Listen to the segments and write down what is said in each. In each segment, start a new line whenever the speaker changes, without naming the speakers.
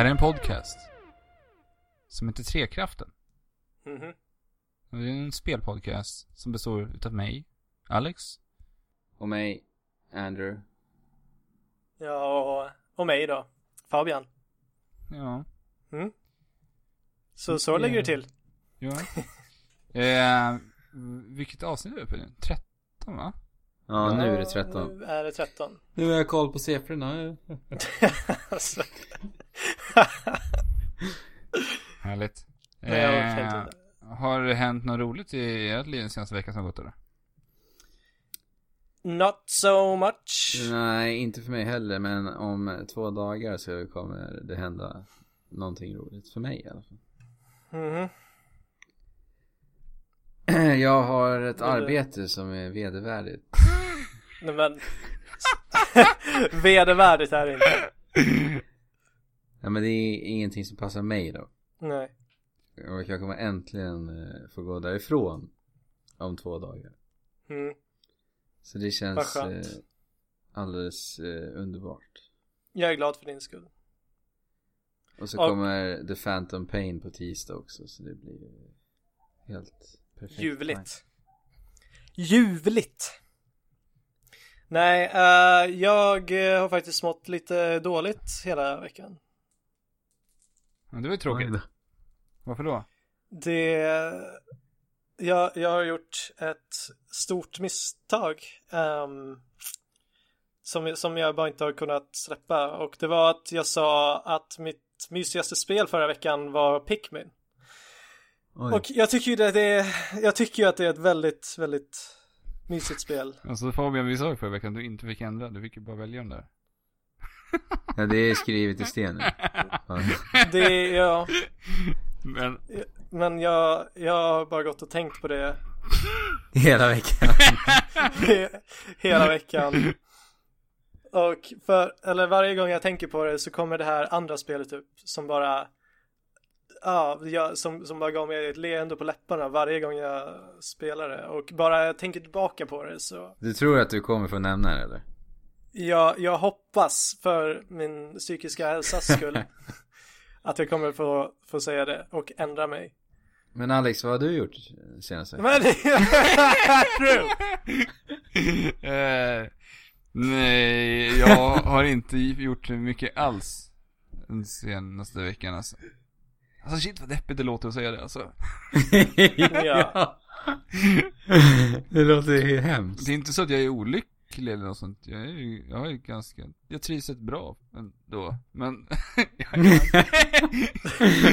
här är en podcast. Som heter Trekraften.
Mhm.
Och Det är en spelpodcast som består utav mig, Alex.
Och mig, Andrew.
Ja, och, och mig då. Fabian.
Ja.
Så så lägger det till.
Ja. eh, vilket avsnitt är vi uppe nu? 13 va?
Ja, nu är det 13.
Nu är det 13.
Nu har jag koll på siffrorna.
alltså.
Härligt.
Nej,
Eh, har det hänt något roligt i ert liv den senaste veckan som gått eller?
Not so much.
Nej, inte för mig heller. Men om två dagar så kommer det hända någonting roligt. För mig i alla fall.
Mhm.
Jag har ett arbete som är vedervärdigt.
Nej men. Vedervärdigt är det inte.
Ja, men det är ingenting som passar mig då.
Nej.
Och jag kommer äntligen eh, få gå därifrån om två dagar.
Mm.
Så det känns eh, alldeles eh, underbart.
Jag är glad för din skull.
Och så
Och-
kommer The Phantom Pain på tisdag också så det blir helt perfekt.
Ljuvligt. Ljuvligt. Nej, eh, jag eh, har faktiskt mått lite dåligt hela veckan.
Ja, det var ju tråkigt.
Då.
Varför då?
Det... Jag, jag har gjort ett stort misstag. ehm, som, som jag bara inte har kunnat släppa. Och det var att jag sa att mitt mysigaste spel förra veckan var Pikmin.
Oj.
Och jag tycker ju det, det är, jag tycker ju att det är ett väldigt, väldigt mysigt spel.
Alltså Fabian, vi sa ju förra veckan att du inte fick ändra. Du fick ju bara välja den där.
Ja det är skrivet i sten nu. Ja.
Det är, ja,
Men,
men jag, jag har bara gått och tänkt på det
Hela veckan.
hela veckan. Och för, eller varje gång jag tänker på det så kommer det här andra spelet upp som bara Ja, jag, som, som bara gav mig ett leende på läpparna varje gång jag spelar det och bara jag tänker tillbaka på det så
Du tror att du kommer få nämna det eller?
Jag, jag hoppas för min psykiska hälsas skull att jag kommer få, få säga det och ändra mig.
Men Alex, vad har du gjort senaste veckan?
Eh, nej, jag har inte gjort mycket alls den senaste veckan alltså. Alltså shit vad deppigt det låter att säga det alltså.
Ja.
Det låter ju hemskt.
Det är inte så att jag är olycklig eller något sånt. Jag är ju, jag är ganska, jag trivs rätt bra ändå. Men,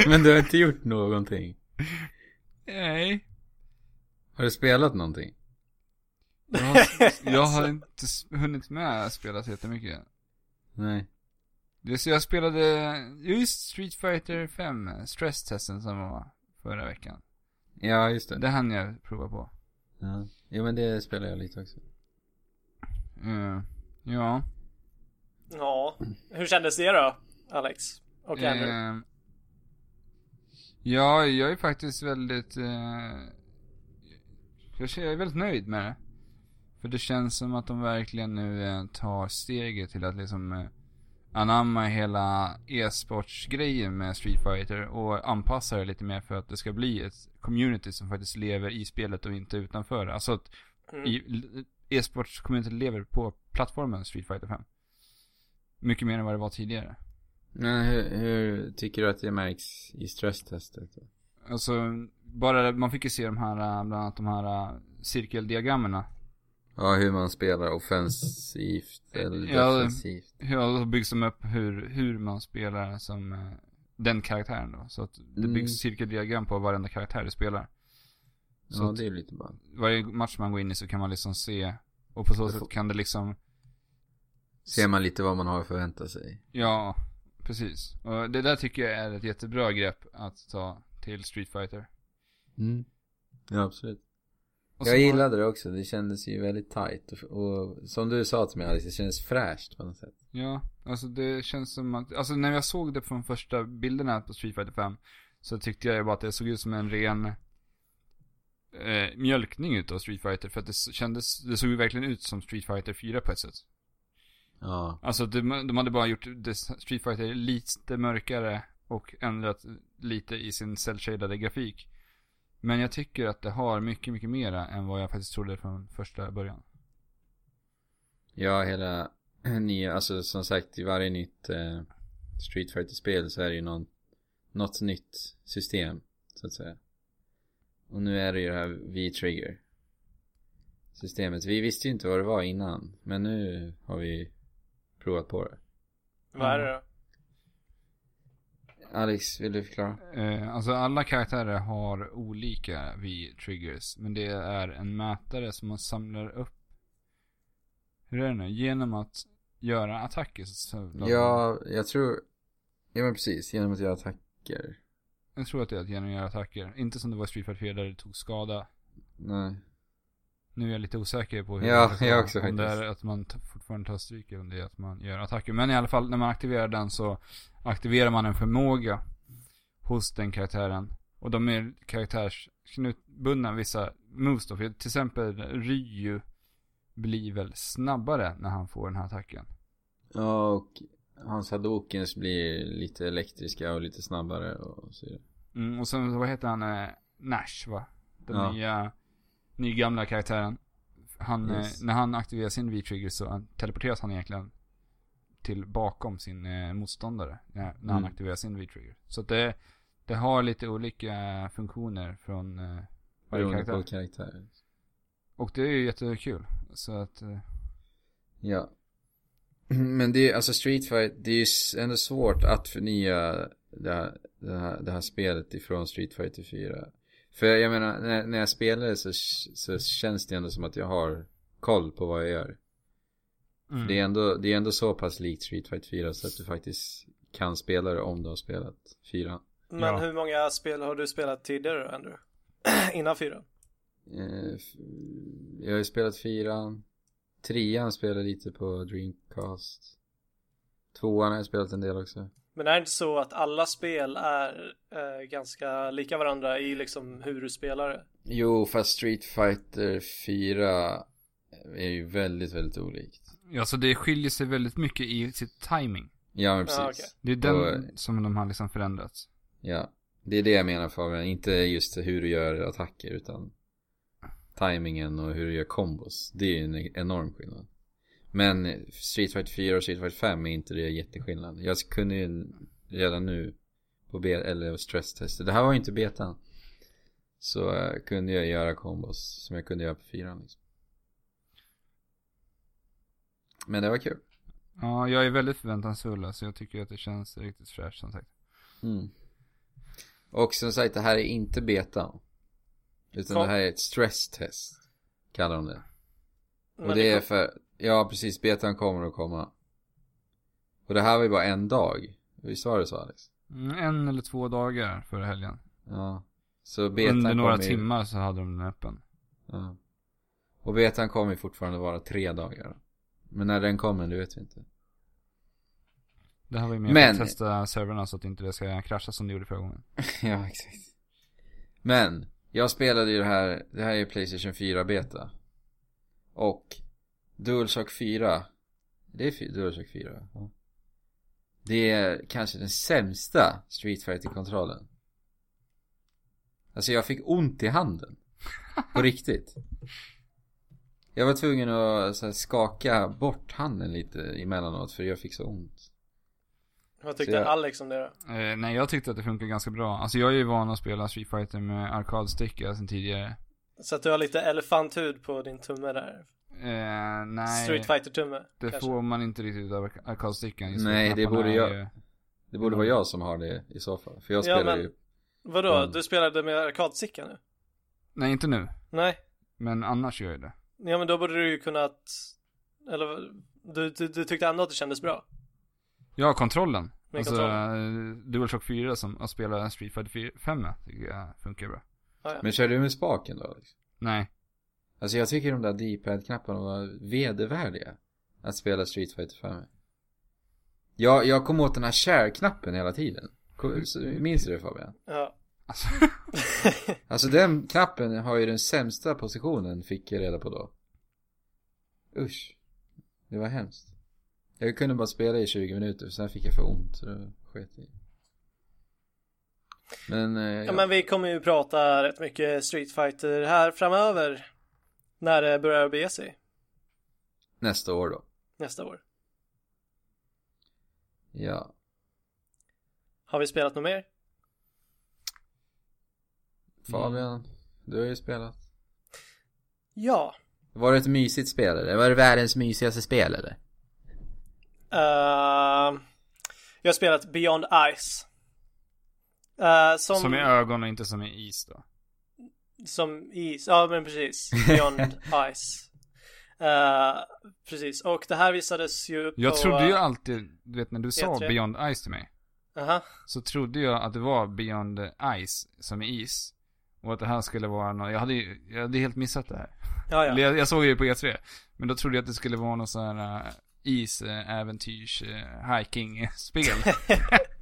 Men du har inte gjort någonting?
nej.
Har du spelat någonting?
Jag har, jag har inte hunnit med att spela så jättemycket.
Nej.
Det, så jag spelade just Street Fighter 5, stresstesten som var förra veckan.
Ja, just det.
Det hann jag prova på.
Ja. Jo men det spelar jag lite också.
Ja.
Ja, hur kändes det då, Alex? Och Andrew?
Eh, ja, jag är faktiskt väldigt... Eh, jag är väldigt nöjd med det. För det känns som att de verkligen nu eh, tar steget till att liksom eh, anamma hela e-sportsgrejen med Street Fighter och anpassa det lite mer för att det ska bli ett community som faktiskt lever i spelet och inte utanför. Alltså att
Mm.
i- e-sports-community lever på plattformen Street Fighter 5. Mycket mer än vad det var tidigare.
Men hur, hur tycker du att det märks i stresstestet? då?
Alltså, bara, man fick ju se de här, äh, bland annat de här äh, cirkeldiagrammen.
Ja, hur man spelar offensivt eller
Ja,
defensivt.
Hur byggs de upp hur, hur man spelar som äh, den karaktären då. Så att det
Mm.
byggs cirkeldiagram på varenda karaktär du spelar. Så
Ja, det är lite bra.
varje match man går in i så kan man liksom se, och på så sätt kan det liksom,
Ser man lite vad man har att förvänta sig.
ja, precis. Och det där tycker jag är ett jättebra grepp att ta till Street Fighter.
Mm. Ja, absolut.
Och
Jag gillade det också, det kändes ju väldigt tight och, och som du sa till mig Alice, det kändes fräscht på något sätt.
Ja, alltså det känns som att, alltså när jag såg det från första bilderna på Street Fighter 5 Så tyckte jag bara att det såg ut som en ren eh, mjölkning utav Street Fighter För att det kändes, det såg ju verkligen ut som Street Fighter 4 på ett sätt
Ja.
Alltså de, de hade bara gjort Street Fighter lite mörkare och ändrat lite i sin cell grafik. Men jag tycker att det har mycket, mycket mera än vad jag faktiskt trodde från första början.
Ja, hela nya, alltså som sagt i varje nytt eh, Street Fighter-spel så är det ju någon, något nytt system, så att säga. Och nu är det ju det här V-trigger systemet. Vi visste ju inte vad det var innan, men nu har vi provat på det.
Vad är det då?
Alex, vill du förklara?
Eh, alltså alla karaktärer har olika V-triggers. Men det är en mätare som man samlar upp. Hur är det nu? Genom att göra attacker. Så, så,
Ja, jag tror, ja men precis, genom att göra attacker.
Jag tror att det är att genom att göra attacker. Inte som det var i Street Fighter 4 där det tog skada.
Nej.
Nu är jag lite osäker på hur
Ja,
det är.
jag också
Om det är att man fortfarande tar stryk eller om det är att man gör attacker. Men i alla fall, när man aktiverar den så aktiverar man en förmåga hos den karaktären. Och de är karaktärsknutbundna vissa moves då. För till exempel Ryu blir väl snabbare när han får den här attacken.
Ja, och hans hadokens blir lite elektriska och lite snabbare och så.
Mm, och sen, vad heter han? Eh, Nash va? Den
Ja.
nya, nygamla karaktären. Han,
Yes.
eh, när han aktiverar sin V-trigger så han- teleporteras han egentligen till bakom sin eh, motståndare. När, när han
Mm.
aktiverar sin V-trigger. Så att det, det har lite olika funktioner från eh, varje
Beroende
karaktär.
på karaktär.
Och det är ju jättekul. Så att, eh,
Ja. Men det är alltså Street Fight, det är ju ändå svårt att förnya det här, det här, det här spelet ifrån Street Fighter 4. För jag menar, när, när jag spelar så, så känns det ändå som att jag har koll på vad jag gör.
mm.
Det, är ändå, det är ändå så pass likt Street Fighter 4 så att du faktiskt kan spela det om du har spelat 4.
Men
Ja.
hur många spel har du spelat tidigare då, Andrew? Innan fyran?
Eh, f- jag har ju spelat 4 Trean spelade lite på Dreamcast. Tvåan har jag spelat en del också.
Men är det inte så att alla spel är eh, ganska lika varandra i liksom hur du spelar det?
Jo, fast Street Fighter 4 är ju väldigt, väldigt olikt.
Ja, så det skiljer sig väldigt mycket i sitt timing.
Ja, men precis.
Ja, okej.
Det är den
Och-
som de har liksom förändrats.
Ja, det är det jag menar Fabian. Inte just hur du gör attacker utan timingen och hur du gör kombos. Det är en enorm skillnad. Men Street Fighter 4 och Street Fighter 5 är inte det jätteskillnad. Jag kunde ju redan nu på be- eller stresstester. Det här var ju inte betan. Så eh, kunde jag göra kombos som jag kunde göra på 4 liksom. Men det var kul.
Ja, jag är väldigt förväntansfull. Så jag tycker att det känns riktigt fräscht som sagt.
Mm. Och som sagt, det här är inte beta. Utan
Kom-
det här är ett stresstest. Kallar de det.
Men
Och det är för, ja precis, betan kommer att komma. Och det här var ju bara en dag. Visst var det så Alex?
Mm, en eller två dagar före helgen.
Ja. Så betan
Under några
kommer
timmar så hade de den öppen.
Ja. Och betan kommer ju fortfarande vara tre dagar. Men när den kommer, det vet vi inte.
Det här var ju mer
Men-
för att testa servrarna så att inte det ska krascha som det gjorde förra gången.
ja, exakt. Men, jag spelade ju det här, det här är ju Playstation 4 beta. Och DualShock 4, det är DualShock 4. Ja. Det är kanske den sämsta Street Fighter-kontrollen. Alltså jag fick ont i handen. På riktigt. Jag var tvungen att så här, skaka bort handen lite emellanåt för jag fick så ont.
Vad tyckte
jag-
Alex om det då?
Eh, nej, jag tyckte att det funkar ganska bra. Alltså jag är ju van att spela Street Fighter med arkadsticka sen tidigare.
Så att du har lite elefanthud på din tumme där?
Eh, nej.
Street Fighter-tumme?
Det
kanske?
får man inte riktigt av ark- arkadstickan.
Nej, det borde jag-
ju-
Det borde vara jag som har det i så fall. För jag
Ja,
spelar
men-
ju
Vadå?
Mm.
Du spelade med arkadsticka nu?
Nej, inte nu.
Nej?
Men annars gör jag det.
Ja men då borde du ju kunnat Eller du, du, du tyckte ändå att det kändes bra?
Ja, kontrollen.
Med
alltså,
kontrollen.
DualShock 4 som att spela Street Fighter 4 5 med, tycker jag funkar bra.
Ja, ja.
Men kör du med spaken då Alex?
Nej.
Alltså jag tycker de där D-pad-knapparna var vedervärdiga. Att spela Street Fighter 5 Jag, jag kom åt den här share-knappen hela tiden. Minns du det Fabian?
ja.
Alltså,
Alltså den knappen har ju den sämsta positionen fick jag reda på då. Usch. Det var hemskt. Jag kunde bara spela i 20 minuter, sen fick jag för ont så då sket i. Men, eh, ja.
Ja men vi kommer ju prata rätt mycket Street Fighter här framöver. När det börjar bege sig.
nästa år då.
Nästa år.
Ja.
Har vi spelat något mer?
Fabian, du har ju spelat.
Ja.
Var det ett mysigt spel eller? Var det världens mysigaste spel eller?
Uh, jag har spelat Beyond Ice. Uh, som,
Som i ögon och inte som i is då.
Som is. Ja men precis. Beyond Ice. Uh, precis. Och det här visades ju
Jag
på...
trodde ju alltid, du vet när du sa
E3.
Beyond Ice till mig.
Aha.
Så trodde jag att det var Beyond Ice som i is. Och att det här skulle vara något, jag hade ju, jag hade helt missat det här.
Ja ja.
jag, jag såg ju på E3. Men då trodde jag att det skulle vara något sån här uh, is, uh, äventyrs, uh,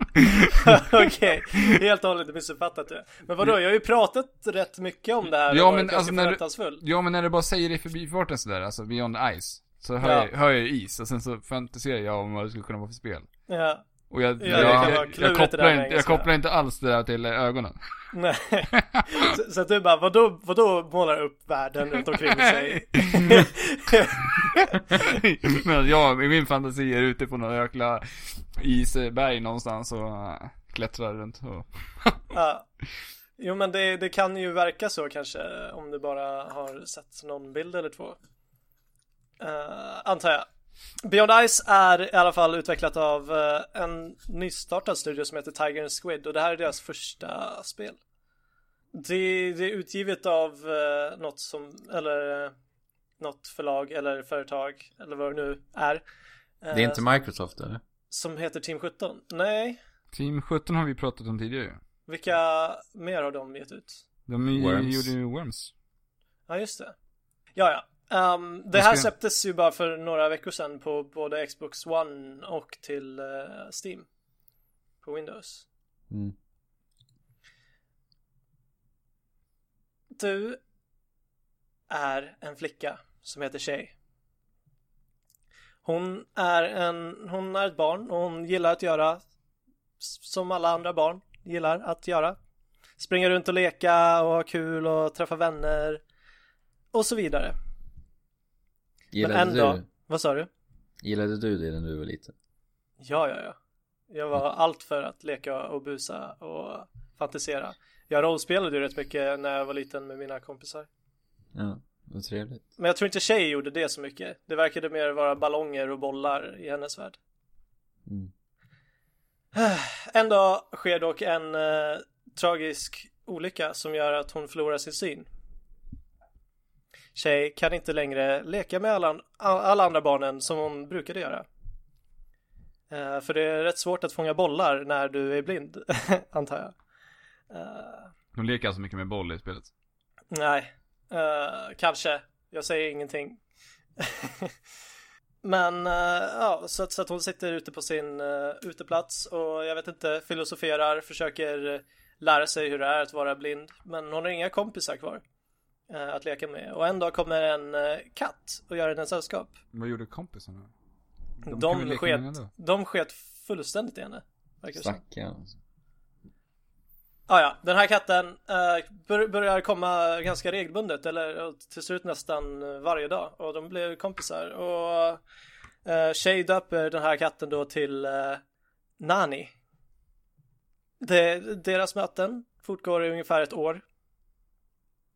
Okej. Helt och hållet missuppfattat det. Men vadå? Jag har ju pratat rätt mycket om det här.
Ja, men alltså när du- ja men när du bara säger det i förbifarten sådär, alltså Beyond Ice. Så hör,
Ja.
jag, hör jag is och sen så fantiserar jag om vad det skulle kunna vara för spel.
Ja.
Och jag,
Ja,
jag, jag, jag, kopplar inte, jag kopplar inte alls det där till eh, ögonen.
Nej. så, så att du bara, vadå, vadå målar upp världen runt omkring sig?
Men jag, i min fantasi är ute på någon jäkla isberg någonstans och äh, klättrar runt och...
ja. Jo men det, det kan ju verka så kanske om du bara har sett någon bild eller två. Uh, antar jag. Beyond Ice är i alla fall utvecklat av eh, en nystartad studio som heter Tiger and Squid och det här är deras första spel. Det, det är utgivet av uh, något som, eller uh, något förlag eller företag eller vad det nu är.
Det är inte
Eh,
Microsoft eller?
Som heter Team 17. Nej,
Team 17 har vi pratat om tidigare
vilka mer har de gett ut?
De
Worms.
gjorde ju Worms.
Ja, just det. Ja, ja. Ehm, det här släpptes ju bara för några veckor sedan på både Xbox One och till eh, Steam. På Windows.
Mm.
Du är en flicka som heter Shay. Hon är en, hon är ett barn och hon gillar att göra som alla andra barn gillar att göra. Springa runt och leka och ha kul och träffa vänner och så vidare.
Gillade
Men ändå,
du,
vad sa du?
gillade du det när du var liten?
Ja, ja, ja. Jag var allt för att leka och busa och fantisera. Jag rollspelade ju rätt mycket när jag var liten med mina kompisar.
Ja, vad trevligt.
Men jag tror inte tjej gjorde det så mycket. Det verkade mer vara ballonger och bollar i hennes värld.
Mm.
En dag sker dock en eh, tragisk olycka som gör att hon förlorar sin syn. Tjej kan inte längre leka med alla, alla andra barnen som hon brukade göra. Eh, för det är rätt svårt att fånga bollar när du är blind, antar jag. Eh,
De leker alltså mycket med boll i spelet.
Nej, eh, kanske. Jag säger ingenting. Men ja, så att, så att hon sitter ute på sin uh, uteplats och jag vet inte, filosoferar, försöker lära sig hur det är att vara blind. Men hon har inga kompisar kvar att leka med. Och en dag kommer en eh, katt och gör henne sällskap.
Vad gjorde kompisarna?
De,
med
sket, de sket fullständigt i henne.
Stackarn alltså.
Ah, ja, den här katten eh, bör, börjar komma ganska regelbundet eller eh, till slut nästan eh, varje dag och de blir kompisar och uh, Shay döper den här katten då till eh, Nani. Det, deras möten fortgår i ungefär ett år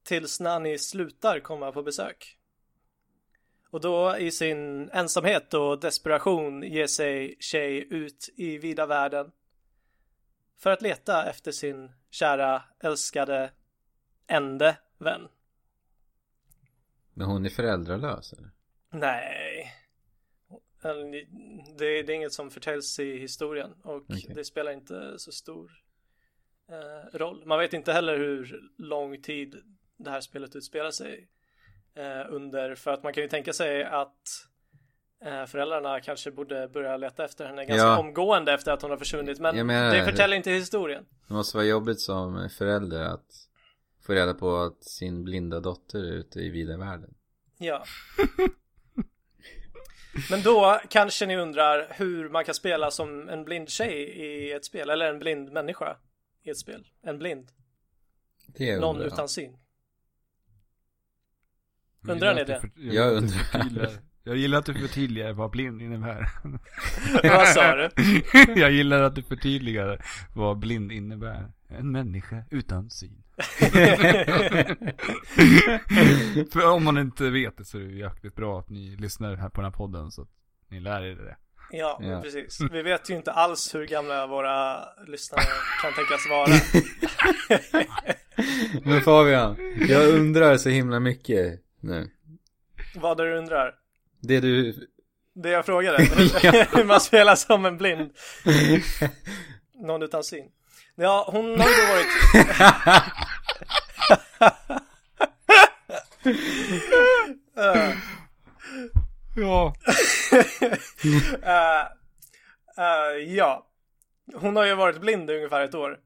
tills Nani slutar komma på besök. Och då i sin ensamhet och desperation ger sig Shay ut i vida världen för att leta efter sin kära, älskade, ende vän.
Men hon är föräldralös eller?
Nej. Eller, Det, det är inget som förtäljs i historien och
Okej.
det spelar inte så stor eh, roll. Man vet inte heller hur lång tid det här spelet utspelar sig eh, under för att man kan ju tänka sig att eh, föräldrarna kanske borde börja leta efter henne ganska
Ja.
omgående efter att hon har försvunnit men
menar-
det förtäljer inte historien.
Det måste vara jobbigt som förälder att få reda på att sin blinda dotter är ute i vida världen.
Ja. Men då kanske ni undrar hur man kan spela som en blind tjej i ett spel, eller en blind människa i ett spel. En blind.
Det
Någon utan syn.
Jag
Undrar
gillar
ni
att du
det?
för-
Jag
du
undrar.
Jag gillar att du förtydligar vad blind innebär.
Vad sa du?
jag gillar att du förtydligar vad blind innebär. En människa utan syn. För om man inte vet det så är det jäkligt bra att ni lyssnar här på den här podden så att ni lär er det.
Ja,
Ja.
precis. Vi vet ju inte alls hur gamla våra lyssnare kan tänkas vara.
Men Fabian, jag undrar så himla mycket nu.
Vad du undrar?
Det du...
Det jag frågade. Hur man spelar som en blind. Någon utan syn. Ja, hon har ju då varit... Eh,
Ja.
eh, eh, ja. Hon har ju varit blind i ungefär ett år.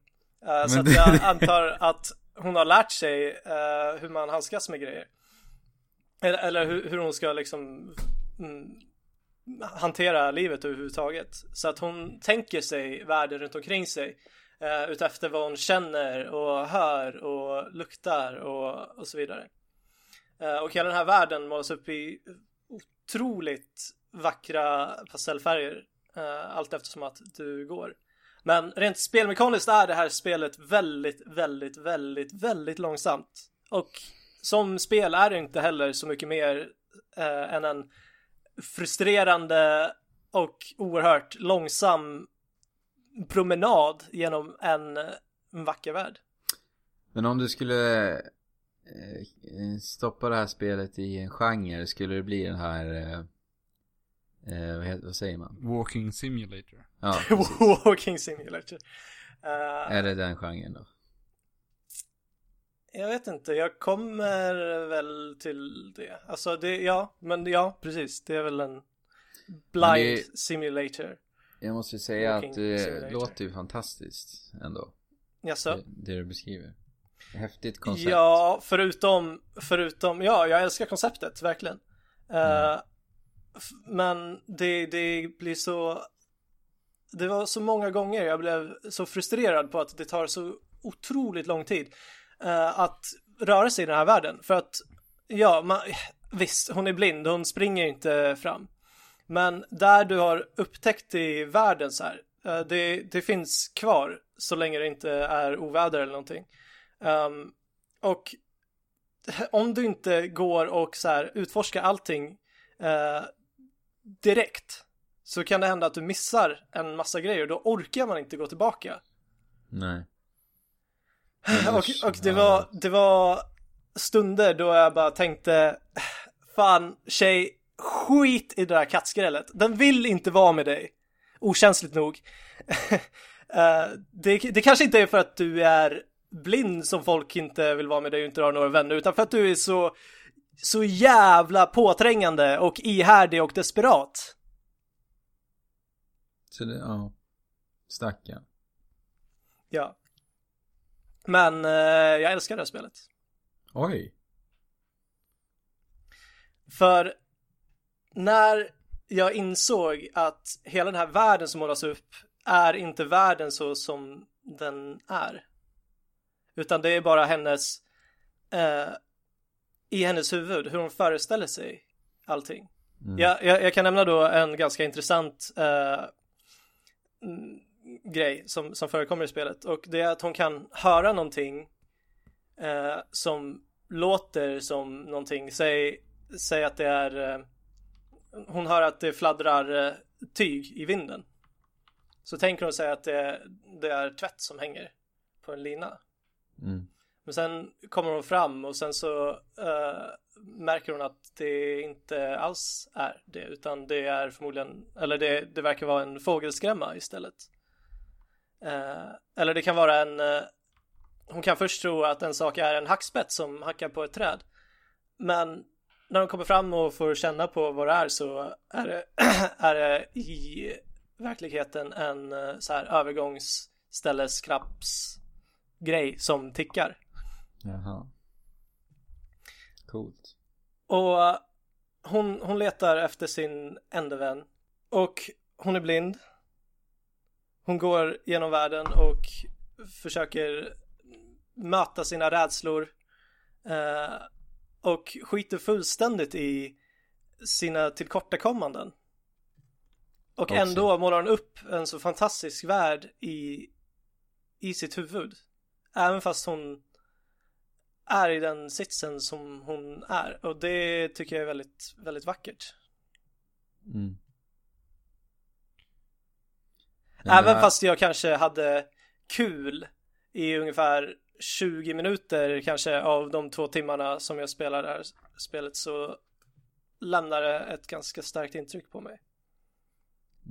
Eh, så att jag antar att hon har lärt sig hur man handskas med grejer. Eller, eller hur, hur hon ska liksom mm, hantera livet överhuvudtaget. Så att hon tänker sig världen runt omkring sig eh, utefter vad hon känner och hör och luktar och, och så vidare. Eh, och hela den här världen målas upp i otroligt vackra pastellfärger eh, allt eftersom att du går. Men rent spelmekaniskt är det här spelet väldigt, väldigt, väldigt, väldigt långsamt. Och som spel är det inte heller så mycket mer eh, än en frustrerande och oerhört långsam promenad genom en, en vacker värld.
Men om du skulle eh, stoppa det här spelet i en genre, skulle det bli den här... Eh, eh, vad, heter, vad säger man?
Walking simulator.
Ja.
Walking Simulator. Eh,
Är det den genren då?
Jag vet inte, jag kommer väl till det. Alltså det, ja, men ja, precis. Det är väl en blind
det-
simulator.
Jag måste säga
Walking
att det
simulator.
låter ju fantastiskt ändå.
Jaså?
Det, det du beskriver. Häftigt koncept.
Ja, förutom, förutom, ja, jag älskar konceptet, verkligen. Eh, f- men det, det blir så, det var så många gånger jag blev så frustrerad på att det tar så otroligt lång tid uh, att röra sig i den här världen. För att, ja, man, visst, hon är blind, hon springer inte fram. Men där du har upptäckt i världen så här, uh, det, det finns kvar så länge det inte är oväder eller någonting. Um, och om du inte går och så här utforskar allting eh, direkt så kan det hända att du missar en massa grejer och då orkar man inte gå tillbaka.
Nej
och, och det var, det var stunder då jag bara tänkte Fan tjej, skit i det där kattskrället. Den vill inte vara med dig. Okänsligt nog. Eh, det, det kanske inte är för att du är blind som folk inte vill vara med dig och inte har några vänner utan för att du är så så jävla påträngande och ihärdig och desperat.
Så det, ja. Stackarn.
Ja. Men eh, jag älskar det här spelet.
Oj.
För när jag insåg att hela den här världen som målas upp är inte världen så som den är. Utan det är bara hennes eh, i hennes huvud, hur hon föreställer sig allting.
Mm.
Jag, jag, jag kan nämna då en ganska intressant eh, mm, grej som, som förekommer i spelet och det är att hon kan höra någonting eh, som låter som någonting, säg, säg att det är eh, hon hör att det fladdrar eh, tyg i vinden. Så tänker hon sig att det, det är tvätt som hänger på en lina.
Mm.
Men sen kommer hon fram och sen så eh, märker hon att det inte alls är det utan det är förmodligen, eller det, det verkar vara en fågelskrämma istället. Eh, eller det kan vara en, eh, hon kan först tro att en sak är en hackspett som hackar på ett träd. Men när hon kommer fram och får känna på vad det är så är det, är det i verkligheten en eh, så här övergångsställeskrapps grej som tickar.
Jaha. Coolt.
Och hon, hon letar efter sin enda vän och hon är blind. Hon går genom världen och försöker möta sina rädslor eh, och skiter fullständigt i sina tillkortakommanden. Och
Också.
ändå målar hon upp en så fantastisk värld i, i sitt huvud. Även fast hon är i den sitsen som hon är. Och det tycker jag är väldigt, väldigt vackert.
Mm. Men
Även
det-
fast jag kanske hade kul i ungefär 20 minuter kanske av de två timmarna som jag spelar det här spelet så lämnar det ett ganska starkt intryck på mig.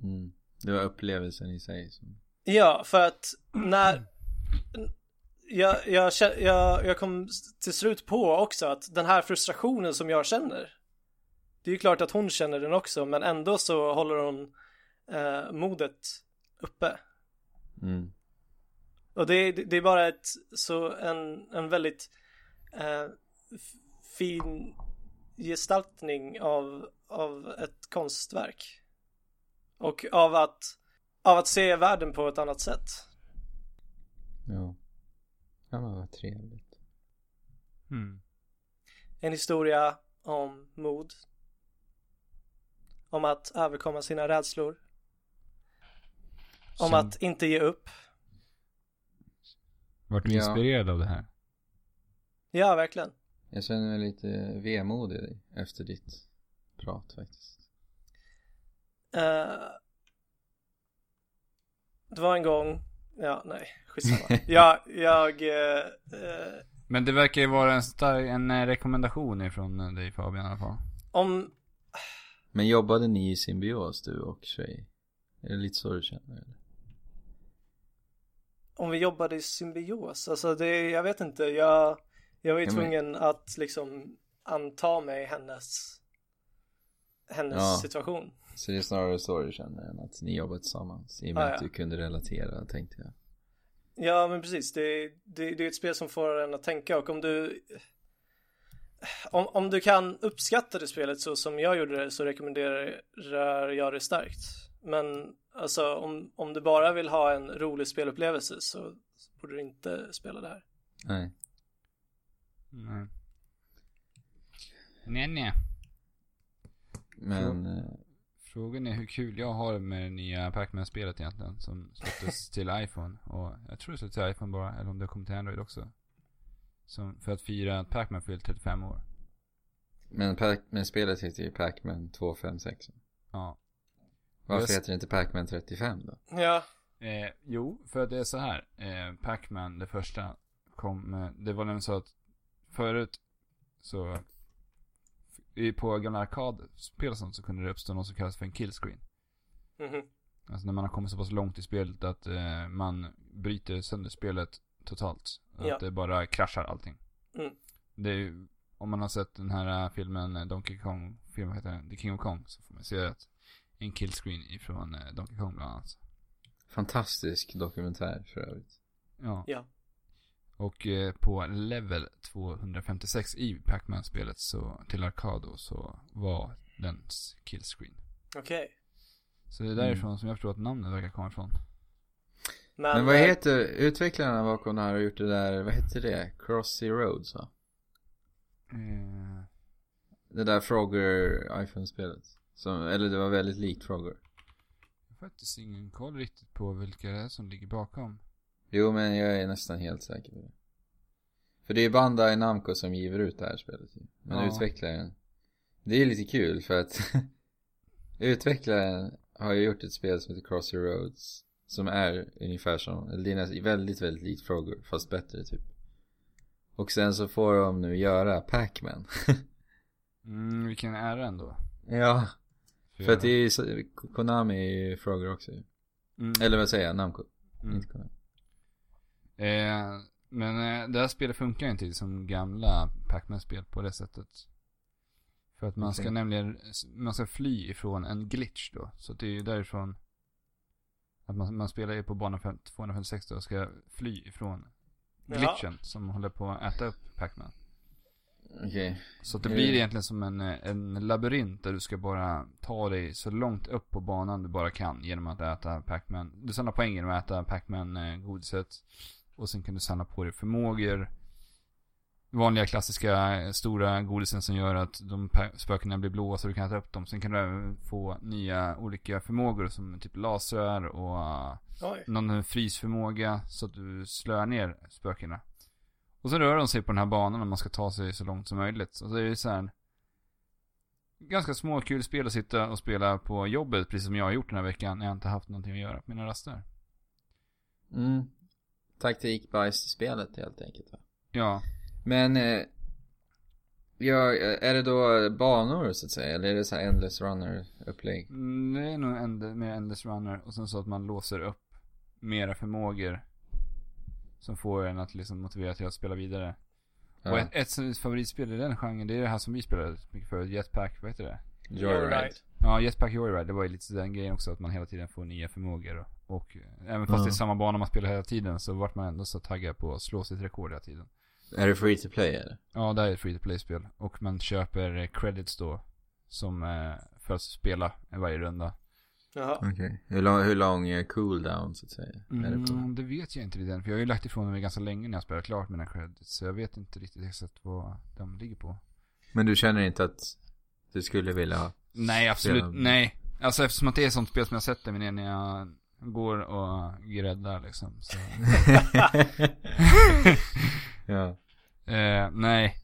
Mm. Det var upplevelsen i sig som...
Ja, för att när jag, jag, jag, jag kom till slut på också att den här frustrationen som jag känner Det är ju klart att hon känner den också men ändå så håller hon eh, modet uppe
Mm.
Och det, är- det är bara ett, så en, en väldigt eh, fin gestaltning av, av ett konstverk. Och av att, av att se världen på ett annat sätt.
Ja. Ja men vad trevligt.
Mm.
En historia om mod. Om att överkomma sina rädslor. Om att inte ge upp.
Vart du
Ja.
inspirerad av det här?
Ja, verkligen.
Jag känner mig lite vemodig efter ditt prat faktiskt.
Eh, det var en gång, ja nej, skitsamma. jag, jag, eh,
Men det verkar ju vara en, stark, en rekommendation ifrån dig Fabian i alla fall.
om,
Men jobbade ni i symbios du och tjej? Är det lite så du känner eller?
Om vi jobbade i symbios, alltså det, jag vet inte, jag, jag var ju
Ja, men-
tvungen att liksom anta mig hennes, hennes
Ja.
situation.
Så det är snarare så du känner än att ni jobbar tillsammans? I och med
Ja,
att
ja.
du kunde relatera tänkte jag.
Ja men precis, det, det, det är ett spel som får en att tänka och om du om, om du kan uppskatta det spelet så som jag gjorde det så rekommenderar jag det starkt. Men alltså om, om du bara vill ha en rolig spelupplevelse så borde du inte spela det här.
Nej.
Nej. Nej, nej.
Men, eh,
Frågan är hur kul jag har med det nya Pac-Man-spelet egentligen. Som släpptes till iPhone. Och jag tror det släpptes till iPhone bara. Eller om det kom till Android också. Som, för att fira att Pac-Man fyllt 35 år.
men, Pac- men spelet heter ju Pac-Man 256.
Ja.
Varför heter det inte Pac-Man 35 då?
Ja,
Eh, jo, för att det är så här. Eh, Pac-Man, det första, kom, eh, det var nämligen så att förut så i- på gamla arkadspel och sånt så kunde det uppstå något som kallas för en killscreen.
mhm,
Alltså när man har kommit så pass långt i spelet att eh, man bryter sönder spelet totalt. Att
Ja.
det bara kraschar allting.
Mm.
Det är ju, om man har sett den här eh, filmen eh, Donkey Kong, filmen heter den, The King of Kong, så får man se att en killscreen ifrån eh, Donkey Kong bland annat.
Fantastisk dokumentär för övrigt.
Ja.
ja,
Och eh, på level 256 i Pac-Man-spelet så, till Arcado så var den killscreen.
okej.
Så det är därifrån som jag förstår att namnet verkar komma ifrån.
Men,
Men vad
eh,
heter utvecklarna bakom det här och gjort det där, vad hette det? Crossy Roads va?
Eh,
Det där Frogger iPhone-spelet. Som, eller det var väldigt likt Frogger.
jag har faktiskt ingen koll riktigt på vilka det är som ligger bakom.
Jo men jag är nästan helt säker på det. För det är Bandai Namco som giver ut det här spelet. Men
Ja.
utvecklaren Det är lite kul för att Utvecklaren har ju gjort ett spel som heter Crossy Roads Som är ungefär som, eller det är väldigt väldigt likt Frogger fast bättre typ Och sen så får de nu göra Pac-Man
Mm, vilken ära ändå.
Ja För att det är ju, Konami är ju Frogger också.
Mm.
Eller vad säger jag? Namco
Mm.
Inte Konami
Eh, men eh, det här spelet funkar inte som gamla Pac-Man-spel på det sättet. För att man ska
Okej.
nämligen, man ska fly ifrån en glitch då. Så det är ju därifrån att man, man spelar ju på bana fem- 256 då och ska fly ifrån
Ja.
glitchen som håller på att äta upp Pac-Man.
Okej.
Så att det blir egentligen som en, eh, en labyrint där du ska bara ta dig så långt upp på banan du bara kan genom att äta Pac-Man. Du samlar poäng genom att äta Pac-Man eh, godiset. Och sen kan du samla på dig förmågor. Vanliga klassiska eh, stora godisen som gör att de spökena blir blåa så du kan äta upp dem. Sen kan du även få nya olika förmågor som typ lasrar och
Oj.
någon frysförmåga så att du slår ner spökena. Och så rör de sig på den här banan och man ska ta sig så långt som möjligt. Så det är ju så här ganska små kul spel att sitta och spela på jobbet, precis som jag har gjort den här veckan när jag inte haft någonting att göra på mina raster.
Mm. Taktikbajs-spelet helt enkelt va?
Ja.
Men, eh, ja, är det då banor så att säga? Eller är det så här endless runner upplägg?
Mm, Det är nog end, mer Endless Runner och sen så att man låser upp mera förmågor. Som får en att liksom motivera till att spela vidare. Och
Ja.
ett, ett sånt favoritspel i den genren, det är det här som vi spelade mycket förut, Jetpack, vad heter det?
Joyride.
Ja, Jetpack Joyride, det var ju lite den grejen också att man hela tiden får nya förmågor. Och, och även fast
Ja.
det är samma bana man spelar hela tiden så vart man ändå så taggad på att slå sitt rekord hela tiden.
Är det free to play eller?
Ja, det är ett free to play-spel. Och man köper credits då. Som eh, för att spela varje runda.
Jaha.
Okej. Hur, lång, hur lång är cooldown så att säga? Är det?
Mm, det vet jag inte riktigt än. För jag har ju lagt ifrån mig ganska länge när jag spelar klart mina credits. Så jag vet inte riktigt exakt vad de ligger på.
Men du känner inte att du skulle vilja?
Nej, absolut.
Spela-
Nej. Alltså eftersom att det är sånt spel som jag sätter mig ner när jag går och gräddar liksom. Så.
ja.
eh, nej.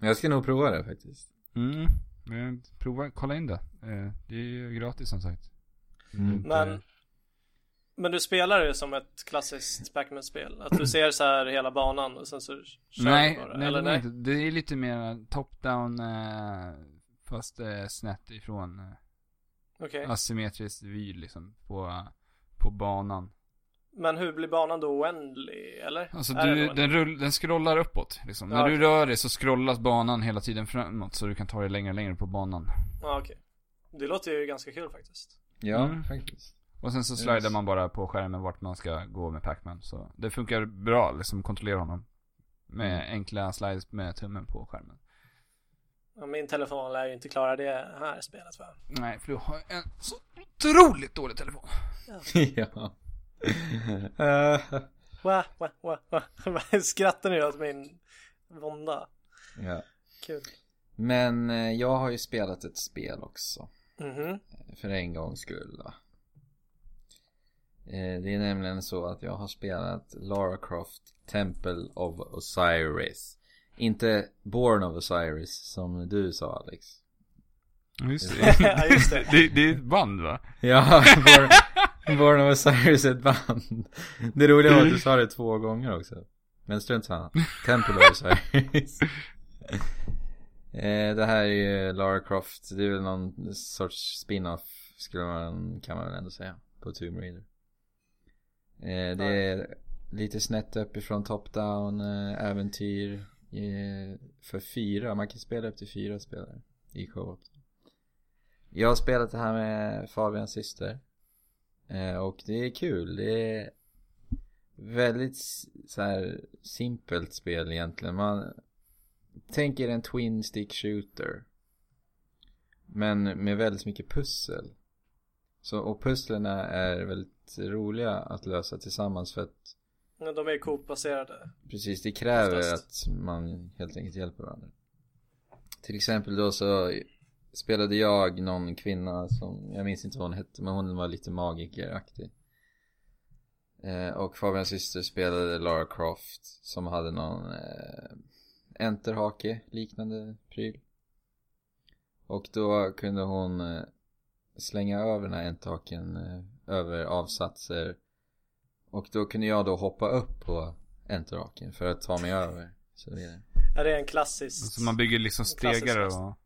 Jag ska nog prova det faktiskt.
Mm. Men prova, kolla in det. Eh, det är ju gratis som sagt.
Mm.
Men, men du spelar det som ett klassiskt Pac-Man-spel? Att du ser så här hela banan och sen så kör
nej,
du bara?
nej,
Eller
det, är
nej?
inte. det är lite mer top-down eh, fast eh, snett ifrån
Okej.
asymmetrisk vy liksom på, på banan.
Men hur blir banan då oändlig? Eller?
Alltså du, den, rull, den scrollar uppåt liksom.
Ja,
När du rör dig så scrollas banan hela tiden framåt så du kan ta dig längre och längre på banan.
Ja, okej. Det låter ju ganska kul faktiskt.
Ja,
Mm.
faktiskt.
Och sen så
Yes.
slidar man bara på skärmen vart man ska gå med Pac-Man. Så det funkar bra liksom, kontrollera honom. Med
Mm.
enkla slides med tummen på skärmen.
Ja, min telefon lär ju inte klara det här spelet va?
Nej, för du har en så otroligt dålig telefon.
ja. Eh,
Wa, wa, wa, wa. Skrattar ni åt min vånda?
ja.
Kul.
Men eh, jag har ju spelat ett spel också.
Mhm.
För en gångs skull då. Eh, Det är nämligen så att jag har spelat Lara Croft Temple of Osiris. Inte Born of Osiris som du sa Alex.
Just
Ja, just det.
det. Det är ett band va?
Ja, Born, Born of Osiris är ett band. Det roliga var att du sa det två gånger också. Men strunt samma. Temple of Osiris. Eh, Det här är ju Lara Croft. Det är väl någon sorts spin-off skulle man, kan man väl ändå säga. På Tomb Raider. Eh, Det är lite snett uppifrån top-down eh, äventyr. eh, För fyra, man kan spela upp till fyra spelare i co-op. Jag har spelat det här med Fabians syster. Eh, Och det är kul. Det är väldigt så här simpelt spel egentligen. Man tänker en twin stick shooter. Men med väldigt mycket pussel. Så, och pusslerna är väldigt roliga att lösa tillsammans för att
Men De är ju Coop-baserade.
Precis, det kräver
Oftast.
att man helt enkelt hjälper varandra. Till exempel då så spelade jag någon kvinna som, jag minns inte vad hon hette, men hon var lite magikeraktig. Eh, och Fabians syster spelade Lara Croft som hade någon eh, enterhake liknande pryl. Och då kunde hon eh, slänga över den här enterhaken eh, över avsatser och då kunde jag då hoppa upp på enterhaken för att ta mig över. Så vidare.
Är det en klassisk?
Så man bygger liksom stegar och...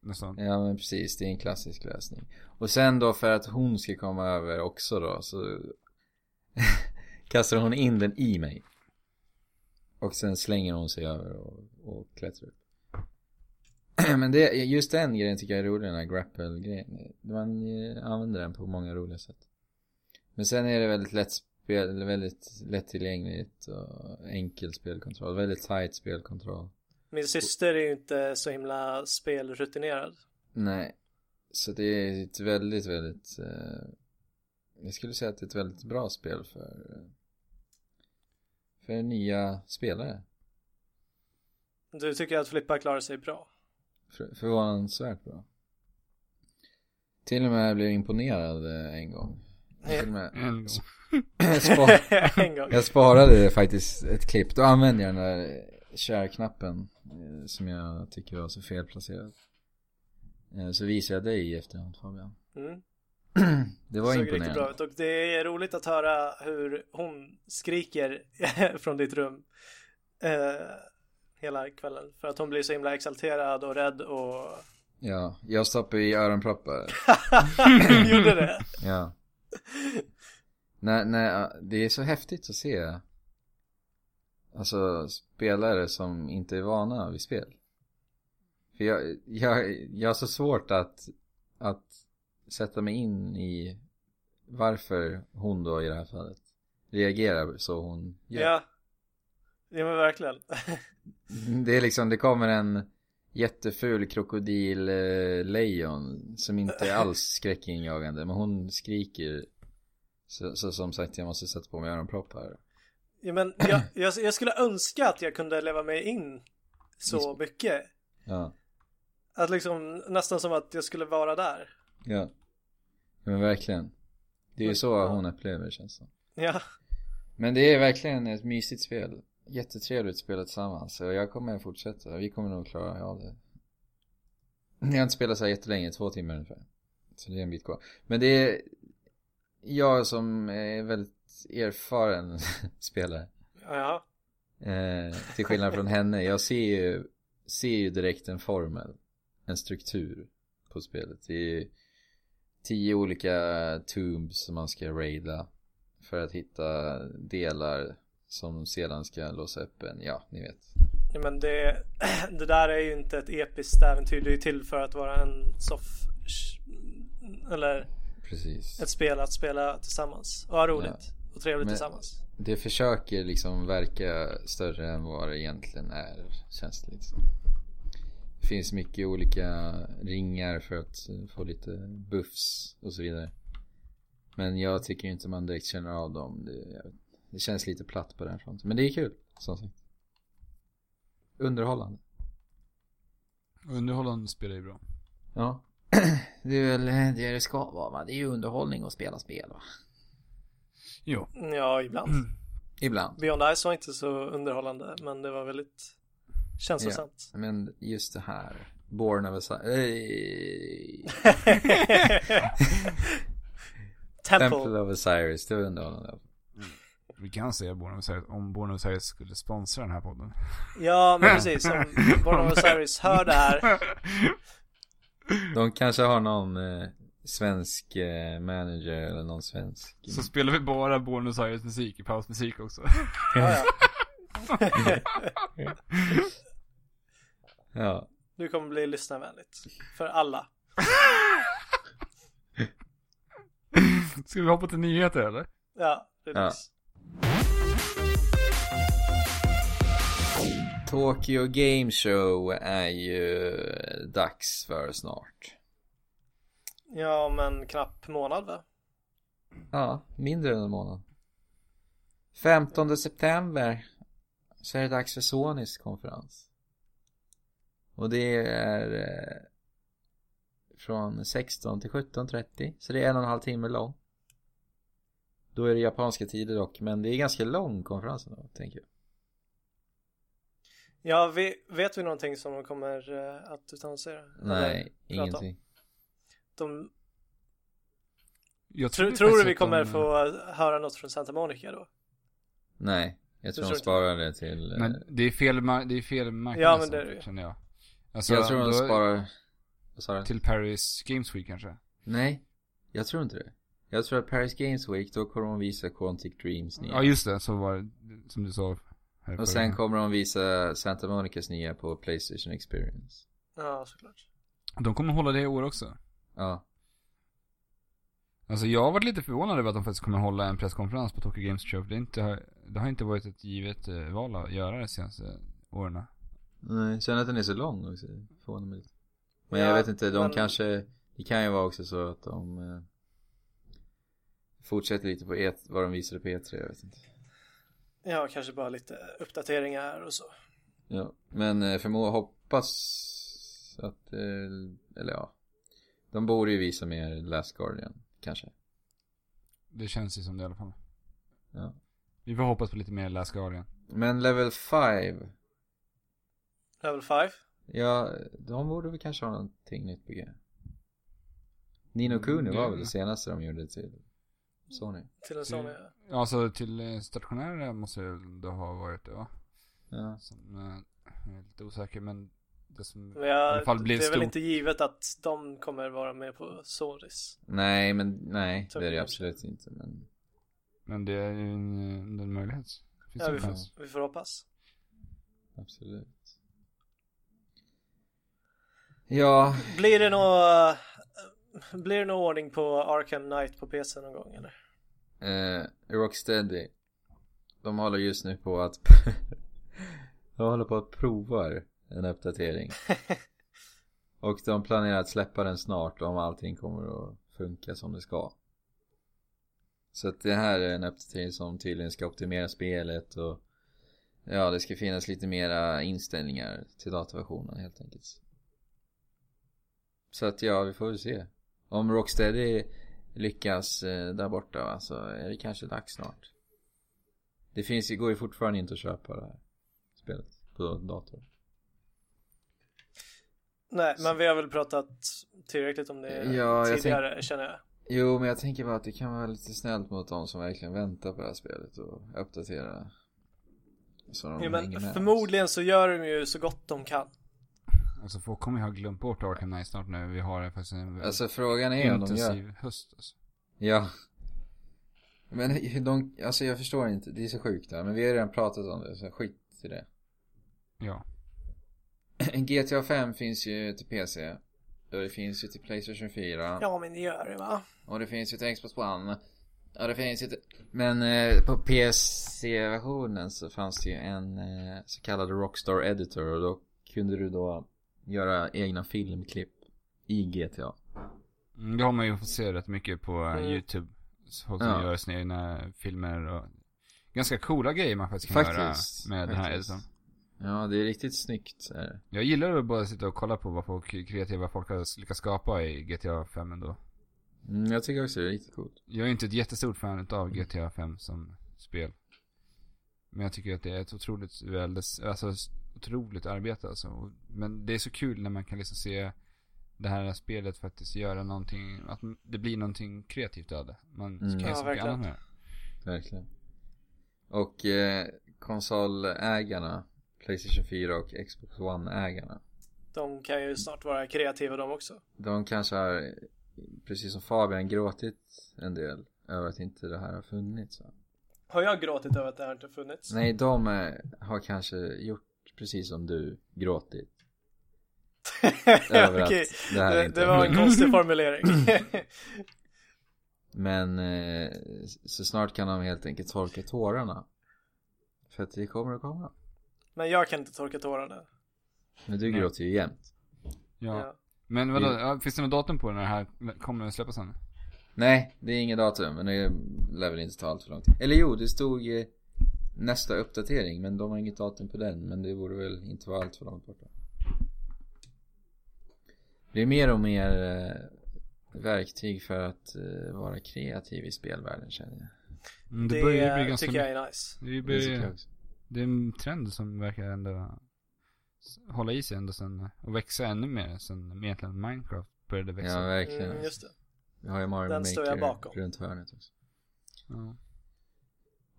Nästan?
Ja men precis, det är en klassisk lösning. Och sen då för att hon ska komma över också då så kastar hon in den i mig. Och sen slänger hon sig över och, och klättrar upp. Men det, just den grejen tycker jag är rolig, den här grapple-grejen. Man eh, använder den på många roliga sätt. Men sen är det väldigt lätt spel, väldigt lättillgängligt och enkel spelkontroll. Väldigt tight spelkontroll.
Min syster är ju inte så himla spelrutinerad.
Nej. Så det är ett väldigt, väldigt eh, Jag skulle säga att det är ett väldigt bra spel för För nya spelare
Du tycker att Flippa klarar sig bra?
för, Förvånansvärt bra Till och med jag blev imponerad eh, en gång Till och med
En gång.
Spa-
en gång.
Jag sparade faktiskt ett klipp, då använde jag den där share-knappen eh, Som jag tycker var så felplacerad Eh, Så visar jag dig i efterhand Fabian
Mm.
Det var
riktigt
imponerande
bra ut och det är roligt att höra hur hon skriker från ditt rum eh, hela kvällen. För att hon blir så himla exalterad och rädd och
Ja, jag stoppade i öronproppar
gjorde det.
Ja nej, nej, det är så häftigt att se Alltså spelare som inte är vana vid spel För jag, jag, jag har så svårt att Att sätta mig in i Varför hon då i det här fallet Reagerar så hon gör
Ja. Ja men verkligen.
Det är liksom, det kommer en jätteful krokodil eh, som inte är alls skräckinjagande men hon skriker så, så som sagt jag måste sätta på mig öronproppar
Ja, men jag, jag, jag skulle önska att jag kunde leva mig in så mycket.
Ja,
Att liksom nästan som att jag skulle vara där.
ja, ja men verkligen. Det är ju så hon upplever det känns som.
Ja.
Men det är verkligen ett mysigt spel. Jättetrevligt att spela tillsammans. Så jag kommer fortsätta, vi kommer nog klara av det. Jag har inte spelat så här jättelänge, två timmar ungefär. Så det är en bit kvar. Men det är jag som är väldigt erfaren spelare
Ja.
eh, Till skillnad från henne, jag ser ju, ser ju direkt en formel En struktur på spelet Det är ju tio olika tombs som man ska raida För att hitta delar som sedan ska låsa upp en, ja ni vet
Ja, men det, det där är ju inte ett episkt äventyr. Det är ju till för att vara en soff... Eller
Precis
ett spel att spela tillsammans. Och ha roligt.
Ja.
Och trevligt
Men-
tillsammans.
Det försöker liksom verka större än vad det egentligen är Känns det liksom Det finns mycket olika ringar för att få lite buffs och så vidare Men jag tycker inte man direkt känner av dem Det, jag vet, det känns lite platt på den fronten Men det är kul, som sagt Underhållande
Underhållande spelar ju bra.
Ja Det är väl det det ska vara va? Det är ju underhållning att spela spel va?
Jo.
Ja, ibland.
Ibland
Beyond Ice var inte så underhållande. Men det var väldigt känslosamt.
Men just det här Born of a Ey.
Temple.
Temple of Osiris, det var underhållande
Vi kan säga Born of Osiris, om Born of Osiris skulle sponsra den här podden.
Ja, men precis. Om Born of Osiris hör det här.
De kanske har någon eh, svensk eh, manager eller någon svensk
Så spelar vi bara Born of Osiris musik i pausmusik också.
Ja, ja.
Ja,
Nu kommer bli lyssnarvänligt. För alla.
Ska vi hoppa till nyheter eller?
Ja, det är
Ja.
nice.
Tokyo Game Show är ju dags för snart
Ja, men knapp månad va?
Ja, mindre än en månad 15 september så är det dags för Sonys konferens Och det är eh, från 16 till 17.30 så det är en och en halv timme lång Då är det japanska tider dock men det är ganska lång konferens då, tänker jag
Ja, vi, vet vi någonting som de kommer eh, att utannonsera?
Nej,
prata om? De,
Jag
tror, tror du vi
att
kommer
de-
få höra något från Santa Monica då?
Nej, jag tror
tror
de sparar det till eh,
Men det är fel, det är fel marknad
Ja, men
alltså,
det är det
känner jag. Alltså,
Jag tror de sparar Vad sa du?
Till Paris Games Week kanske?
Nej, jag tror inte det Jag tror att Paris Games Week, då kommer de visa Quantic Dreams nya
Ja just det, så var det som du sa. Här
Och sen kommer de visa Santa Monicas nya på Playstation Experience
Ja, såklart.
De kommer hålla det i år också.
Ja,
Alltså jag har varit lite förvånad över att de faktiskt kommer hålla en presskonferens på Tokyo Games Show. Det, är inte, det har inte varit ett givet eh, val att göra de senaste åren.
Nej, sen att den är så lång också. Förvånar mig lite. Men
Ja,
jag vet inte, de
men-
kanske, det kan ju vara också så att de eh, fortsätter lite på E, vad de visade på E3, jag vet inte.
Ja, kanske bara lite uppdateringar och så.
Ja, men eh, förmå hoppas att, eh, eller ja. De borde ju visa mer Last Guardian, kanske.
Det känns ju som det i alla fall.
Ja.
Vi får hoppas på lite mer Last Guardian.
Men Level 5,
Level 5.
ja, de borde väl kanske ha någonting nytt på G. Nino Kuni var
det-
väl det senaste de gjorde till Sony.
Till en sån.
Till- Alltså till eh, stationära måste det ha varit det va?
Ja.
Som, eh, jag är lite osäker men det som
Men
i alla fall
det
blir
är väl
stort.
inte givet att de kommer vara med på Sonys.
Nej, men nej,
Så
det är det absolut inte, men
Men det är ju en, en möjlighet. Finns
Ja,
det
vi får, vi får hoppas.
absolut. Ja,
Blir det nå Blir det någon ordning på Arkham Knight på PC någon gång eller?
eh, Rocksteady. De håller just nu på att De håller på att prova en uppdatering. Och de planerar att släppa den snart om allting kommer att funka som det ska. Så att det här är en uppdatering som tydligen ska optimera spelet och Ja, det ska finnas lite mera inställningar till dataversionen helt enkelt. Så att ja, vi får väl se. Om Rocksteady lyckas eh, där borta va, så är det kanske dags snart. Det finns ju, går ju fortfarande inte att köpa det här spelet på dator.
Nej, men vi har väl pratat tillräckligt om det
Ja, jag
tidigare känner jag.
Jo, men jag tänker bara att det kan vara lite snällt mot de som verkligen väntar på det här spelet och uppdatera. Så de
Jo, men
med.
förmodligen så gör de ju så gott de kan.
Alltså folk kommer ju ha glömt bort Arkham Knight snart nu. Vi har faktiskt en
Alltså frågan är om de gör
intensiv höst alltså.
Ja Men de, alltså jag förstår inte, det är så sjukt här Men vi har redan pratat om det, så skit i det
Ja.
GTA 5 finns ju till PC Och det finns ju till Playstation 4
Ja, men det gör det va?
Och det finns ju till Xbox One Och det finns ju till... Men eh, på PC-versionen så fanns det ju en eh, så kallad Rockstar Editor Och då kunde du då göra egna filmklipp i GTA
Mm, Det har man ju fått se rätt mycket på eh,
Mm.
YouTube. Folk som
Ja.
gör sina egna filmer och ganska coola grejer man faktiskt kan
Faktiskt,
göra med den här
faktiskt.
editorn.
Ja, det är riktigt snyggt är.
Jag gillar att bara sitta och kolla på vad folk, kreativa folk har lyckats skapa i GTA 5 ändå.
Mm, jag tycker också det är riktigt coolt
Jag är inte ett jättestort fan av GTA 5 som spel. Men jag tycker att det är ett otroligt väldigt, alltså otroligt arbete alltså. Men det är så kul när man kan liksom se det här spelet faktiskt göra någonting, att det blir någonting kreativt av det. Man kan
Mm.
göra
Ja,
så mycket
verkligen.
annat med det.
Verkligen. Och eh, konsolägarna, Playstation 4 och Xbox One-ägarna.
De kan ju snart vara kreativa de också.
De kanske har, precis som Fabian, gråtit en del över att inte det här har funnits. Va?
Har jag gråtit över att det här inte funnits?
Nej, de eh, har kanske gjort precis som du, gråtit. över att
Okej,
det här
det,
inte
det
har
var en konstig formulering.
Men eh, så snart kan de helt enkelt torka tårarna. För att det kommer att komma.
Men jag kan inte torka tårarna.
Men du gråter ju jämt.
Ja.
Ja.
Men vadå,
Det-
ja, finns det något datum på när det här kommer att släppas sen?
Nej, det är inget datum, men det lär väl inte ta allt för lång tid. Eller jo, det stod eh, nästa uppdatering, men de har inget datum på den. Men det borde väl inte vara allt för långt borta. Det är mer och mer eh, verktyg för att eh, vara kreativ i spelvärlden känner jag.
Mm, det,
Det,
börjar ju bli ganska
tycker jag är nice.
Det,
Det tycker
börjar,
jag också.
Det är en trend som verkar ändå hålla i sig ändå sen och växa ännu mer sen egentligen Minecraft började växa.
Ja, verkligen.
Mm, just det.
Vi har ju Mario
Den står jag
Maker
bakom.
runt hörnet också.
Ja.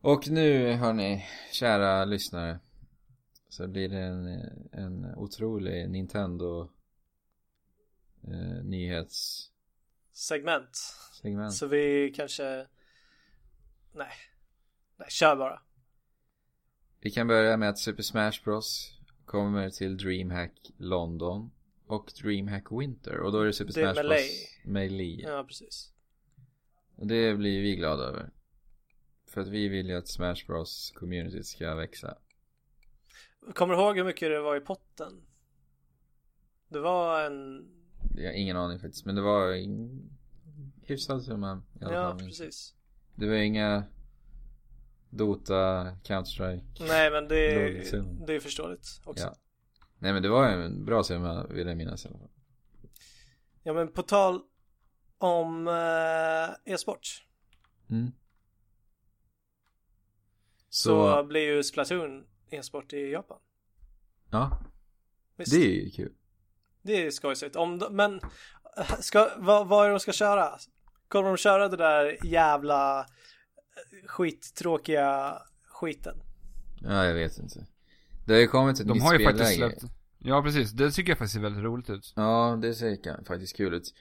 Och nu hörni, kära lyssnare. Så blir det en, en otrolig Nintendo eh, nyhetssegment.
Segment. Så vi kanske... Nej. Nej, kör bara.
Vi kan börja med att Super Smash Bros kommer till DreamHack London och DreamHack Winter. Och då är det Super
Det
Smash
Melee.
Bros Melee.
Ja, precis.
Och det blir vi glada över. För att vi vill ju att Smash Bros communityt ska växa.
Kommer du ihåg hur mycket det var i potten? Det var en...
Jag har ingen aning faktiskt. Men det var en hyfsad summa i alla
Ja,
fall.
precis.
Det var inga Dota, Counter-Strike.
Nej, men det är, det är förståeligt också.
Ja. Nej men det var en bra summa vill jag minnas i alla fall.
Ja men på tal om eh, e-sport
Mm.
så,
Så,
blir ju Splatoon e-sport i Japan.
ja.
Visst,
Det är ju kul.
det är skojsigt. Om de, men eh, ska, vad, vad är det de ska köra? Kommer de köra det där jävla skittråkiga skiten?
Ja, jag vet inte. Det har ju kommit ett
De
nytt
har ju
spelläge.
faktiskt släppt, ja precis, det tycker jag faktiskt ser väldigt roligt ut.
Ja, det ser faktiskt kul ut.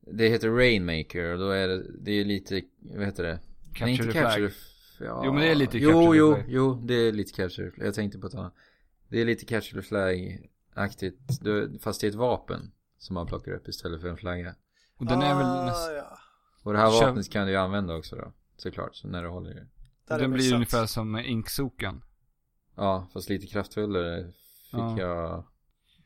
Det heter Rainmaker och då är det, det är lite, vad heter det?
Capture
Nej, inte
the
Capture
flag.
the ja.
Jo, men det är lite
jo,
Capture the
jo,
flag.
jo, det är lite Capture the flag. Jag tänkte på ett annat. Det är lite Capture the flag-aktigt. Fast det är ett vapen som man plockar upp istället för en flagga.
Och den är väl
Ah,
nästan,
ja.
Och det här vapnet kan du ju använda också då. Såklart, så när du håller i det.
Den
det
blir
sant.
ungefär som Inksokan.
Ja, fast lite kraftfullare fick
Ja.
jag.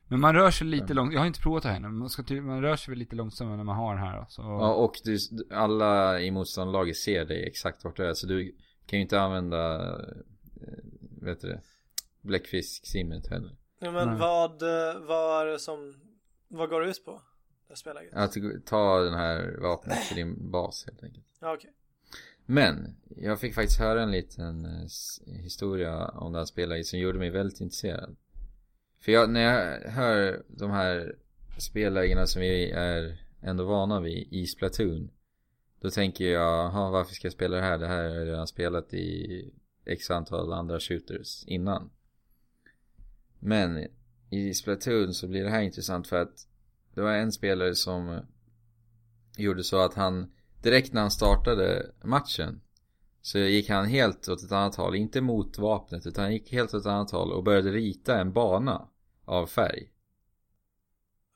Men man rör sig lite
Ja.
långsamt, jag har inte provat det här ännu, men man, ska ty- man rör sig väl lite långsammare när man har den här då, så.
Ja, och du, alla i motståndarlaget ser dig exakt vart du är. Så du kan ju inte använda, eh, vet du det, bläckfisk-simmet heller.
Ja, men
Nej.
vad, eh, vad är det som, vad går det ut på? Det spelet?
Att ta den här vapnet till din bas helt enkelt.
Ja, okej.
Men, jag fick faktiskt höra en liten eh, historia om det här spelet som gjorde mig väldigt intresserad. För jag, när jag hör de här spellägena som vi är ändå vana vid i Splatoon. Då tänker jag, "Jaha, varför ska jag spela det här? Det här har jag redan spelat i x antal andra shooters innan. Men i Splatoon så blir det här intressant för att det var en spelare som gjorde så att han direkt när han startade matchen så gick han helt åt ett annat håll, inte mot vapnet utan han gick helt åt ett annat håll och började rita en bana av färg.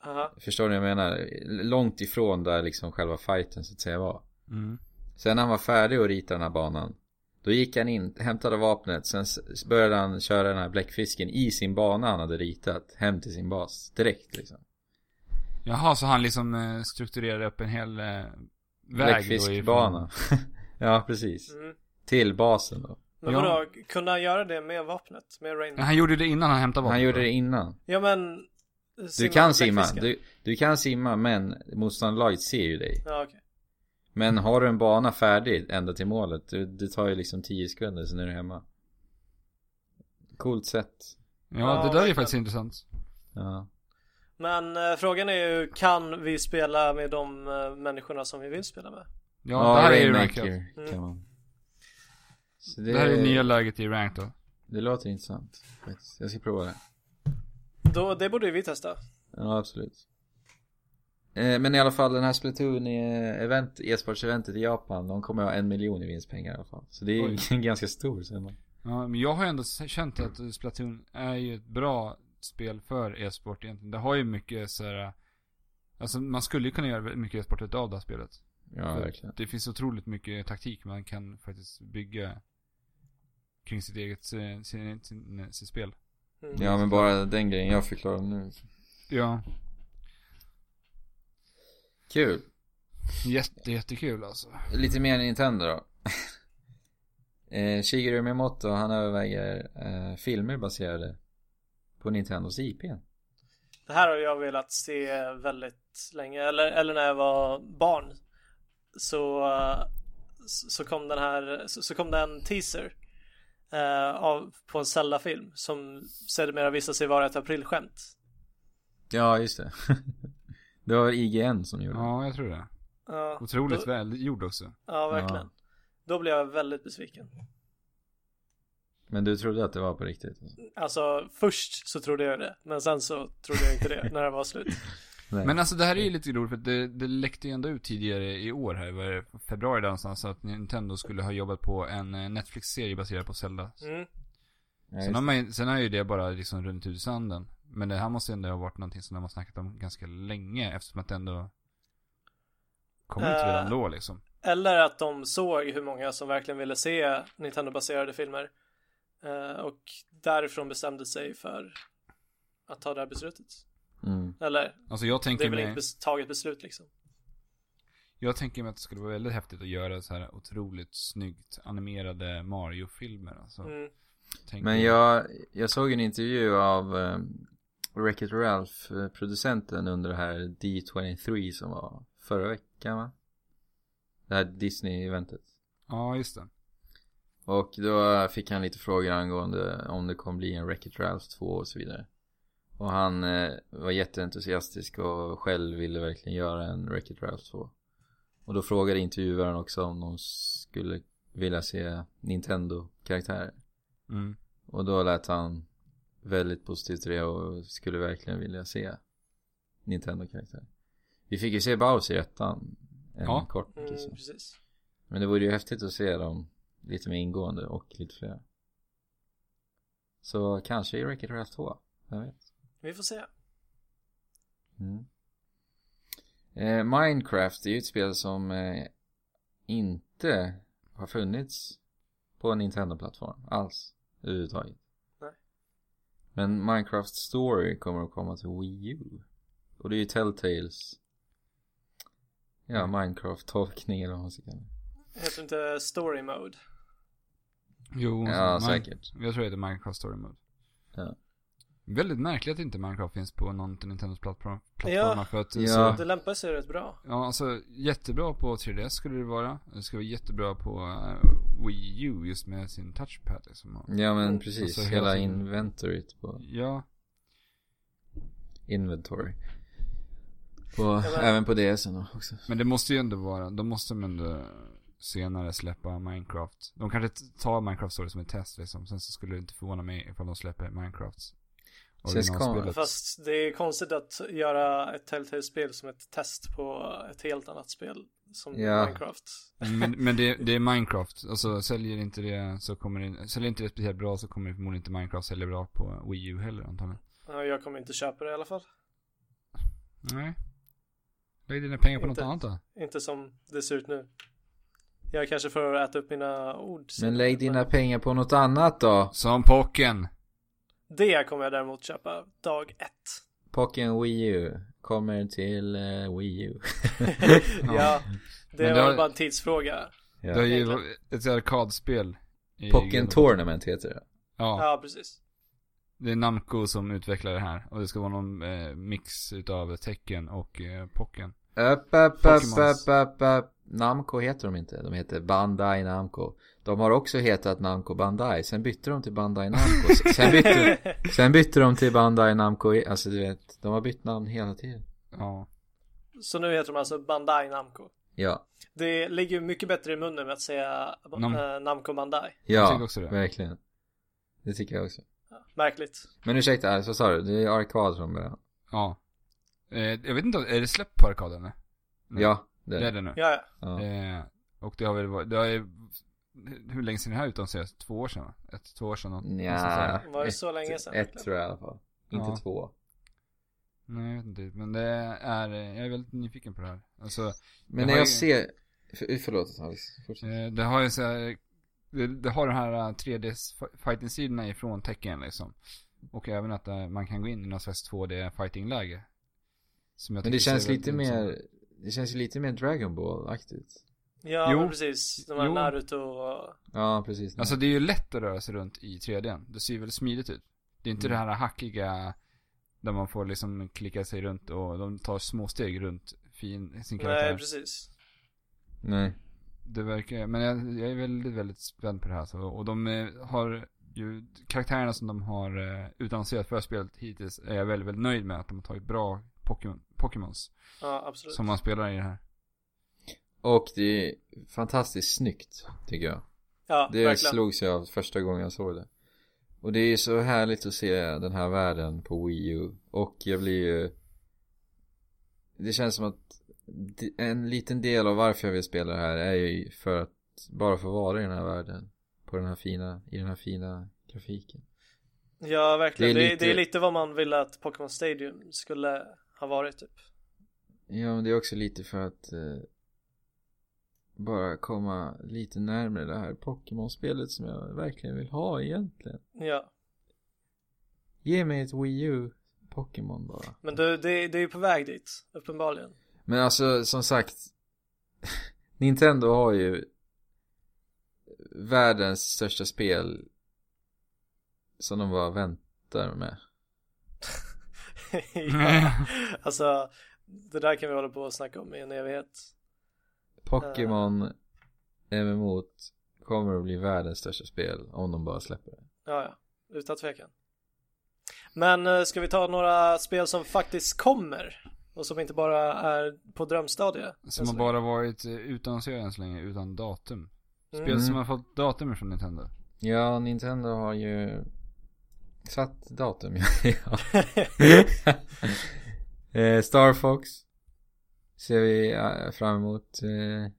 Aha.
Förstår ni vad jag menar? Långt ifrån där liksom själva fighten så att säga var.
Mm.
Sen när han var färdig att rita den här banan Då gick han in, hämtade vapnet Sen började han köra den här bläckfisken i sin bana han hade ritat Hem till sin bas direkt liksom
Jaha, så han liksom eh, strukturerade upp en hel eh,
Bläckfiskbana. Ja precis.
Mm.
Till basen då.
Men
Ja.
vadå, kunde han göra det med vapnet? Med Rain?
Men han gjorde det innan han hämtade vapnet
Han gjorde det innan.
Ja men
Du kan simma, du, du kan simma men motståndarlaget ser ju dig.
Ja okej.
Men har du en bana färdig ända till målet du, Det tar ju liksom 10 sekunder sen är du hemma. Coolt sätt.
Ja,
Ja,
det där är ju faktiskt intressant.
Ja
Men eh, frågan är ju, kan vi spela med de eh, människorna som vi vill spela med?
Ja, det här är ju rankat.
kan man Så
Det här är nya läget i rank då.
Det låter intressant faktiskt. Jag ska prova det
Då, det borde ju vi testa
Ja absolut eh, Men i alla fall den här Splatoon eh, event, e-sports-eventet i Japan De kommer ha en miljon i vinstpengar i alla fall Så det är
Oj.
ju ganska stor summa
Ja, men jag har ändå känt att Splatoon är ju ett bra spel för e-sport egentligen. Det har ju mycket så här. Alltså man skulle ju kunna göra mycket e-sport av det här spelet.
Ja
För
verkligen
Det finns otroligt mycket taktik man kan faktiskt bygga kring sitt eget, sin, sin, sin, sitt spel.
mm.
Ja men bara den grejen jag förklarar nu
Ja,
Kul
jätte, jättekul alltså.
Lite mer Nintendo då eh, Shigeru Miyamoto han överväger eh, filmer baserade på Nintendos IP
Det här har jag velat se väldigt länge, eller, eller när jag var barn. Så, så så kom den här, så, så kom det en teaser eh, av, på en Zelda-film som sedermera visade sig vara ett aprilskämt.
Ja just det. Det var IGN som gjorde det
Ja, jag tror det.
Ja,
Otroligt
då,
väl gjord också.
Ja, verkligen.
Ja.
Då blev jag väldigt besviken
Men du trodde att det var på riktigt? Alltså.
Först så trodde jag det Men sen så trodde jag inte det när det var slut
Nej.
Men alltså det här är ju lite roligt för det, det läckte ju ändå ut tidigare i år här, var det februari där någonstans, att Nintendo skulle ha jobbat på en eh, Netflix-serie baserad på Zelda.
mm.
Ja,
Sen har, man, ju- sen har ju det bara liksom runnit ut i sanden. Men det här måste ändå ha varit någonting som de har snackat om ganska länge eftersom att det ändå kom ut
Eh.
redan då liksom.
Eller att de såg hur många som verkligen ville se Nintendo-baserade filmer Eh, och därifrån bestämde sig för att ta det här beslutet.
Mm.
Eller,
Alltså jag
det
tänker
är väl
mig,
inte bes- taget beslut liksom.
jag tänker mig att det skulle vara väldigt häftigt att göra så här otroligt snyggt animerade Mario-filmer. Alltså,
Mm.
Men jag, jag såg en intervju av um, Wreck-It Ralph, eh, producenten under det här D23 som var förra veckan va? Det här Disney-eventet.
Ja, just det.
Och då fick han lite frågor angående om det kommer bli en Wreck-It Ralph 2 och så vidare. Och han eh, var jätteentusiastisk och själv ville verkligen göra en Wreck-It Ralph 2. Och då frågade intervjuaren också om de skulle vilja se Nintendo-karaktärer.
Mm.
Och då lät han väldigt positivt till det och skulle verkligen vilja se Nintendo-karaktärer. Vi fick ju se Bowser i ettan. En
Ja.
kort
Mm,
liksom.
precis.
Men det vore ju häftigt att se dem lite mer ingående och lite fler. Så kanske i Wreck-It Ralph 2. Vem vet?
Vi får se.
Mm. Eh, Minecraft är ju ett spel som eh, inte har funnits på en Nintendo-plattform alls överhuvudtaget.
Nej.
Men Minecraft Story kommer att komma till Wii U. Och det är ju Telltales Ja, Minecraft-tolkning eller vad man ska kalla det.
Heter inte Story Mode?
Jo,
Ja,
Min-
säkert.
Jag tror det heter Minecraft Story Mode.
Ja.
Väldigt märkligt att inte Minecraft finns på någon Nintendos plattform, plattformar
Ja.
för att
Ja.
så,
Det lämpar sig rätt bra.
Ja, alltså jättebra på 3DS skulle det vara. Det ska vara jättebra på uh, Wii U just med sin touchpad liksom.
Ja men
Mm.
precis,
Alltså,
hela
hela
inventoryt på
Ja,
inventory. På,
men-
även på DSen då också.
men det måste ju ändå vara, de måste ändå senare släppa Minecraft. De kanske tar Minecraft Story som ett test liksom. Sen så skulle det inte förvåna mig ifall de släpper Minecraft. Originalspelet.
Fast det är konstigt att göra ett Telltale-spel som ett test på ett helt annat spel. Som
Ja.
Minecraft.
Men, men det, det är Minecraft. Alltså säljer inte det så kommer det, säljer inte det speciellt bra så kommer det förmodligen inte Minecraft sälja bra på Wii U heller antagligen.
Ja, Jag kommer inte köpa det i alla fall.
Nej. Lägg dina pengar på
Inte.
något annat då.
Inte som det ser ut nu. Jag kanske får äta upp mina ord.
Men lägg dina pengar på något annat då.
Som Pocken.
Det kommer jag däremot köpa dag ett.
Pocken Wii U kommer till eh, Wii U.
ja, det
Men det
var
har-
bara en tidsfråga.
Det har
ja.
ju ett arkadspel.
Pocken Tournament heter det.
Ja,
Ja, precis.
det är Namco som utvecklar det här. Och det ska vara någon eh, mix utav tecken och eh, Pocken.
Upp, upp, upp, upp, upp, upp. Namco heter de inte. De heter Bandai Namco. De har också hetat Namco Bandai. Sen bytte de till Bandai Namco. Sen bytte, sen bytte de till Bandai Namco. Alltså du vet, de har bytt namn hela tiden.
Ja.
Så nu heter de alltså Bandai Namco.
Ja,
Det ligger mycket bättre i munnen med att säga
Nam-
äh, Namco Bandai.
Jag
ja,
tycker också det.
verkligen. Det tycker jag också.
Ja, märkligt.
Men ursäkta, så vad sa du? Det är arkad från början.
Ja. Eh, jag vet inte, är det släppt på arkaden? Nej.
Ja, det
Det
är
är
det.
nu.
Ja, ja.
Ja.
Eh, och det har väl varit, det har ju, hur länge sedan är det här utannonserades? Två år sedan va? Ett, två år sedan? något- där.
Var det
ett,
så länge sedan,
Ett
verkligen?
tror jag i alla fall. Inte
Ja.
två.
Nej, jag vet inte. Men det är, eh, jag är väldigt nyfiken på det här. Alltså,
Men när jag
ju-
ser... För, förlåt Alex, fortsätt.
eh, det har ju så här, det, det har de här eh, 3D fighting-sidorna ifrån tecken liksom. Och även att eh, man kan gå in i någon slags 2D fighting-läge. Som jag
Men det känns lite mer... Det känns lite mer Dragon Ball-aktigt.
Ja,
Jo.
precis. De här
Jo.
Naruto och...
Ja, precis.
Alltså det är ju lätt att röra sig runt i 3D. Det ser ju väldigt smidigt ut. Det är inte
Mm.
det här hackiga där man får liksom klicka sig runt och de tar små steg runt fin, sin karaktär.
Nej, precis.
Nej.
Det verkar, men jag, jag är väldigt, väldigt spänd på det här. Så, och de eh, har ju, karaktärerna som de har eh, utannonserat för spelet hittills är jag väldigt, väldigt nöjd med att de har tagit bra Pokémon, Pokémons.
Ja, absolut.
Som man spelar i det här.
Och det är fantastiskt snyggt, tycker jag.
Ja,
Det
verkligen.
slogs jag av första gången jag såg det. Och det är så härligt att se den här världen på Wii U. Och jag blir ju... Det känns som att en liten del av varför jag vill spela det här är ju för att bara få vara i den här världen. På den här fina, i den här fina grafiken.
Ja, verkligen.
Det
Det
är
är,
lite-
det är lite vad man ville att Pokémon Stadium skulle ha varit typ.
Ja men det är också lite för att eh, bara komma lite närmare det här Pokémon-spelet som jag verkligen vill ha egentligen.
Ja.
Ge mig ett Wii U Pokémon bara.
Men du, det, det är ju på väg dit, uppenbarligen.
Men alltså som sagt Nintendo har ju världens största spel som de bara väntar med.
ja. Alltså, det där kan vi hålla på och snacka om i en evighet.
Pokémon MMO kommer att bli världens största spel om de bara släpper det.
Ja, ja, utan tvekan. Men eh, ska vi ta några spel som faktiskt kommer? Och som inte bara är på drömstadie?
Som har bara varit eh, utannonserade än så länge, utan datum. Spel
Mm.
som har fått datum från Nintendo.
Ja, Nintendo har ju satt datum. ja. eh, Star Fox ser vi eh, fram emot eh,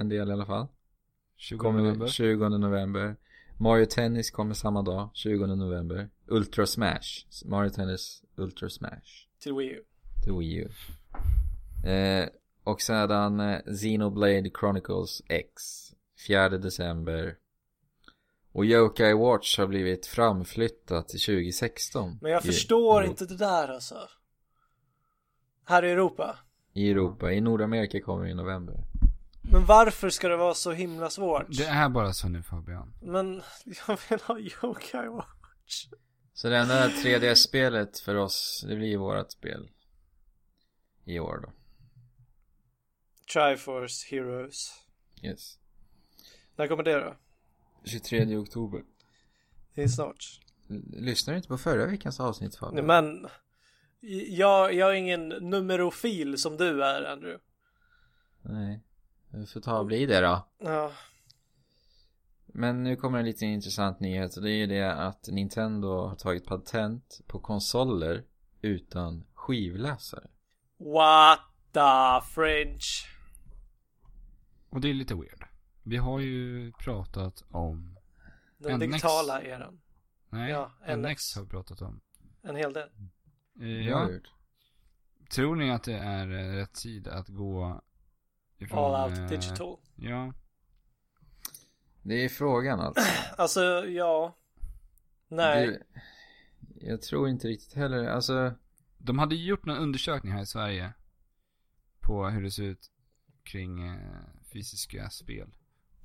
en del i alla fall.
20
Kommer
november.
20 november. Mario Tennis kommer samma dag, 20 november. Ultra Smash. Mario Tennis Ultra Smash.
Till Wii U.
Till Wii U. Eh, och sedan eh, Xenoblade Chronicles X. 4 december. Och Yokai Watch har blivit framflyttat till 2016.
Men jag förstår
i,
inte det där alltså. Här i Europa.
I Europa. I Nordamerika kommer det i november.
Men varför ska det vara så himla svårt?
Det är bara så nu Fabian.
Men jag vill ha Yokai Watch.
Så det enda 3D-spelet för oss, det blir vårat spel. I år då.
Triforce Heroes.
Yes.
När kommer det då?
23 oktober.
Det är snart.
Lyssnar du inte på förra veckans avsnitt
Nej,
Fabian?
men jag, jag är ingen numerofil som du är Andrew.
Nej. Vi får ta och bli det då.
Ja,
Men nu kommer en lite intressant nyhet och det är ju det att Nintendo har tagit patent på konsoler utan skivläsare.
what the fringe.
Och det är lite weird. Vi har ju pratat om,
Den
NX.
digitala eran.
nej,
Ja,
NX
NX.
har vi pratat om.
En hel del.
Eh, ja, tror ni att det är eh, rätt tid att gå ifrån...
All out
eh,
digital.
Ja,
Det är frågan alltså.
Alltså, ja. Nej.
Det, jag tror inte riktigt heller, alltså.
de hade ju gjort någon undersökning här i Sverige. På hur det ser ut kring eh, fysiska spel.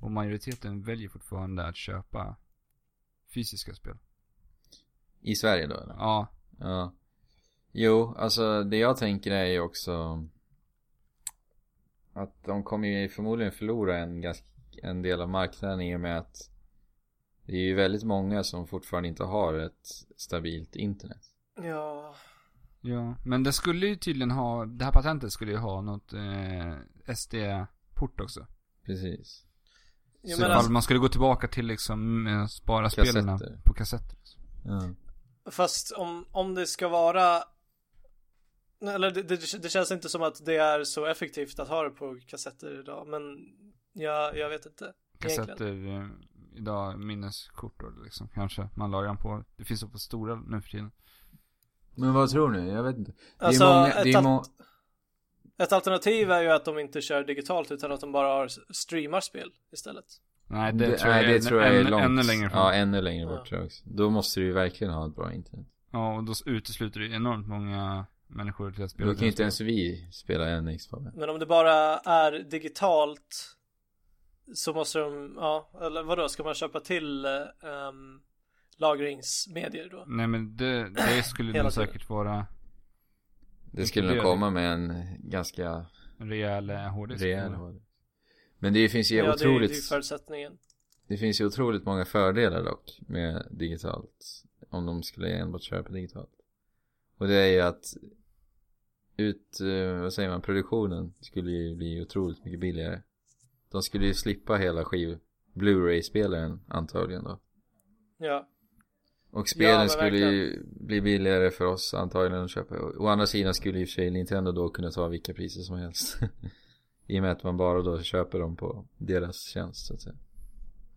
Och majoriteten väljer fortfarande att köpa fysiska spel.
I Sverige då eller?
Ja,
Ja. Jo, alltså det jag tänker är ju också att de kommer ju förmodligen förlora en, ganska, en del av marknaden i och med att det är ju väldigt många som fortfarande inte har ett stabilt internet.
Ja.
ja. Men det skulle ju tydligen ha, det här patentet skulle ju ha något eh, SD-port också.
Precis.
Jo,
Så
men
Ifall
alltså,
man skulle gå tillbaka till liksom eh, spara
Kassetter.
på kassetter.
Ja.
fast om, om det ska vara eller det, det, det känns inte som att det är så effektivt att ha det på kassetter idag men jag, jag vet inte egentligen.
Kassetter, eh, idag minneskort då liksom. Kanske man lagrar dem på. Det finns så på stora nu för tiden.
Men vad tror ni? Jag vet inte. Det är
Alltså,
många, det är må-
ett alternativ är ju att de inte kör digitalt utan att de bara har streamar spel istället.
Nej, det,
det,
tror jag,
nej, det
är,
tror jag är
ännu,
långt.
ännu längre fram.
Ja,
Ja,
ännu längre bort
Ja.
tror jag också. Då måste du ju verkligen ha ett bra internet.
och då utesluter det enormt många människor till att spela
Då kan inte
spel.
ens vi spela NX på.
Men om det bara är digitalt så måste de, ja, eller vadå, ska man köpa till um, lagringsmedier då?
Nej men det, det skulle nog säkert vara
Det skulle nog komma med en ganska
en rejäl eh, hårddisk.
rejäl. Men det finns ju
ja, det, är-
otroligt
det är ju förutsättningen.
Det finns ju otroligt många fördelar dock med digitalt. Om de skulle enbart köra på digitalt. Och det är ju att ut, eh, vad säger man, produktionen skulle ju bli otroligt mycket billigare. De skulle ju slippa hela skiv Blu-ray-spelaren antagligen då.
Ja,
Och spelen
men
skulle ju bli billigare för oss antagligen att köpa. Å andra sidan skulle i och för sig Nintendo då kunna ta vilka priser som helst. I och med att man bara då köper dem på deras tjänst så att säga.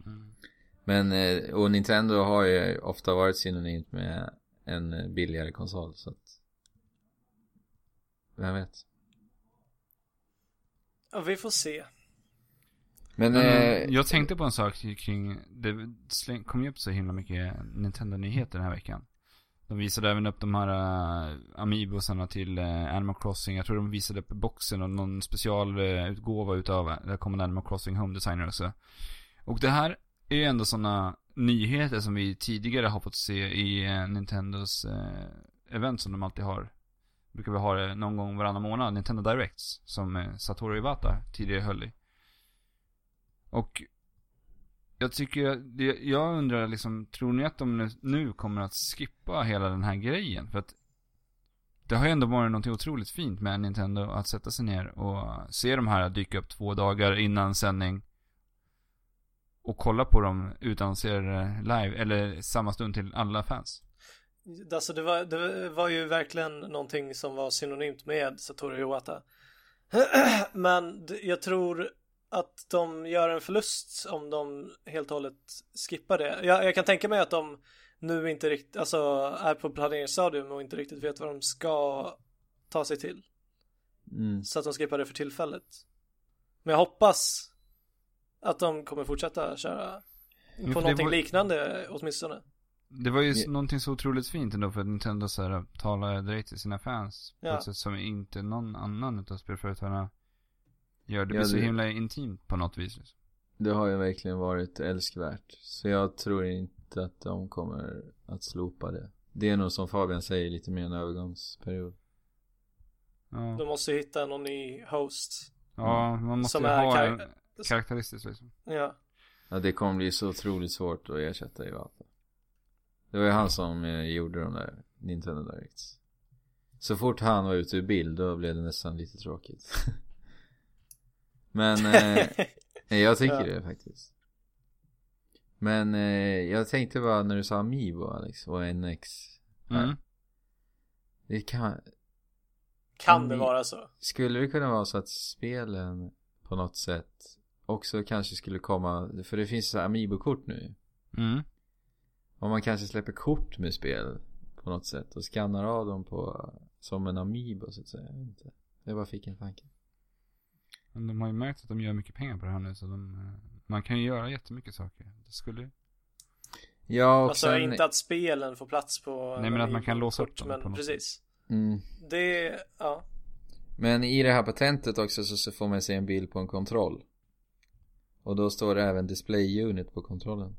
Mm.
Men, eh, och Nintendo har ju ofta varit synonymt med en billigare konsol så att Vem vet?
ja vi får se.
Men,
Men,
eh,
jag tänkte på en sak kring, det kom ju upp så himla mycket Nintendo-nyheter den här veckan. De visade även upp de här uh, Amiibosarna till uh, Animal Crossing. Jag tror de visade upp boxen och någon specialutgåva utav, uh, där kommer Animal Crossing Home Designer också. Och det här är ju ändå sådana nyheter som vi tidigare har fått se i uh, Nintendos uh, event som de alltid har. Brukar vi ha det någon gång varannan månad, Nintendo Directs, som uh, Satoru Iwata tidigare höll i. Och jag tycker, jag undrar liksom, tror ni att de nu, kommer att skippa hela den här grejen? För att det har ju ändå varit något otroligt fint med Nintendo att sätta sig ner och se de här dyka upp två dagar innan sändning. Och kolla på dem utannonserade eh, live, eller samma stund till alla fans.
Alltså det var, det var ju verkligen någonting som var synonymt med Satoru Iwata. Men jag tror att de gör en förlust om de helt och hållet skippar det. Jag, jag kan tänka mig att de nu inte riktigt, alltså är på planeringsstadium och inte riktigt vet vad de ska ta sig till.
mm.
Så att de skippar det för tillfället. Men jag hoppas att de kommer fortsätta köra på någonting
var-
liknande åtminstone.
Det var ju
Ja.
någonting så otroligt fint ändå för att Nintendo så här, talar direkt till sina fans. På
Ja.
ett sätt som inte någon annan utav spelföretagarna gör. Det
Ja,
blir så
det-
himla intimt på något vis. Liksom.
Det har ju verkligen varit älskvärt. Så jag tror inte att de kommer att slopa det. Det är nog som Fabian säger lite mer en övergångsperiod.
Ja.
De måste hitta någon ny host.
ja, man måste
Som
ha
kar-
en karaktäristiskt liksom.
Ja.
Ja, det kommer bli så otroligt svårt att ersätta Iwata. Det var ju han som eh, gjorde de där Nintendo Directs. Så fort han var ute ur bild då blev det nästan lite tråkigt. Men eh, jag tycker
Ja.
det faktiskt. Men eh, jag tänkte bara när du sa Amiibo Alex och NX.
Mm.
Det kan,
kan det vara så?
Skulle det kunna vara så att spelen på något sätt också kanske skulle komma, för det finns så här Amiibo-kort nu.
Mm.
Om man kanske släpper kort med spel på något sätt och skannar av dem på, som en Amiibo så att säga. Jag vet inte. Jag bara fick en tanke.
Men de har ju märkt att de gör mycket pengar på det här nu så de, eh, man kan ju göra jättemycket saker. Det skulle
Ja och
Alltså
sen,
inte att spelen får plats på
Nej, men att man kan låsa upp dem
Men
på något
precis.
mm.
Det, ja.
Men i det här patentet också så, får man se en bild på en kontroll. Och då står det även display unit på kontrollen.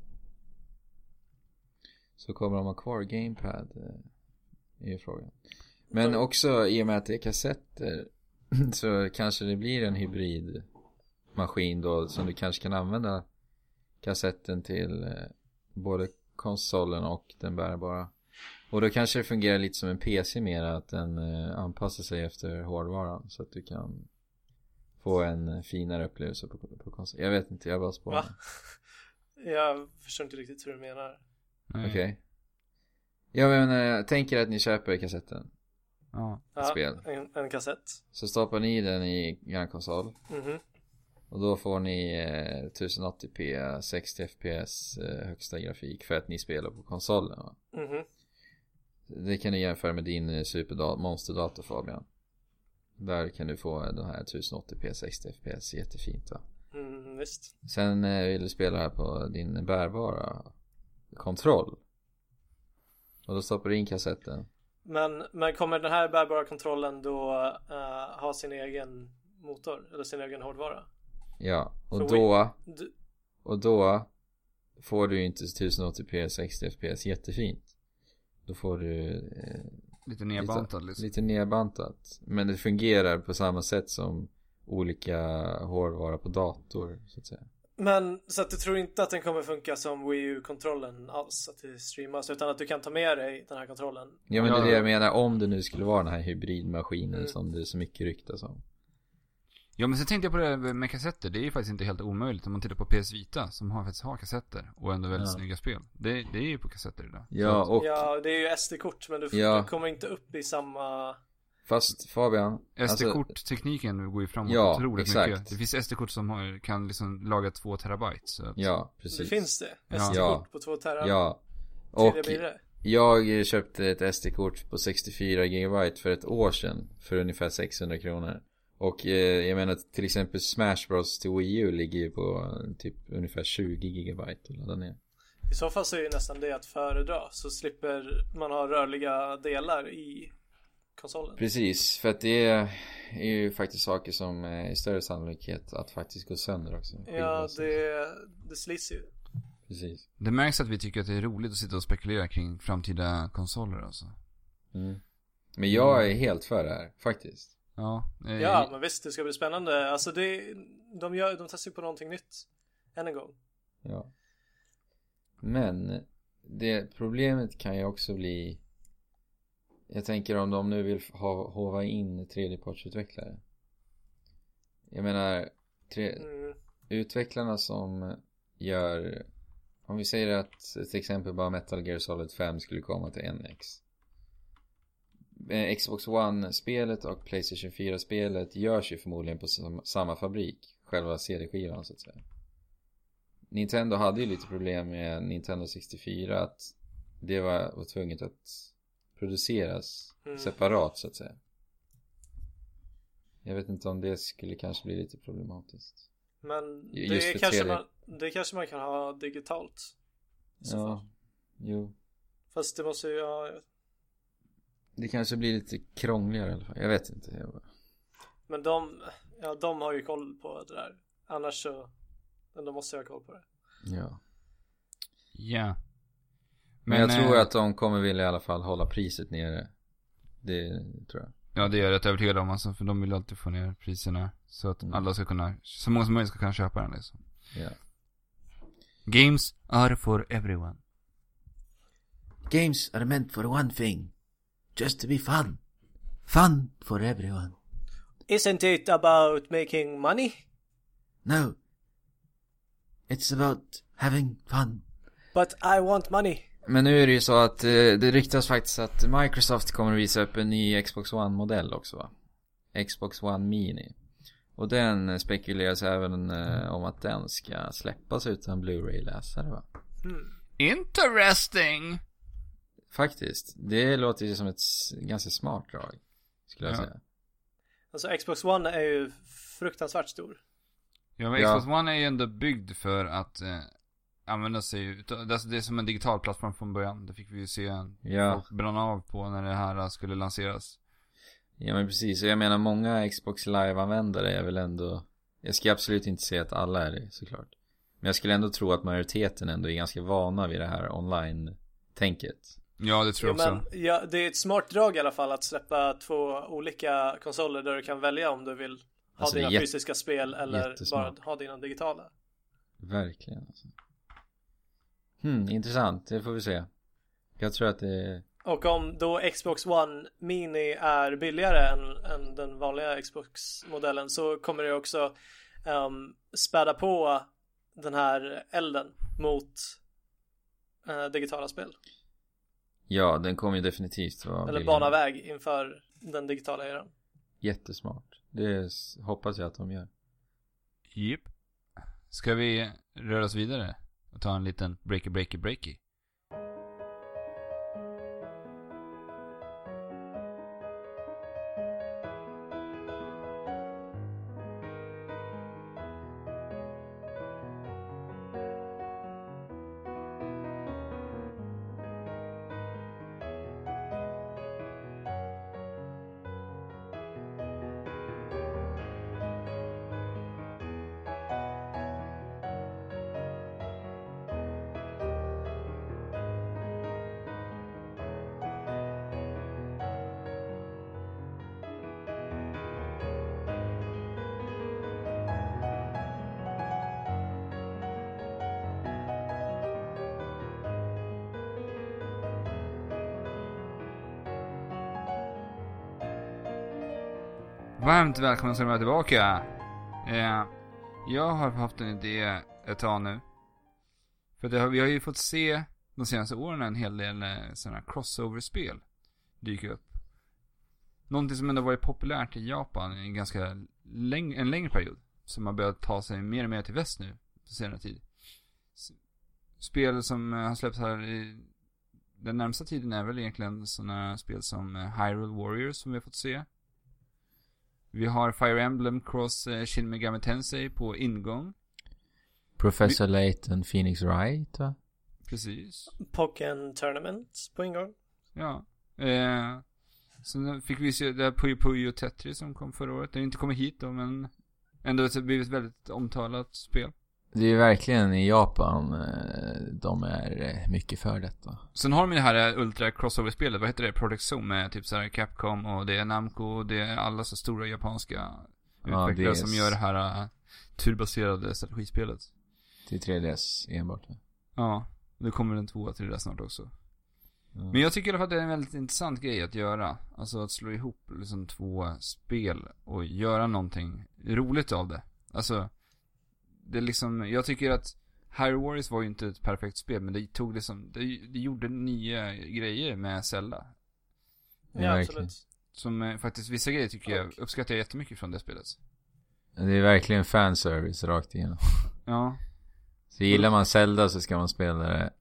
Så kommer de ha kvar gamepad eh, är frågan. Men också i och med att det är kassetter så kanske det blir en hybridmaskin då som du kanske kan använda kassetten till eh, både konsolen och den bärbara. Och då kanske det fungerar lite som en PC mer att den eh, anpassar sig efter hårdvaran så att du kan få en finare upplevelse på, på konsol. Jag vet inte, jag bara
Va?
sparar.
Jag förstår inte riktigt hur du menar.
Okej. Jag menar, tänker att ni köper kassetten,
Ja.
Ja,
Spel.
En, en kassett.
så stoppar ni den i er konsol
Mhm.
och då får ni eh, 1080p, 60 fps eh, högsta grafik för att ni spelar på konsolen va?
Mhm.
Det kan du jämföra med din eh, superdator, monsterdator Fabian. Där kan du få den här 1080p 60 fps jättefint va.
Mm, visst.
Sen eh, vill du spela här på din bärbara kontroll. Och då stoppar du in kassetten.
Men, men kommer den här bärbara kontrollen då eh, ha sin egen motor? Eller sin egen hårdvara?
Ja, och
För
då,
Du,
och då får du ju inte 1080p 60 fps jättefint. Då får du eh,
Lite nedbantad liksom.
lite nedbantat. Men det fungerar på samma sätt som olika hårdvara på dator så att säga.
Men så att du tror inte att den kommer funka som Wii U-kontrollen alls? Att det streamas? Utan att du kan ta med dig den här kontrollen?
Ja men det är det
ja.
jag menar om det nu skulle vara den här hybridmaskinen
Mm.
som det är så mycket ryktas om.
Ja men så tänkte jag på det här med kassetter. Det är ju faktiskt inte helt omöjligt om man tittar på PS Vita som har, faktiskt har kassetter och ändå väldigt
Ja.
snygga spel. Det, det är ju på kassetter idag.
Ja och
Ja, det är ju SD-kort men du,
Ja.
du kommer inte upp i samma...
fast Fabian. alltså-
SD-korttekniken går ju framåt
Ja,
otroligt
exakt.
mycket. Det finns SD-kort som har, kan liksom laga två terabyte. Så att,
Ja
Det
precis.
finns det? SD-kort
Ja.
på 2 tera?
Ja. Och
det?
jag köpte ett SD-kort på 64 GB för ett år sedan. För ungefär 600 kronor. Och eh, jag menar till exempel Smash Bros till Wii U ligger ju på eh, typ ungefär 20 gigabyte att ladda ner.
I så fall så är ju nästan det att föredra så slipper man ha rörliga delar i konsolen.
Precis, för att det är, ju faktiskt saker som är större sannolikhet att faktiskt gå sönder också.
Ja, det, det slits ju.
Precis.
Det märks att vi tycker att det är roligt att sitta och spekulera kring framtida konsoler alltså.
Mm. Men jag är helt för det här, faktiskt.
Ja. Eh,
Ja, men visst det ska bli spännande. Alltså det, de, gör, de testar ju på någonting nytt. Än en gång.
Ja. Men det problemet kan ju också bli Jag tänker om de nu vill ha, hova in tredjepartsutvecklare. Jag menar tre,
Mm.
Utvecklarna som gör Om vi säger att till exempel bara Metal Gear Solid 5 skulle komma till NX Eh, Xbox One-spelet och Playstation 4-spelet görs ju förmodligen på sam- samma fabrik Själva CD-skivan så att säga. Nintendo hade ju lite problem med Nintendo 64 att det var, var tvunget att produceras
Mm.
separat så att säga. Jag vet inte om det skulle kanske bli lite problematiskt.
Men det, kanske
3D.
man, det kanske man kan ha digitalt. I så fall.
Ja, jo.
Fast det måste ju, ja,
Det kanske blir lite krångligare i alla fall. Jag vet inte. Jag...
men de, ja de har ju koll på det där. Annars så, men de måste ju ha koll på det.
Ja.
Ja.
Men, jag
eh,
tror att de kommer vilja i alla fall hålla priset nere. Det tror jag.
Ja, det är jag rätt övertygad om alltså, för de vill alltid få ner priserna. Så att
Mm.
alla ska kunna, så många som möjligt ska kunna köpa den liksom.
Ja.
Games are for everyone.
Games are meant for one thing. Just to be fun. Fun for everyone.
Isn't it about making money?
No. It's about having fun.
But I want money.
Men nu är det ju så att eh, det ryktas faktiskt att Microsoft kommer att visa upp en ny Xbox One-modell också va? Xbox One Mini. Och den eh, spekuleras även eh, om att den ska släppas utan Blu-ray-läsare va?
Hmm.
Interesting!
Faktiskt. Det låter ju som ett ganska smart drag. Skulle jag
Ja.
säga.
Alltså Xbox One är ju fruktansvärt stor.
Ja, men
Ja.
Xbox One är ju ändå byggd för att eh, använda sig utav, alltså det är som en digital plattform från början. Det fick vi ju se
Ja.
folk bränna av på när det här skulle lanseras.
Ja men precis. Och jag menar många Xbox Live-användare är väl ändå... Jag ska absolut inte säga att alla är det såklart. Men jag skulle ändå tro att majoriteten ändå är ganska vana vid det här online-tänket.
Ja, det tror
Ja,
jag också.
men ja, det är ett smart drag i alla fall att släppa två olika konsoler där du kan välja om du vill ha
Alltså,
dina fysiska spel eller bara
jättesmart.
ha dina digitala.
Verkligen alltså. Hmm, intressant. Det får vi se. Jag tror att det...
Och om då Xbox One Mini är billigare än, än den vanliga Xbox-modellen så kommer det också um, späda på den här elden mot eh, digitala spel.
Ja, den kommer ju definitivt vara
Eller
billig.
bana väg inför den digitala eran.
Jättesmart. Det hoppas jag att de gör.
Japp. Ska vi röra oss vidare? Och ta en liten breaky breaky breaky? Varmt välkomna ska ni vara tillbaka. Eh, jag har haft en idé ett tag nu. För det har, vi har ju fått se de senaste åren en hel del eh, sådana här crossover-spel dyka upp. Någonting som ändå varit populärt i Japan i en ganska läng en längre period. Som har börjat ta sig mer och mer till väst nu på senare tid. Spel som eh, har släppts här i den närmsta tiden är väl egentligen sådana spel som eh, Hyrule Warriors som vi har fått se. Vi har Fire Emblem Cross eh, Shin Megami Tensei på ingång.
Professor Layton Phoenix Wright va?
Precis.
Pokken Tournament på ingång.
Ja. Eh, sen fick vi se det här Puyo Puyo Tetris som kom förra året. Det har inte kommit hit då men ändå ett blivit ett väldigt omtalat spel.
Det är verkligen i Japan eh, de är eh, mycket för detta.
Sen har de ju det här eh, Ultra Crossover-spelet, vad heter det? Project Zoom med typ såhär Capcom och det är Namco och det är alla så stora japanska
Ja,
utvecklare
är
som gör det här turbaserade strategispelet.
Till 3DS enbart.
Ja, det kommer en tvåa till det där snart också.
Ja.
Men jag tycker i alla fall att det är en väldigt intressant grej att göra. Alltså att slå ihop liksom två spel och göra någonting roligt av det. Alltså, det liksom, jag tycker att Hyrule Warriors var ju inte ett perfekt spel, men det tog liksom, det, det gjorde nya grejer med Zelda.
Ja,
absolut.
Som eh, faktiskt, vissa grejer tycker jag, uppskattar jag jättemycket från det spelet.
Det är verkligen fanservice rakt igenom.
Ja.
Så gillar man Zelda så ska man spela det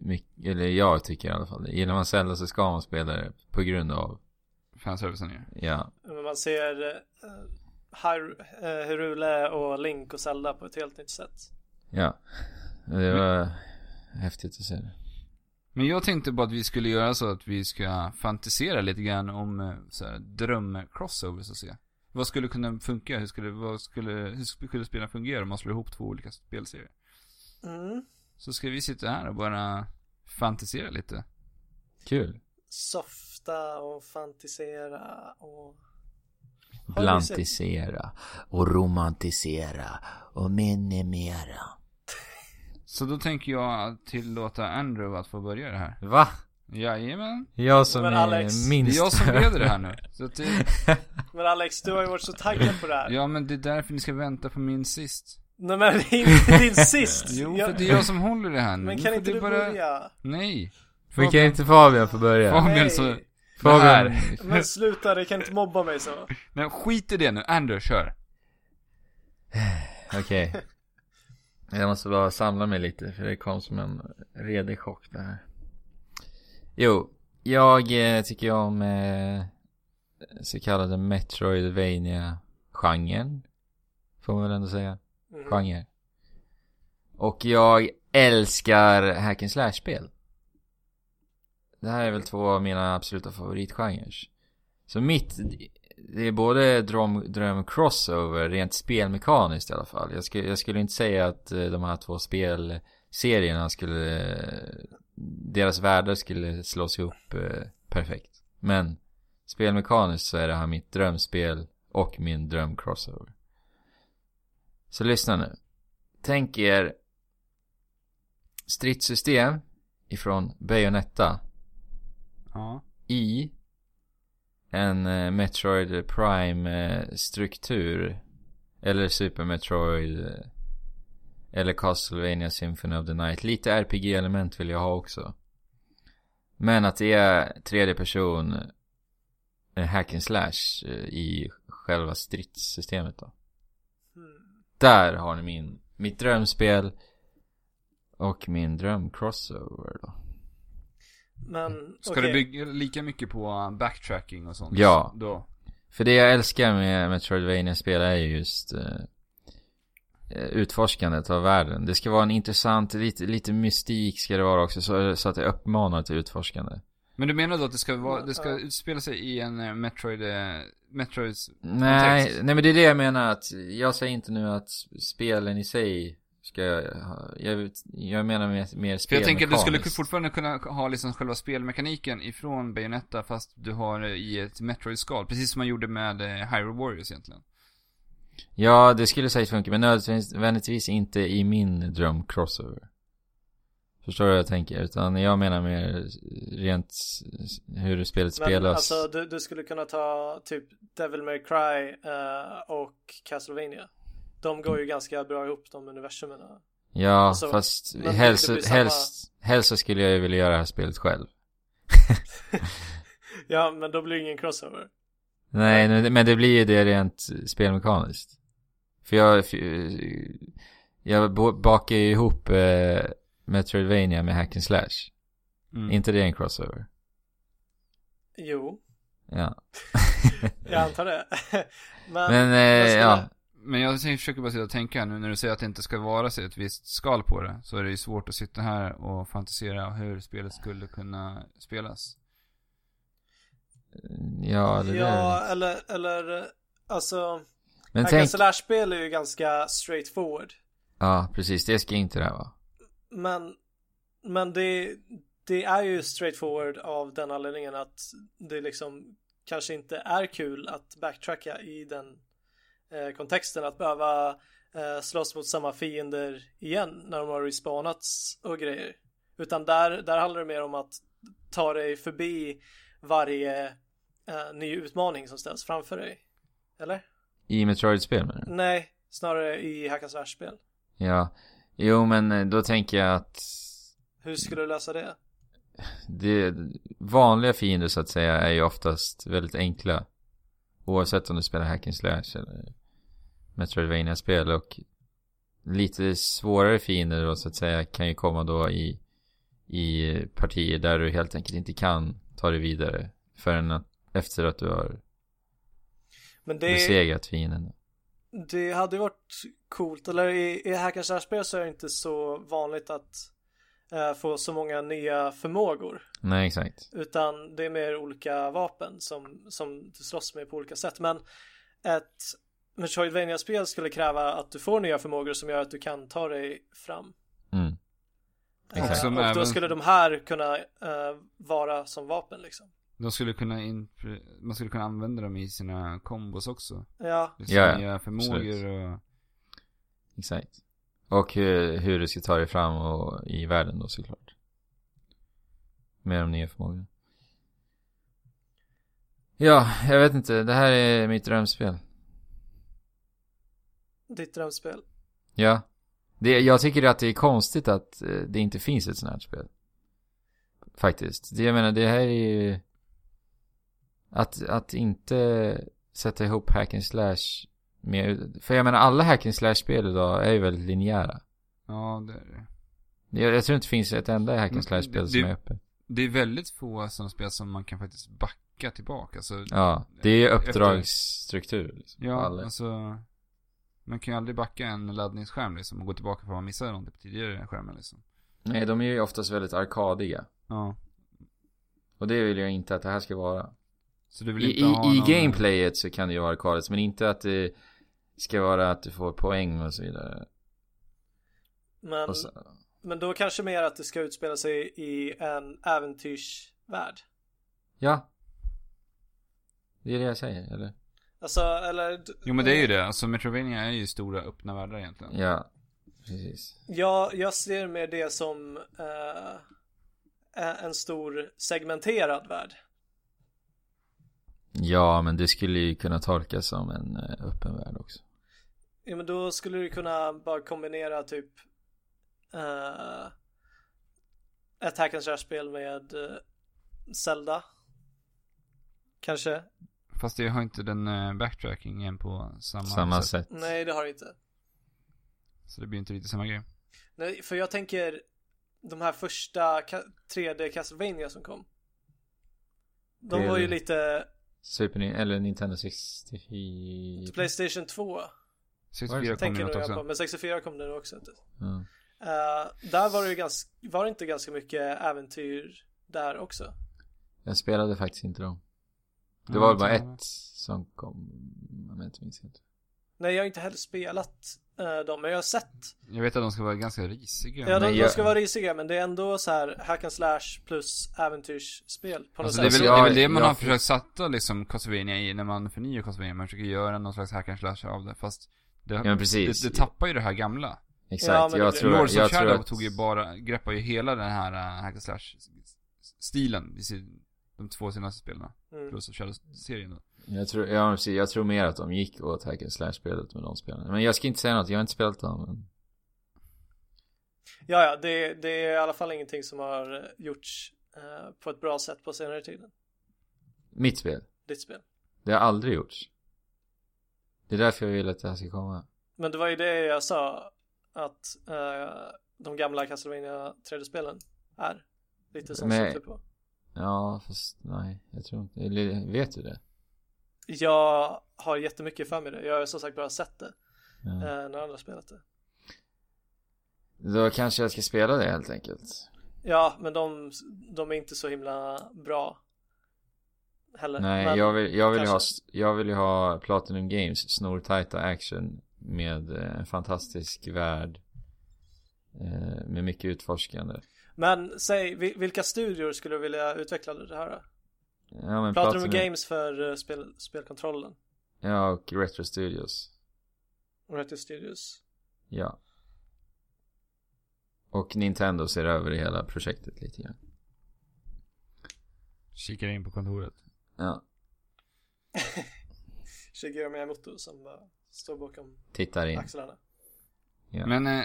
mycket, eller jag tycker i alla fall det. Gillar man Zelda så ska man spela det på grund av,
Fanservicen ju.
ja.
Men man ser uh, Hyrule och Link och Zelda på ett helt nytt sätt.
Ja. Det var häftigt att se det.
Men jag tänkte bara att vi skulle göra så att vi ska fantisera lite grann om eh, så här, dröm-crossovers och se. Vad skulle kunna funka? Hur skulle, vad skulle, hur skulle spelen fungera om man slår ihop två olika spelserier?
Mm.
Så ska vi sitta här och bara fantisera lite.
Kul.
Softa och fantisera och...
Blantisera.
Och romantisera och minimera.
Så då tänker jag tillåta Andrew att få börja det här.
Va?
Jajamän.
Jag som
Men
är
Alex,
Det är
minst
jag som leder det här nu. Så det,
Men Alex, du har ju varit så taggad på det här.
ja men det är därför ni ska vänta på min sist.
Nej men det är inte din sist.
Jo,
Jag-
för det är jag som håller det här nu.
Men kan inte du
bara-
börja?
Nej.
Men kan inte Fabian få börja?
Fabian så...
Fabian.
Men sluta, du kan inte mobba mig så.
Nej, skit i det nu. Andrew, kör.
Okej. Jag måste bara samla mig lite för det kom som en redig chock det här. Jo, jag eh, tycker om eh, så kallade Metroidvania-genren. Får man väl ändå säga.
Mm.
Genre. Och jag älskar hack and slash-spel. Det här är väl två av mina absoluta favoritgenrer. Så mitt, det är både dröm, dröm crossover, rent spelmekaniskt i alla fall. Jag skulle, jag skulle inte säga att eh, de här två spelserierna skulle, eh, deras världar skulle slås ihop eh, perfekt. Men spelmekaniskt så är det här mitt drömspel och min dröm crossover. Så lyssna nu. Tänk er stridssystem ifrån Bayonetta
Ja.
i en eh, Metroid Prime eh, eller Super Metroid eh, eller Castlevania Symphony of the Night. Lite RPG-element vill jag ha också. Men att det är tredje person hack and slash i själva stridssystemet då.
Mm.
Där har ni min, mitt drömspel och min dröm crossover då.
Men
Ska
okej.
du bygga lika mycket på backtracking och sånt?
Ja.
Då.
För det jag älskar med Metroidvania-spel är ju just eh, eh, utforskandet av världen. Det ska vara en intressant, lite, lite mystik ska det vara också så, så att det uppmanar till utforskande.
Men du menar då att det ska vara, det ska utspela sig i en eh, Metroid, eh, Metroids
Nej,
kontext?
nej men det är det jag menar att jag säger inte nu att spelen i sig ska ha, jag, jag menar mer, mer
För jag tänker att du skulle fortfarande kunna ha liksom själva spelmekaniken ifrån Bayonetta fast du har det i ett Metroid-skal. Precis som man gjorde med eh, Hyrule Warriors egentligen.
Ja, det skulle säkert funka, men nödvändigtvis inte i min dröm crossover. Förstår du vad jag tänker? Utan jag menar mer rent hur spelet
Men
spelas.
alltså du, du skulle kunna ta typ Devil May Cry eh, och Castlevania. De går ju ganska bra ihop de universumerna.
ja,
alltså,
fast helst,
blir samma-
helst, helst så skulle jag ju vilja göra det här spelet själv.
Ja, men då blir det ingen crossover.
Nej, men det blir ju det rent spelmekaniskt. För jag, för, jag bakar ju ihop eh, Metroidvania med hack and slash.
Mm.
inte det en crossover?
Jo.
Ja.
Jag antar det. men,
Men, eh,
vad ska
ja.
Men jag försöker bara sitta och tänka nu när du säger att det inte ska vara så ett visst skal på det. Så är det ju svårt att sitta här och fantisera hur spelet skulle kunna spelas.
Ja, det
Ja, eller, eller alltså.
Men tänk,
slash-spel är ju ganska straightforward.
ja precis, det ska inte det här vara.
Men, men det, det är ju straightforward av den anledningen att det liksom kanske inte är kul att backtracka i den kontexten. Att behöva eh, slåss mot samma fiender igen när de har respawnats och grejer. Utan där, där handlar det mer om att ta dig förbi varje eh, ny utmaning som ställs framför dig. Eller?
I Metroid-spel menar du?
Nej, snarare i hack slash-spel.
Ja. Jo, men eh, då tänker jag att
Hur skulle du lösa det?
det, vanliga fiender så att säga är ju oftast väldigt enkla. Oavsett om du spelar hack slash eller metroidvania spel och lite svårare fiender då så att säga kan ju komma då i, i partier där du helt enkelt inte kan ta dig vidare förrän att, efter att du har
Men det,
besegrat fienden.
det hade ju varit coolt, eller i, i hack and slash-spel så är det inte så vanligt att eh, få så många nya förmågor.
Nej, exakt.
Utan det är mer olika vapen som, som du slåss med på olika sätt. Men ett Metroidvania-spel skulle kräva att du får nya förmågor som gör att du kan ta dig fram.
Mm. Exakt.
Som
och då skulle de här kunna eh, vara som vapen liksom.
De skulle kunna man skulle kunna använda dem i sina kombos också.
Ja,
Liksom
Ja, ja.
nya förmågor
Absolut.
och...
Exakt. Och hur, hur du ska ta dig fram och i världen då såklart. Med de nya förmågorna. Ja, jag vet inte. Det här är mitt drömspel.
Ditt drömspel.
Ja. Det, jag tycker att det är konstigt att eh, det inte finns ett sånt här spel. Faktiskt. Det, jag menar, det här är ju... Att, att inte sätta ihop hack and slash med... För jag menar, alla hack and slash spel idag är ju väldigt linjära.
Ja, det är det.
Jag, jag tror inte det finns ett enda hack and
Men
slash spel
det-
som är öppet.
Det är väldigt få sådana spel som man kan faktiskt backa tillbaka. Alltså,
Ja, det är uppdragsstruktur liksom.
Ja,
Alla.
alltså. Man kan ju aldrig backa en laddningsskärm liksom och gå tillbaka för att man missade någonting på tidigare skärmen liksom.
Nej, de är ju oftast väldigt arkadiga.
Ja.
Och det vill jag inte att det här ska vara.
Så du vill
I,
inte
i,
ha
i
någon...
gameplayet så kan det ju vara arkadiskt, men inte att det ska vara att du får poäng och så vidare.
Men,
så,
men då kanske mer att det ska utspela sig i en äventyrsvärld.
ja. Det är det jag säger, eller?
Alltså, eller...
Jo men det är ju det. Alltså Metrovania är ju stora öppna världar egentligen.
Ja, precis.
Jag, jag ser mer det som eh, eh, en stor segmenterad värld.
Ja, men det skulle ju kunna tolkas som en eh, öppen värld också.
Ja men då skulle du kunna bara kombinera typ eh, ett hack and slash-spel med eh, Zelda. Kanske?
Fast det har inte den eh, backtrackingen på samma,
Samma
sätt.
sätt.
Nej det har det inte.
Så det blir inte riktigt samma grej.
Nej, för jag tänker de här första ka- 3D Castlevania som kom. De
Det
var ju
det.
lite
Super eller Nintendo 64.
Playstation 2
64 kom något
jag på.
också.
Men 64 kom det också. inte?
Ja.
Eh, där var det ju ganska, var det inte ganska mycket äventyr där också?
Jag spelade faktiskt inte dem. Det var
jag
bara
tror
ett som kom, om jag inte minns helt.
Nej, jag har inte heller spelat eh, dem, men jag har sett.
det. Jag vet att de ska vara ganska risiga.
Ja, de, de ska vara risiga, men det är ändå så här hack and slash plus äventyrsspel på något
Alltså det är
sätt.
väl,
jag-
det, är väl det man
jag-
har försökt sätta liksom Castlevania i när man förnyar Castlevania. Man försöker göra någon slags hack and slash av det. Fast det,
Ja, precis.
det, det tappar ju det här gamla.
Exakt,
Ja, det
jag tror,
Lords
jag
of Shadow
tror att...
tog ju bara, greppar ju hela den här uh, hack and slash stilen i sin, de två senaste spelen.
Mm.
Lords of Shadow-serien då.
Jag tror, ja, jag tror mer att de gick åt hack and slash-spelet med de spelarna. Men jag ska inte säga något, jag har inte spelat dem. Men...
Ja, ja, det, det är i alla fall ingenting som har gjorts eh, på ett bra sätt på senare tid.
Mitt spel,
Ditt spel.
det har aldrig gjorts. Det är därför jag vill att det här ska komma.
Men det var ju det jag sa att eh, de gamla Castlevania 3D-spelen är lite som
Men-
på.
Ja, fast nej, jag tror inte. Eller vet du det?
Jag har jättemycket för mig det. Jag har som sagt bara sett det.
Ja.
Eh, när andra spelat det.
Då kanske jag ska spela det helt enkelt.
Ja, men de, de är inte så himla bra. Heller.
Nej,
men,
jag vill, jag vill ha, jag vill ju ha Platinum Games snortajta action med eh, en fantastisk värld. Eh, med mycket utforskande.
Men säg, vil- vilka studior skulle du vilja utveckla det här då?
Ja men
Pratar du med Games för eh, spel, spelkontrollen?
Ja och Retro Studios.
Retro Studios?
Ja. Och Nintendo ser över hela projektet lite grann.
Kikar in på kontoret.
Ja,
Shigeru Miyamoto som bara står bakom
tittar in.
axlarna.
Ja.
Men, eh,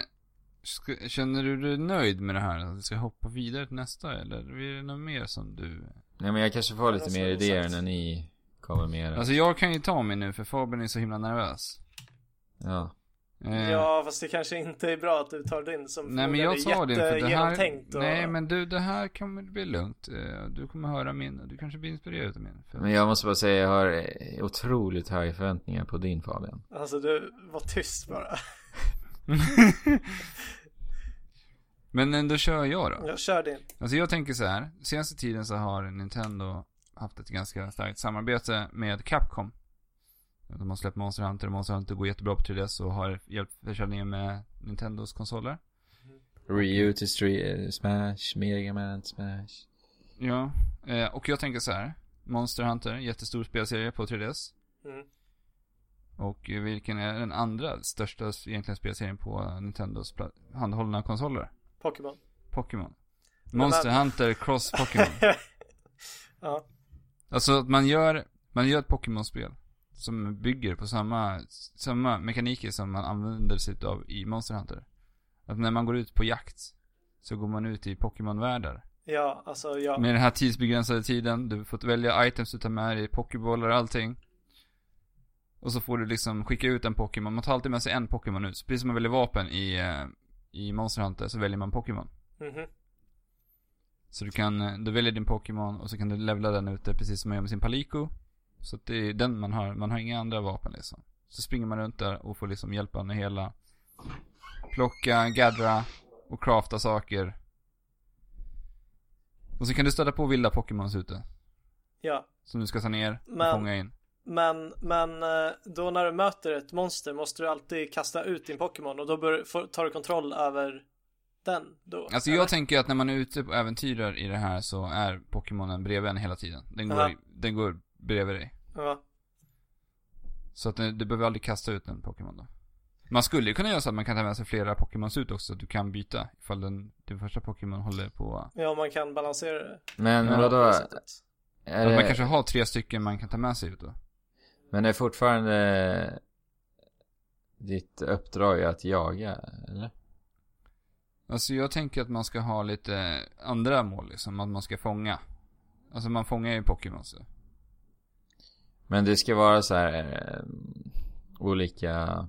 ska, känner du dig nöjd med det här? Att du ska hoppa vidare till nästa? Eller är det något mer som du...
Nej men jag kanske får lite
det
mer idéer när ni kommer med det.
Alltså jag kan ju ta mig nu för Fabian är så himla nervös.
Ja.
Eh,
Ja, fast det kanske inte är bra att du tar din som
Nej men jag sa det för det här...
och...
Nej men du, det här kommer bli lugnt. Eh, Du kommer höra min, du kanske blir inspirerad av min. För...
Men jag måste bara säga, jag har eh, otroligt höga förväntningar på din Fabian.
Alltså du, var tyst bara.
men ändå kör jag då.
Jag kör din.
Alltså jag tänker så här. Senaste tiden så har Nintendo haft ett ganska starkt samarbete med Capcom. De har släppt Monster Hunter och Monster Hunter går jättebra på 3DS och har hjälpt försäljningen med Nintendos konsoler.
Ryu till Street, eh, Smash, Mega Man Smash.
Ja, eh, och jag tänker så här. Monster Hunter, jättestor spelserie på 3DS.
Mm.
Och eh, vilken är den andra största egentligen spelserien på Nintendos handhållna konsoler?
Pokémon.
Pokémon. Monster Hunter Cross Pokémon.
ja.
Alltså att man gör, man gör ett Pokémon-spel. Som bygger på samma, samma mekaniker som man använder sig av i Monster Hunter. Att när man går ut på jakt. Så går man ut i Pokémon-världar.
Ja, alltså ja.
Med den här tidsbegränsade tiden. Du får välja items du tar med dig, pokébollar och allting. Och så får du liksom skicka ut en Pokémon. Man tar alltid med sig en Pokémon ut. Så precis som man väljer vapen i, eh, i Monster Hunter så väljer man Pokémon.
Mhm.
Så du kan, eh, du väljer din Pokémon och så kan du levla den ute precis som man gör med sin Palico. Så att det är den man har, man har inga andra vapen liksom. Så springer man runt där och får liksom hjälpa med hela Plocka, gaddra och crafta saker. Och så kan du stöta på vilda Pokémons ute.
Ja.
Som du ska ta ner och
Men-
fånga in.
Men, men eh, då när du möter ett monster måste du alltid kasta ut din Pokémon och då bör, får, tar du kontroll över den då?
Alltså
eller?
jag tänker att när man är ute på äventyr i det här så är Pokémonen bredvid en hela tiden. Den går, den går bredvid dig.
Ja.
Så att du, behöver aldrig kasta ut en Pokémon då. Man skulle ju kunna göra så att man kan ta med sig flera Pokémons ut också, du kan byta ifall den, din första Pokémon håller på...
ja, man kan balansera det.
Men vadå?
det.
Är
man kanske har tre stycken man kan ta med sig ut då.
Men är fortfarande ditt uppdrag att jaga, eller?
Alltså jag tänker att man ska ha lite andra mål liksom, att man ska fånga. Alltså man fångar ju Pokémon så.
Men det ska vara så här eh, olika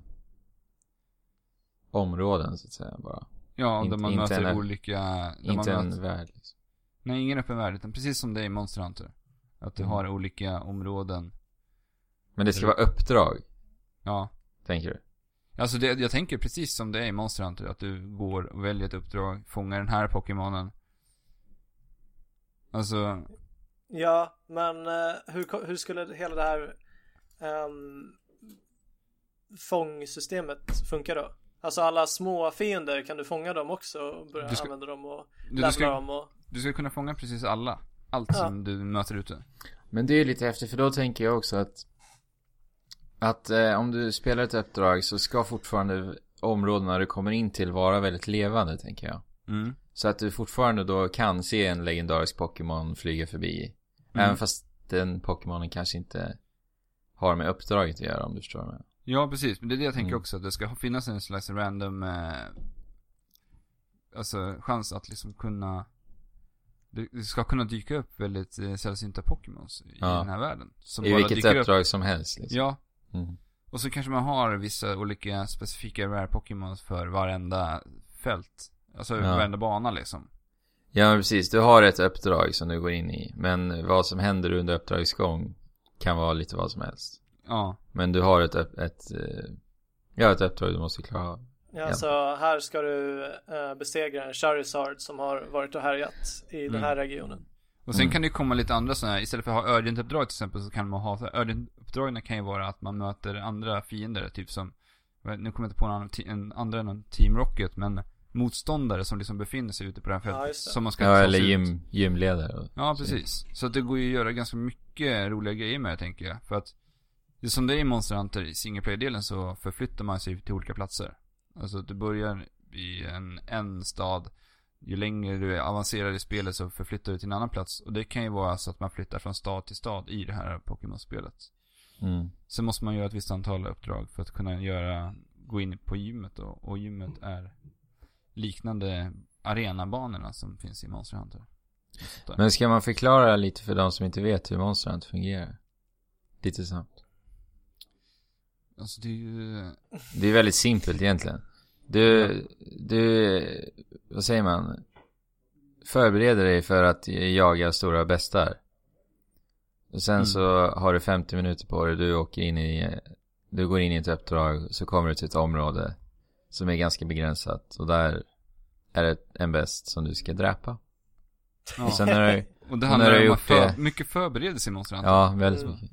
områden så att säga bara.
Ja,
Inte-
där man möter
en-
olika... Där
Inte
man
en
möter,
värld liksom.
Nej, ingen öppen värld, utan precis som det är i Monster Hunter. Att du
Mm.
har olika områden.
Men det ska vara uppdrag,
Ja.
tänker du?
Alltså det, jag tänker precis som det är i Monster Hunter, att du går och väljer ett uppdrag, fångar den här Pokémonen. Alltså,
Ja, men eh, hur, hur skulle hela det här um, fångsystemet funka då? Alltså alla små fiender, kan du fånga dem också och börja
ska-
använda dem och
du,
levla
du, ska,
dem och...
du ska kunna fånga precis alla. Allt
Ja.
som du möter ute.
Men det är ju lite häftigt för då tänker jag också att Att eh, om du spelar ett uppdrag så ska fortfarande områdena du kommer in till vara väldigt levande tänker jag.
Mm.
Så att du fortfarande då kan se en legendarisk Pokémon flyga förbi.
Mm.
Även fast den Pokémonen kanske inte har med uppdraget att göra om du förstår menar.
Ja, precis. Men det är det jag tänker
Mm.
också. Att det ska finnas en slags random, eh, alltså chans att liksom kunna, det ska kunna dyka upp väldigt eh, sällsynta Pokémons i
Ja.
den här världen. Som
I vilket uppdrag som helst
Upp.
liksom.
Ja.
Mm.
Och så kanske man har vissa olika specifika rare Pokémons för varenda fält. Alltså
Ja.
varenda bana liksom.
Ja men precis, du har ett uppdrag som du går in i. Men vad som händer under uppdragets gång kan vara lite vad som helst.
Ja.
Men du har ett, upp- ett, eh, ja, ett uppdrag du måste klara av.
Ja,
Ja.
så här ska du eh, besegra en Charizard som har varit och härjat i den här regionen.
Och sen
Mm.
kan det ju komma lite andra sådana här, istället för att ha Urgent-uppdrag till exempel så kan man ha, Urgent-uppdragen kan ju vara att man möter andra fiender, typ som, nu kommer jag inte på en annan, ti- en andra än Team Rocket, men motståndare som liksom befinner sig ute på det här
Ja,
fältet.
det.
som man ska
Ja,
ta
eller
sig ut.
gym, gymledare. och-
Ja, precis. Så att det går ju att göra ganska mycket roliga grejer med det, tänker jag. För att, det är som det är i Monster Hunter, i single player-delen så förflyttar man sig till olika platser. Alltså, du börjar i en, en stad. Ju längre du är avancerad i spelet så förflyttar du till en annan plats. Och det kan ju vara så att man flyttar från stad till stad i det här Pokémon-spelet.
Mm.
Sen måste man göra ett visst antal uppdrag för att kunna göra, gå in på gymmet då. Och gymmet är liknande arenabanorna som finns i Monster Hunter.
Men ska man förklara lite för de som inte vet hur Monster Hunter fungerar? Lite snabbt.
Alltså det är ju...
Det är väldigt simpelt egentligen. Du, du, vad säger man? Förbereder dig för att jaga stora bestar. Och sen
Mm.
så har du 50 minuter på dig, du åker in i, du går in i ett uppdrag, så kommer du till ett område som är ganska begränsat. Och där är det en best som du ska dräpa.
Ja.
Och sen är det,
Och det handlar
när du
om för, mycket förberedelse i Monster Hunter.
ja, väldigt mycket.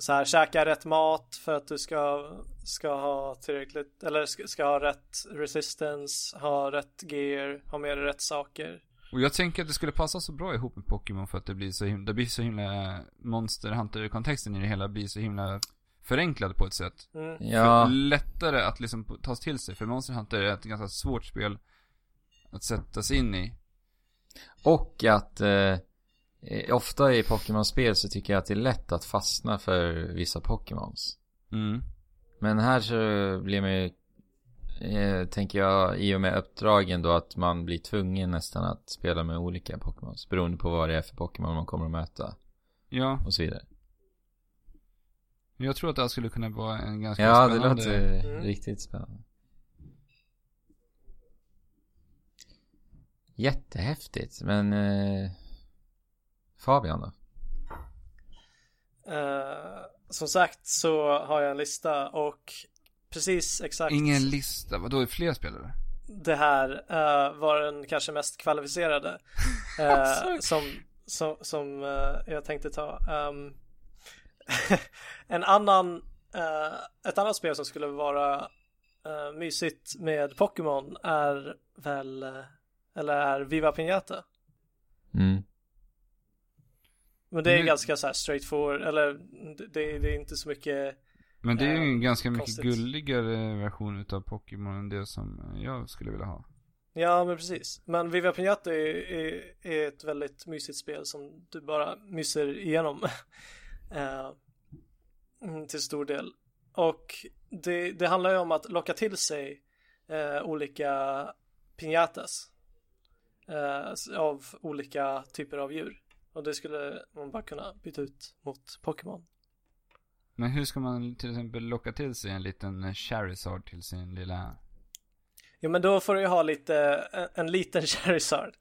Så här, käka rätt mat för att du ska, ska ha tillräckligt, eller ska, ska ha rätt resistance, ha rätt gear, ha med dig rätt saker.
Och jag tänker att det skulle passa så bra ihop med Pokémon för att det blir så himla, det blir så himla Monster Hunter-kontexten i det hela blir så himla förenklad på ett sätt.
Mm.
Ja,
lättare att liksom tas till sig. För Monster Hunter är ett ganska svårt spel att sätta sig in i.
och att eh, ofta i Pokémon-spel så tycker jag att det är lätt att fastna för vissa Pokémons.
Mm.
Men här så blir man ju, eh, tänker jag, i och med uppdragen då att man blir tvungen nästan att spela med olika Pokémons. Beroende på vad det är för Pokémon man kommer att möta
Ja,
och så vidare.
jag tror att det här skulle kunna vara en ganska
Ja, det
spännande...
låter
Mm.
riktigt spännande. Jättehäftigt, men eh, Fabian då?
Eh, som sagt så har jag en lista och precis exakt
Ingen lista, vadå, är det fler spelare?
det här eh, var den kanske mest kvalificerade eh, som, som, som jag tänkte ta. Ehm, en annan, ett annat spel som skulle vara mysigt med Pokémon är väl, eller är Viva Pinata.
Mm.
Men det är
Men-
ganska så här straightforward, eller det, det är inte så mycket
Men det är ju en
Ehm,
ganska mycket
konstigt.
gulligare version utav Pokémon än det som jag skulle vilja ha.
Ja, men precis. Men Viva Pinata är, är, är ett väldigt mysigt spel som du bara myser igenom. Eh, mm, till stor del. Och det, det handlar ju om att locka till sig eh, olika piñatas. Eh, av olika typer av djur. Och det skulle man bara kunna byta ut mot Pokémon.
Men hur ska man till exempel locka till sig en liten Charizard till sin lilla...
Jo men då får du ju ha lite, en, en liten Charizard.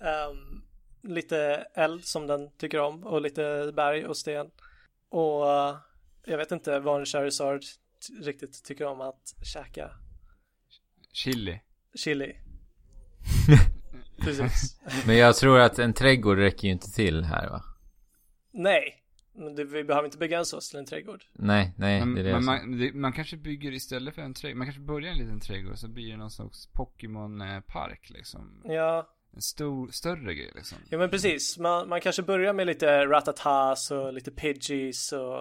Ehm, lite eld som den tycker om och lite berg och sten. Och eh, jag vet inte vad en Charizard riktigt tycker om att käka
Chili.
chili. Precis.
Men jag tror att en trädgård räcker ju inte till här va?
Nej, men det, vi behöver inte begränsa oss till en trädgård.
Nej, nej,
Men,
det är det
men man, det, man kanske bygger istället för en trädgård, man kanske börjar en liten trädgård så blir det någon slags Pokémon-park liksom.
Ja,
En stor, större grej liksom.
ja men precis. Man, man kanske börjar med lite Ratatas och lite Pidgeys och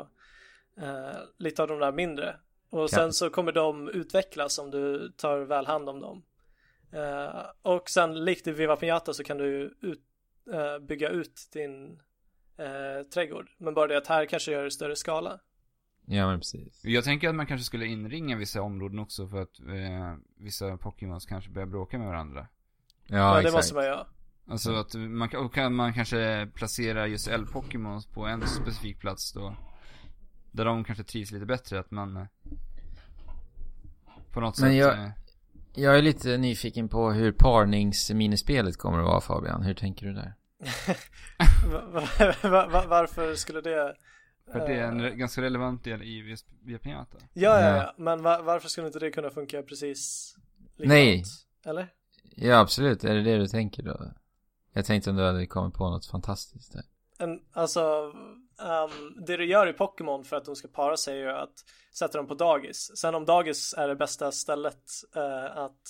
eh, lite av de där mindre. Och sen så kommer de utvecklas om du tar väl hand om dem. Eh, och sen likt i Viva Pinata så kan du ut, eh, bygga ut din eh, trädgård. Men bara det att här kanske gör det i större skala.
Ja men precis.
Jag tänker att man kanske skulle inringa vissa områden också för att vissa Pokémons kanske börjar bråka med varandra.
Ja,
Ja, det
exakt.
måste man göra.
Alltså att man kan, och kan man kanske placera just L-Pokémons på en specifik plats då. Där de kanske trivs lite bättre, att man på något
Men
sätt
jag- Jag är lite nyfiken på hur parningsminispelet kommer att vara Fabian. Hur tänker du där?
Va- va- va- va- varför skulle det?
För att det är en
eh,
re- ganska relevant del i Pinata.
Ja, ja,
Ja.
ja. Men va- varför skulle inte det kunna funka precis likadant?
Nej.
Eller?
Ja, absolut. Är det det du tänker då? Jag tänkte om du hade kommit på något fantastiskt där.
En, alltså, ehm, det du gör i Pokémon för att de ska para sig är ju att sätta dem på dagis. Sen om dagis är det bästa stället eh, att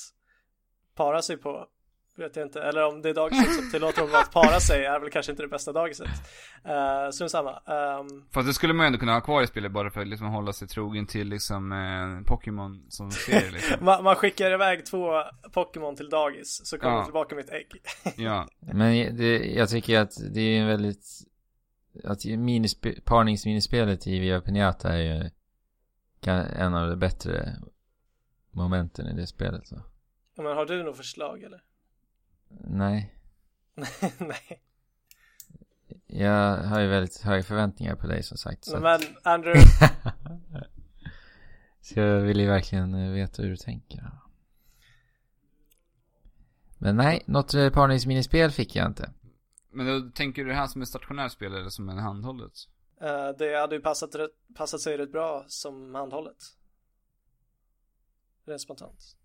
para sig på vet jag inte. Eller om det är dagiset som tillåter dem att para sig är väl kanske inte det bästa dagiset. Uh, Strunt samma. Ehm,
Fast det skulle man ju ändå kunna ha kvar i spelet bara för att liksom hålla sig trogen till liksom eh, Pokémon som serie liksom.
man, man skickar iväg två Pokémon till dagis så kommer
Ja.
de tillbaka med ett ägg.
Ja.
Men det, jag tycker att det är en väldigt... Att minispe, parningsminispelet i Via Pinata är ju en av de bättre momenten i det spelet. Så.
Men har du något förslag eller?
Nej.
Nej.
Jag har ju väldigt höga förväntningar på dig som sagt. Så, att-
Men Andrew,
så jag vill ju verkligen eh, veta hur du tänker. Men nej, något eh, parningsminispel fick jag inte.
Men då tänker du det här som ett stationärt spel eller som en handhållet?
eh, det hade ju passat, rätt, passat sig rätt bra som handhållet. Rent spontant.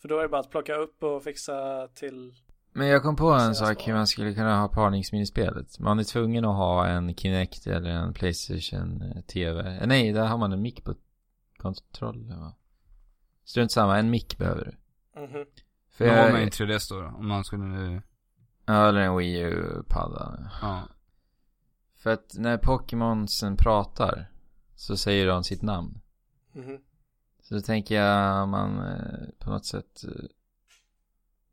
För då är det bara att plocka upp och fixa till
Men jag kom på en sak hur man skulle kunna ha parningsminispelet. Man är tvungen att ha en Kinect eller en Playstation eh, TV. Eh, Nej, där har man en mick på kontrollen va? Strunt samma, en mick behöver du.
Mhm.
För
Då har man ju en 3DS då, då om man skulle nu,
ja, eller en Wii U-padda.
ja.
För att när Pokémonsen pratar så säger de sitt namn.
Mhm.
Så då tänker jag man eh, på något sätt eh,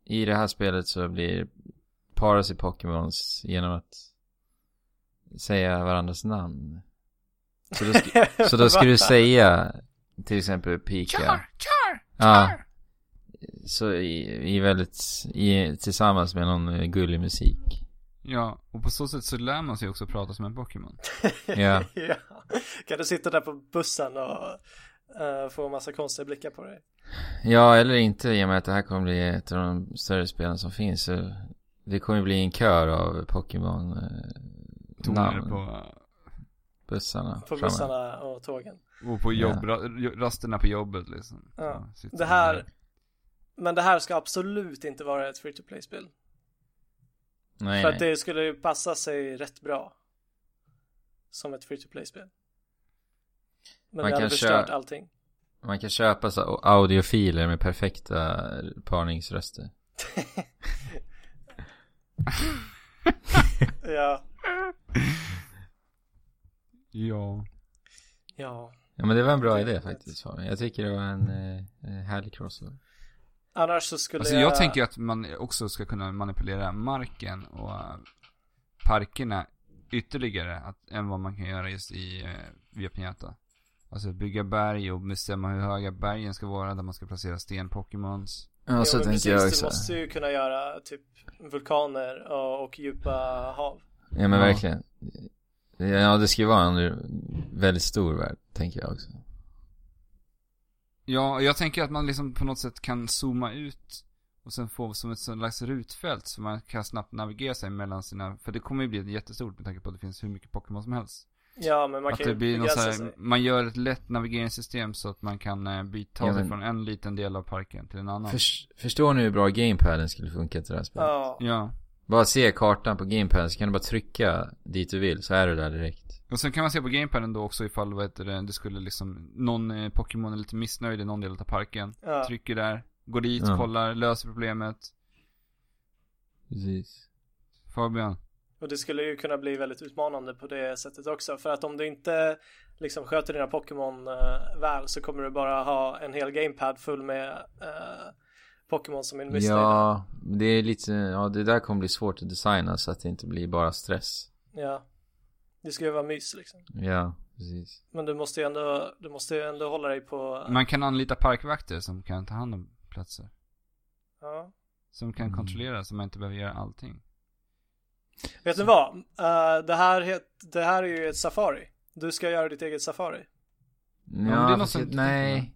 i det här spelet så blir parar sig Pokémons genom att säga varandras namn. Så då, sk- så då ska du säga till exempel Pika.
Char!
Ja. Så i, i väldigt, i, tillsammans med någon eh, gullig musik.
Ja, och på så sätt så lär man sig också prata som en Pokémon.
Ja.
ja. Kan du sitta där på bussen och eh, få en massa konstiga blickar på dig?
Ja, eller inte i och med att det här kommer bli ett av de större spelen som finns. Så det kommer bli en kör av Pokémon
Toner
namn.
på,
bussarna.
På
framme.
bussarna och tågen.
och på jobb, ra- rasterna på jobbet liksom.
Ja. Det här,
där.
Men det här ska absolut inte vara ett free to play-spel.
Nej,
För
nej.
att det skulle ju passa sig rätt bra. Som ett free to play-spel. Men
Man
det hade
kan
förstört
köra-
allting.
Man kan köpa så audiofiler med perfekta parningsröster.
ja.
Ja.
Ja.
Ja men det var en bra idé faktiskt. Jag tycker det var en eh, härlig crossover.
Annars så skulle
Alltså jag tänker att man också ska kunna manipulera marken och eh, parkerna ytterligare att, än vad man kan göra just i uh, Via Pinata. Alltså bygga berg och bestämma hur höga bergen ska vara där man ska placera sten-Pokémons.
Ja så
men
tänker
precis,
jag
Du
också.
måste ju kunna göra typ vulkaner och, och djupa hav.
Ja men
Ja.
verkligen. Ja det ska ju vara en väldigt stor värld, tänker jag också.
Ja, jag tänker att man liksom på något sätt kan zooma ut och sen få som ett slags rutfält så man kan snabbt navigera sig mellan sina, för det kommer ju bli jättestort med tanke på att det finns hur mycket Pokémon som helst.
Ja, men man
att
kan
det
ju
blir något så här,
sig.
man gör ett lätt navigeringssystem så att man kan eh, byta
Ja,
sig
men-
från en liten del av parken till en annan.
Förs- förstår ni hur bra gamepaden skulle funka till det här spelet?
Ja.
Ja.
Bara se kartan på gamepaden så kan du bara trycka dit du vill så är du där direkt.
Och sen kan man se på gamepaden då också ifall vad heter det, det skulle liksom, någon eh, Pokémon är lite missnöjd i någon del av parken.
ja.
Trycker där, går dit,
Ja.
kollar, löser problemet.
Precis.
Fabian.
Och det skulle ju kunna bli väldigt utmanande på det sättet också. För att om du inte liksom sköter dina Pokémon eh, väl så kommer du bara ha en hel gamepad full med eh, Pokémon som är missnöjda.
Ja, det är lite, ja det där kommer bli svårt att designa så att det inte blir bara stress.
ja. Det ska ju vara mys liksom.
Ja, precis.
Men du måste ju ändå, du måste ju ändå hålla dig på,
Man kan anlita parkvakter som kan ta hand om platser.
ja.
Som kan
Mm.
kontrollera så man inte behöver göra allting.
Vet ni vad? Eh, det, här het, det här är ju ett safari. Du ska göra ditt eget safari.
Ja,
men det är något
fast jag, nej.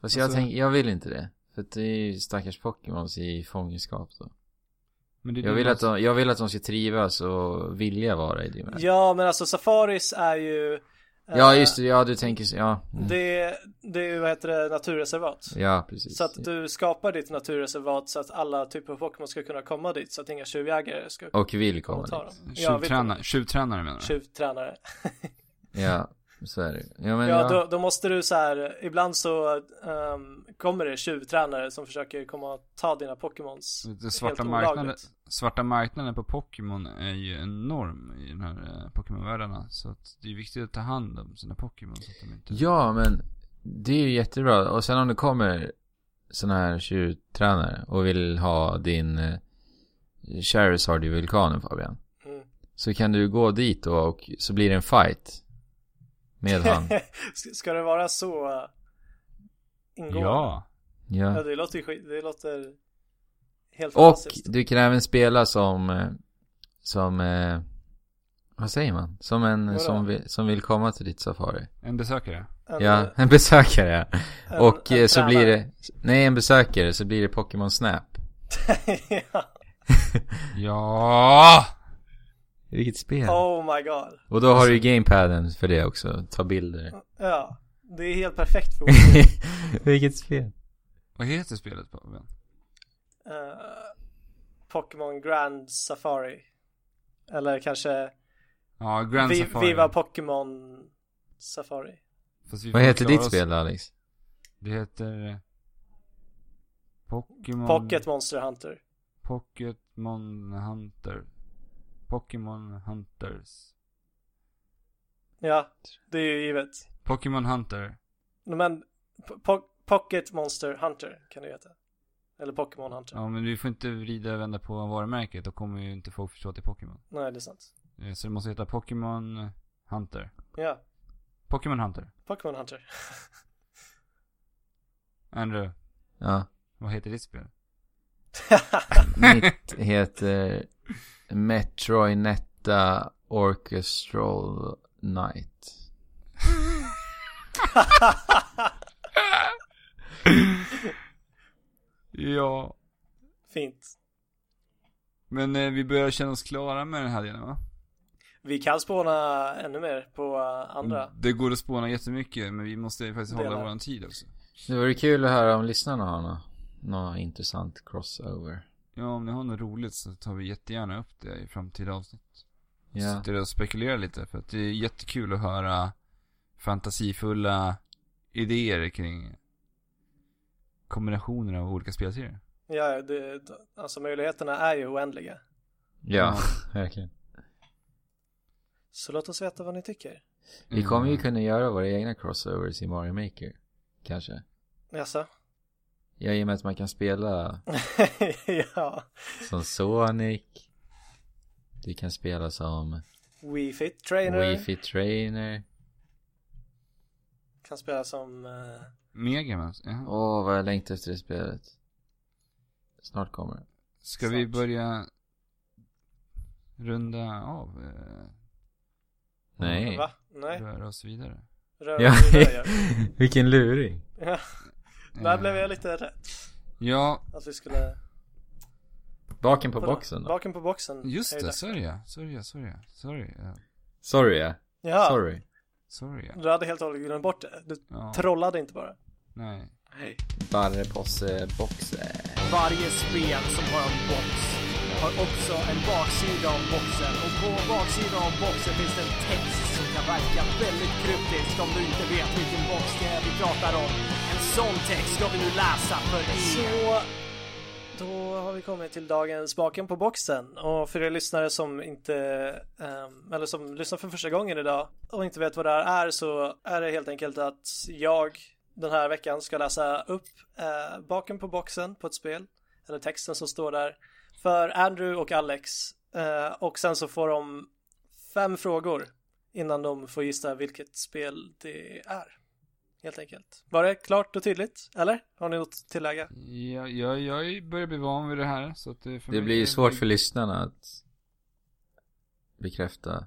Fast jag
Alltså-
tänker, jag vill inte det. För det är ju stackars Pokémons i fångenskap då.
Men det
Jag vill, att de, jag vill att de ska trivas och vilja vara i det med.
Ja, men alltså Safaris är ju eh,
Ja just det, ja du tänker så, ja. Mm.
Det, det är ju, vad heter det, naturreservat.
Ja precis.
Så att du skapar ditt naturreservat så att alla typer av Pokémon ska kunna komma dit så att inga tjuvjägare ska
Och vill
komma
dit.
dem. Ja,
tjuvtränare menar du?
Tjuvtränare.
Ja, så är det. Ja men
Ja,
ja.
då, då måste du så här, ibland så ehm, kommer det tjuvtränare som försöker komma och ta dina Pokémons.
Det svarta marknaden, svarta marknaden på Pokémon är ju enorm i den här eh, Pokémon-världarna. Så att det är viktigt att ta hand om sina Pokémon så att de inte...
Ja men det är ju jättebra. Och sen om det kommer såna här tjurtränare och vill ha din eh, Charizard i vulkanen Fabian.
Mm.
Så kan du gå dit då och så blir det en fight. Med han.
Ska- det vara så uh, ingående?
Ja!
Ja,
Ja.
det låter ju skit, det låter helt
Och
fantastiskt.
du kan även spela som eh, Som eh, Vad säger man? Som en
Vadå?
som vill, som vill komma till ditt safari.
En besökare.
En,
Ja, en besökare
en-
Och
en
eh, så blir
tränare.
det Nej en besökare så blir det Pokémon Snap.
ja.
Ja!
Vilket spel.
Oh my god.
Och då har du ju gamepaden för det också. Ta bilder.
Ja. Det är helt perfekt för.
Vilket spel.
Vad heter spelet på vän?
Eh, Pokémon Grand Safari. Eller kanske
Ja, Grand
Vi,
Safari.
Viva Pokémon Safari.
Vad heter ditt
oss-
spel Alex?
Det heter... eh, Pokémon...
Pocket Monster Hunter.
Pokémon Hunter. Pokémon Hunters.
Ja, det är ju givet.
Pokémon Hunter.
Men po- Pocket Monster Hunter kan det heta. Eller Pokémon Hunter.
Ja, men vi får inte vrida och vända på varumärket. Då kommer ju inte folk förstå att det är Pokémon.
Nej, det är sant.
Eh, Så det måste heta Pokémon Hunter.
Ja,
Pokémon Hunter.
Pokémon Hunter.
Andrew,
Ja.
vad heter ditt spel?
Mitt heter Metroinetta Orchestral Night.
Ja.
Fint.
Men eh, vi börjar känna oss klara med den här delen va?
Vi kan spåna ännu mer på uh, andra.
Det går att spåna jättemycket men vi måste faktiskt hålla
Delar.
våran tid också.
Det vore kul att höra om lyssnarna har något, något intressant crossover.
Ja, om ni har något roligt så tar vi jättegärna upp det i framtida avsnitt.
Ja.
Sitter och spekulerar lite för att det är jättekul att höra fantasifulla idéer kring kombinationer av olika spelserier.
Ja, det, alltså möjligheterna är ju oändliga.
Ja, verkligen.
Så låt oss veta vad ni tycker.
Vi kommer ju
Mm.
kunna göra våra egna crossovers i Mario Maker. Kanske.
Jaså?
Ja, i och med att man kan spela
ja.
som Sonic. Du kan spela som
Wii Fit Trainer.
Wii Fit Trainer.
Kan spela som... eh,
Megaman, jaha.
Åh, vad jag längtar efter det spelet. Snart kommer det.
Ska vi
Snart.
börja runda av? eh,
Nej.
Va? Nej.
Röra oss vidare?
Rör
Ja,
vidare, vi.
vilken luring.
Där blev jag lite rädd.
Ja,
Att vi skulle...
Baken på
Vadå?
boxen då.
Baken på boxen.
just det. Sorry, ja. sorry, ja, sorry, ja. sorry, ja.
Sorry ja. Sorry.
sorry. ja.
Du hade helt och hållet glömt bort det. Du
Ja,
trollade inte bara.
nej.
Nej.
Barreposse boxe.
Varje spel som har en box har också en baksida av boxen och på baksidan av boxen finns det en text som kan verka väldigt kryptisk om du inte vet vilken box det är vi pratar om. Sån text ska vi nu läsa för er.
Så då har vi kommit till dagens baken på boxen och för er lyssnare som inte ehm, eller som lyssnar för första gången idag och inte vet vad det här är så är det helt enkelt att jag den här veckan ska läsa upp eh, baken på boxen på ett spel eller texten som står där för Andrew och Alex eh, och sen så får de fem frågor innan de får gissa vilket spel det är. Helt enkelt. Var det klart och tydligt? Eller? Har ni något att tillägga?
Ja, jag, jag börjar bli van vid det här så att det för
Det blir ju svårt för lyssnarna att bekräfta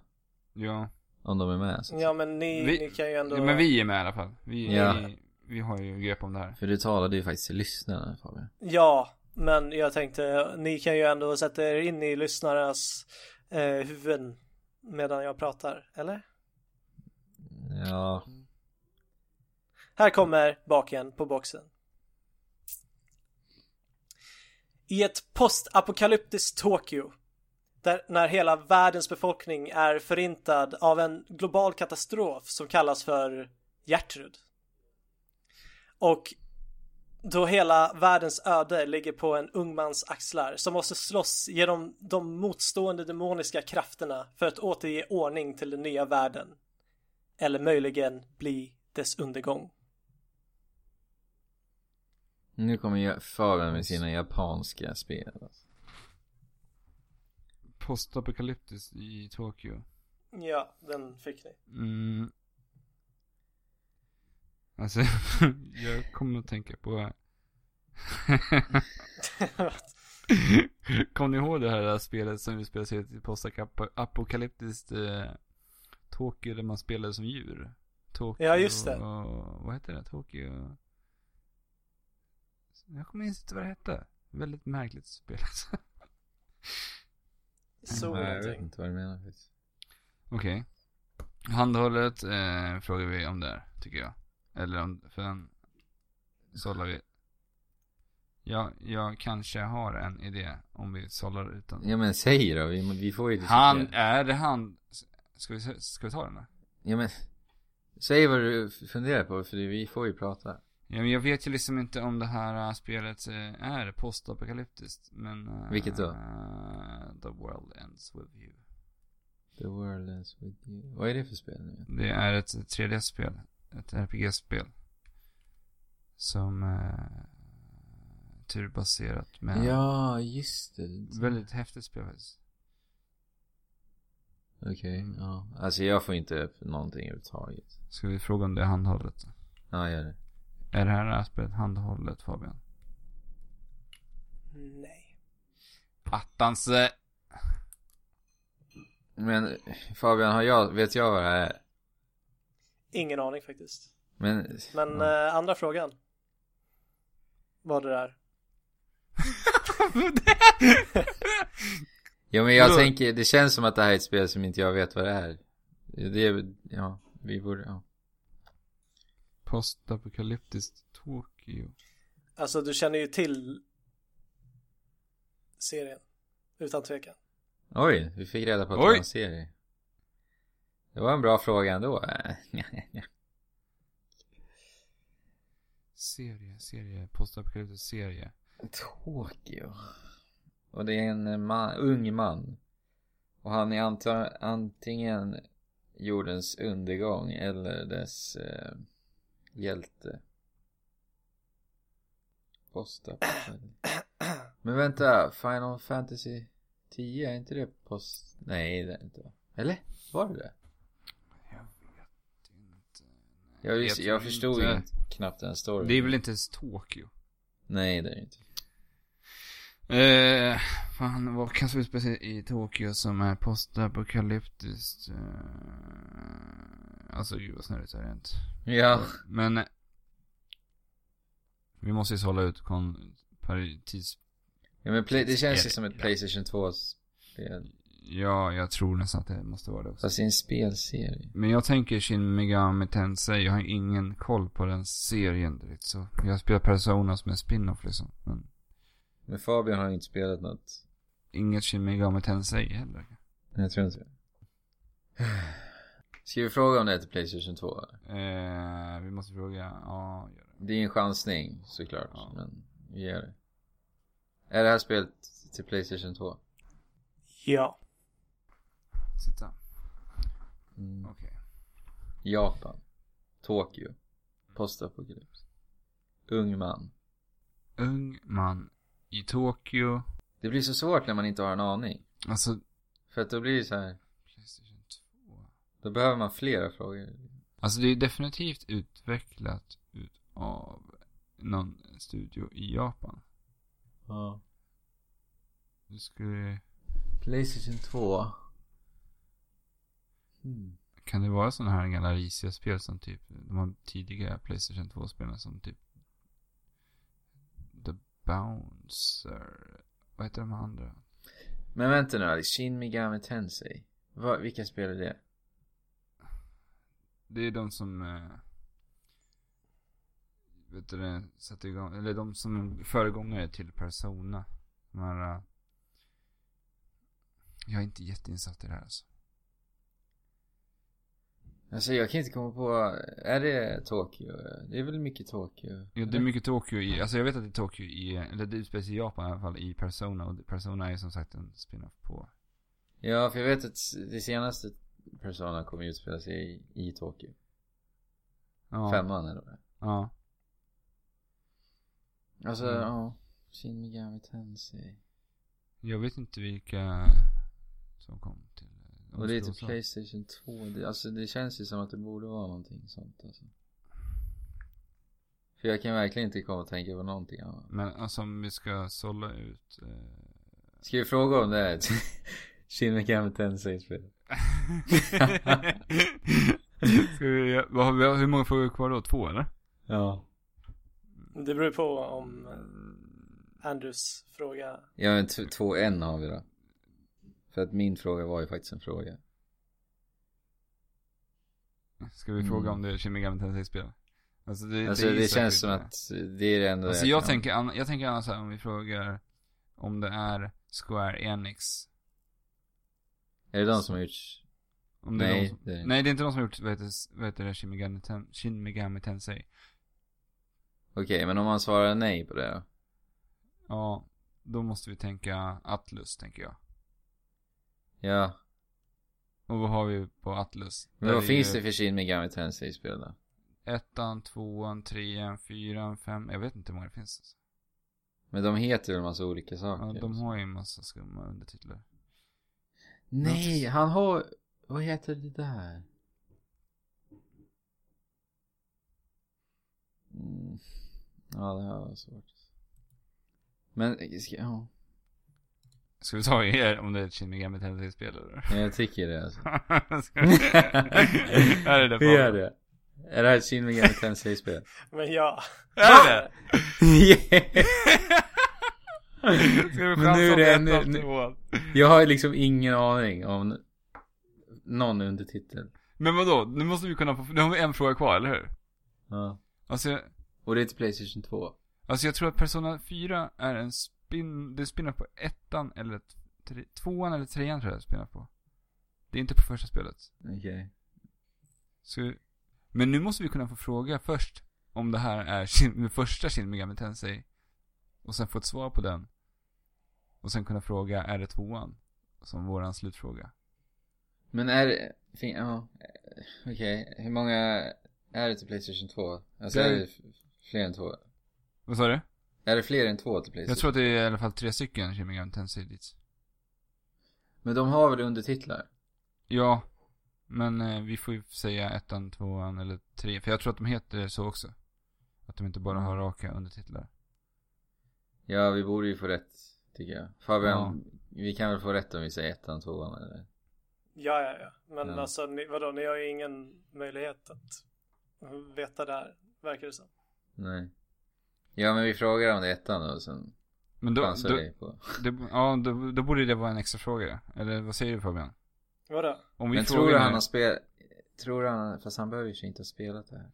Ja.
om de är med. Så.
Ja men ni,
Vi-
ni kan ju ändå
ja, men vi är med i alla fall. Vi,
Ja.
vi, vi har ju grepp om det här.
För du talade ju faktiskt till lyssnarna Fabian.
Ja, men jag tänkte ni kan ju ändå sätta er in i lyssnarnas eh, huvuden medan jag pratar, eller?
Ja,
här kommer baken på boxen. I ett postapokalyptiskt Tokyo där när hela världens befolkning är förintad av en global katastrof som kallas för Gertrud. Och då hela världens öde ligger på en ung mans axlar som måste slåss genom de motstående demoniska krafterna för att återge ordning till den nya världen. Eller möjligen bli dess undergång
nu kommer jag Fabian med sina japanska spel. Alltså.
Postapokalyptiskt i Tokyo.
Ja, den fick ni.
Mm. Alltså, jag kommer att tänka på... Kommer ni ihåg det här spelet som vi spelade i postapokalyptiskt eh, Tokyo där man spelade som djur? Tokyo,
Ja, just det.
Och, vad heter det? Tokyo... Jag kommer inte vad det hette. Väldigt märkligt spel.
Så
Nej, jag vet
någonting.
inte vad du menar faktiskt.
Okej. Handhållet eh, frågar vi om där, tycker jag. Eller om, för den sållar vi. Ja, jag kanske har en idé om vi sållar utan.
Ja men säg då, vi, vi får ju diskutera.
Han, är det han? Ska vi, ska vi ta den då?
Ja men, säg vad du funderar på för vi får ju prata.
Ja, men jag vet ju liksom inte om det här äh, spelet äh, är postapokalyptiskt, men... äh,
Vilket då?
The world ends with you.
The world ends with you. Vad är det för spel nu?
Det är ett 3D-spel. Ett RPG-spel. Som äh, turbaserat men
Ja, just det.
väldigt häftigt spel faktiskt.
Okej, ja. Alltså jag får inte upp någonting överhuvudtaget.
Ska vi fråga om det är handhållet?
Ja, gör det.
Är det här spelet handhållet Fabian?
Nej.
Attans! eh,
Men Fabian, har jag, vet jag vad det här är?
Ingen aning faktiskt.
Men,
Men
ja.
eh, andra frågan. Vad det där.
ja men jag
Vadå?
tänker, det känns som att det här är ett spel som inte jag vet vad det är. Det är, ja, vi borde, ja.
Postapokalyptiskt Tokyo.
Alltså du känner ju till serien. Utan tvekan.
Oj, vi fick reda på att det
Oj.
var en serie. Det var en bra fråga ändå.
Serie, serie, postapokalyptisk serie.
Tokyo. Och det är en man, ung man. Och han är antingen jordens undergång eller dess eh, hjälte. Postapokalyps. Men vänta, Final Fantasy 10, är inte det post... Nej, det är inte va? Eller? Var det det?
Jag vet inte.
Jag,
vet
jag förstod
inte.
ju inte knappt den storyn.
Det är väl inte ens Tokyo?
Nej, det är det inte.
Eh, fan, vad kan vi spela i Tokyo som är postapokalyptiskt? Eh, alltså gud vad snurrigt det är inte.
Ja.
Men vi måste ju sålla ut kon tids...
Ja men play, det känns ju som ett. Playstation 2-spel.
Ja, jag tror nästan att det måste vara det också.
Fast det är en spelserie.
Men jag tänker Shin Megami Tensei, jag har ingen koll på den serien direkt så. Jag spelar Persona som en spin-off liksom. Men
Men Fabian har inte spelat något.
inget Shin Megami Tensei heller.
Jag tror inte det. Ska vi fråga om det är till Playstation 2?
Eh, vi måste fråga, ja, gör det.
Det är en chansning såklart.
Ja.
Men vi gör det. Är det här spelet till Playstation 2?
Ja.
Sitta.
Mm.
Okej.
Japan. Tokyo. Postapokalyps. Ung man.
Ung man i Tokyo.
Det blir så svårt när man inte har en aning.
Alltså,
För att då blir det så här.
Playstation 2.
Då behöver man flera frågor.
Alltså det är definitivt utvecklat utav någon studio i Japan.
Ja.
Du skulle...
Playstation 2. Hmm.
Kan det vara sådana här gamla risiga spel som typ, de här tidiga Playstation 2-spelen som typ The Bouncer, vad heter de andra?
Men vänta nu Alex, Shin Megami Tensei. Va, vilka spel är det?
Det är de som, eh, vet du det, satte igång, eller de som föregångare till Persona. De här, eh, jag är inte jätteinsatt i det här alltså.
Alltså jag kan inte komma på, är det Tokyo? Det är väl mycket Tokyo?
Jo, det är mycket Tokyo i, alltså jag vet att det är Tokyo i, eller det utspelar sig i Japan i alla fall, i Persona. Och Persona är som sagt en spin-off på.
Ja, för jag vet att det senaste Persona kommer utspela sig i, i Tokyo.
Ja.
Femman eller vad
Ja.
Alltså,
Mm.
ja. Shin Megami Tensei.
Jag vet inte vilka som kom till. de
Och det är
så.
Playstation 2. Det, alltså det känns ju som att det borde vara någonting sånt alltså. För jag kan verkligen inte komma och tänka på någonting annat.
Men alltså om vi ska sålla ut. Eh...
Ska vi fråga om det är Shin Megami Tensei-spel?
vi, hur många frågor kvar då? Två eller?
Ja.
Det beror på om eh, Andrews fråga.
Ja men två en har vi då. För att min fråga var ju faktiskt en fråga.
Ska vi
Mm.
fråga om det är Shin Megami Tensei-spel? Alltså det,
Alltså det,
ju
känns som
det.
att det är det enda
Alltså jag
kan-
tänker, an- jag tänker annars här om vi frågar om det är Square Enix.
Är det de som har gjort...
Om det är
Nej,
de som,
det är-
nej det är inte de som har gjort, vad heter, vad heter det, Shin Megami, Ten, Shin Megami Tensei.
Okej, men om man svarar nej på det då?
Ja, då måste vi tänka Atlus, tänker jag.
Ja.
Och vad har vi på Atlus?
Men
Där
vad
är
finns
ju
det för Shin Megami Tensei-spel då?
Ettan, tvåan, trean, fyran, fem, jag vet inte hur många det finns. Alltså.
Men de heter väl en massa olika
Ja,
saker?
de har ju en massa skumma undertitlar.
Nej, han har... Vad heter det där? Mm. Ja, det här var svårt. Men, ska, ja.
Ska vi ta er om det är ett Shin Megami Tensei-spel eller?
Jag tycker det alltså.
Vi- Är det det
Hur är
Pavel?
det? Är det här ett Shin Megami Tensei-spel?
Men ja.
Är det
yeah. Men nu är det nu-? Jag har liksom ingen aning om någon undertitel.
Men vadå? Nu måste vi kunna få, nu har vi en fråga kvar, eller hur?
Ja.
Alltså, jag-
Och det är till Playstation 2.
alltså jag tror att Persona 4 är en spin, det spinnar på ettan eller tre, tvåan eller trean tror jag det spinnar på. Det är inte på första spelet.
Okej.
Så, men nu måste vi kunna få fråga först om det här är den första Shin Megami Tensei. Och sen få ett svar på den. Och sen kunna fråga, är det tvåan? Som våran slutfråga.
Men är det, ja, eh, okej. Hur många är det till Playstation 2? Alltså
Det är-
är det fler än två?
Vad sa du?
Är det fler än två till Playstation?
Jag tror att det är i alla fall tre stycken Shin Megami Tensei dit.
Men de har väl undertitlar?
Ja. Men eh, vi får ju säga ettan, tvåan eller tre. För jag tror att de heter så också. Att de inte bara har raka undertitlar.
Ja, vi borde ju få rätt, tycker jag. Fabian, vi kan väl få rätt om vi säger ettan, tvåan eller?
Ja, ja, ja. Men
Ja.
alltså, ni, vadå, ni har ju ingen möjlighet att veta det här, verkar det som.
Nej. Ja, men vi frågar om det är ettan då, och sen
Men då,
chansar
då,
vi på.
det, ja, då, då borde det vara en extra fråga. Eller vad säger du Fabian?
Vadå?
Om vi
Men
frågar
tror du han har spelat, tror han, fast han behöver ju inte ha spelat det här.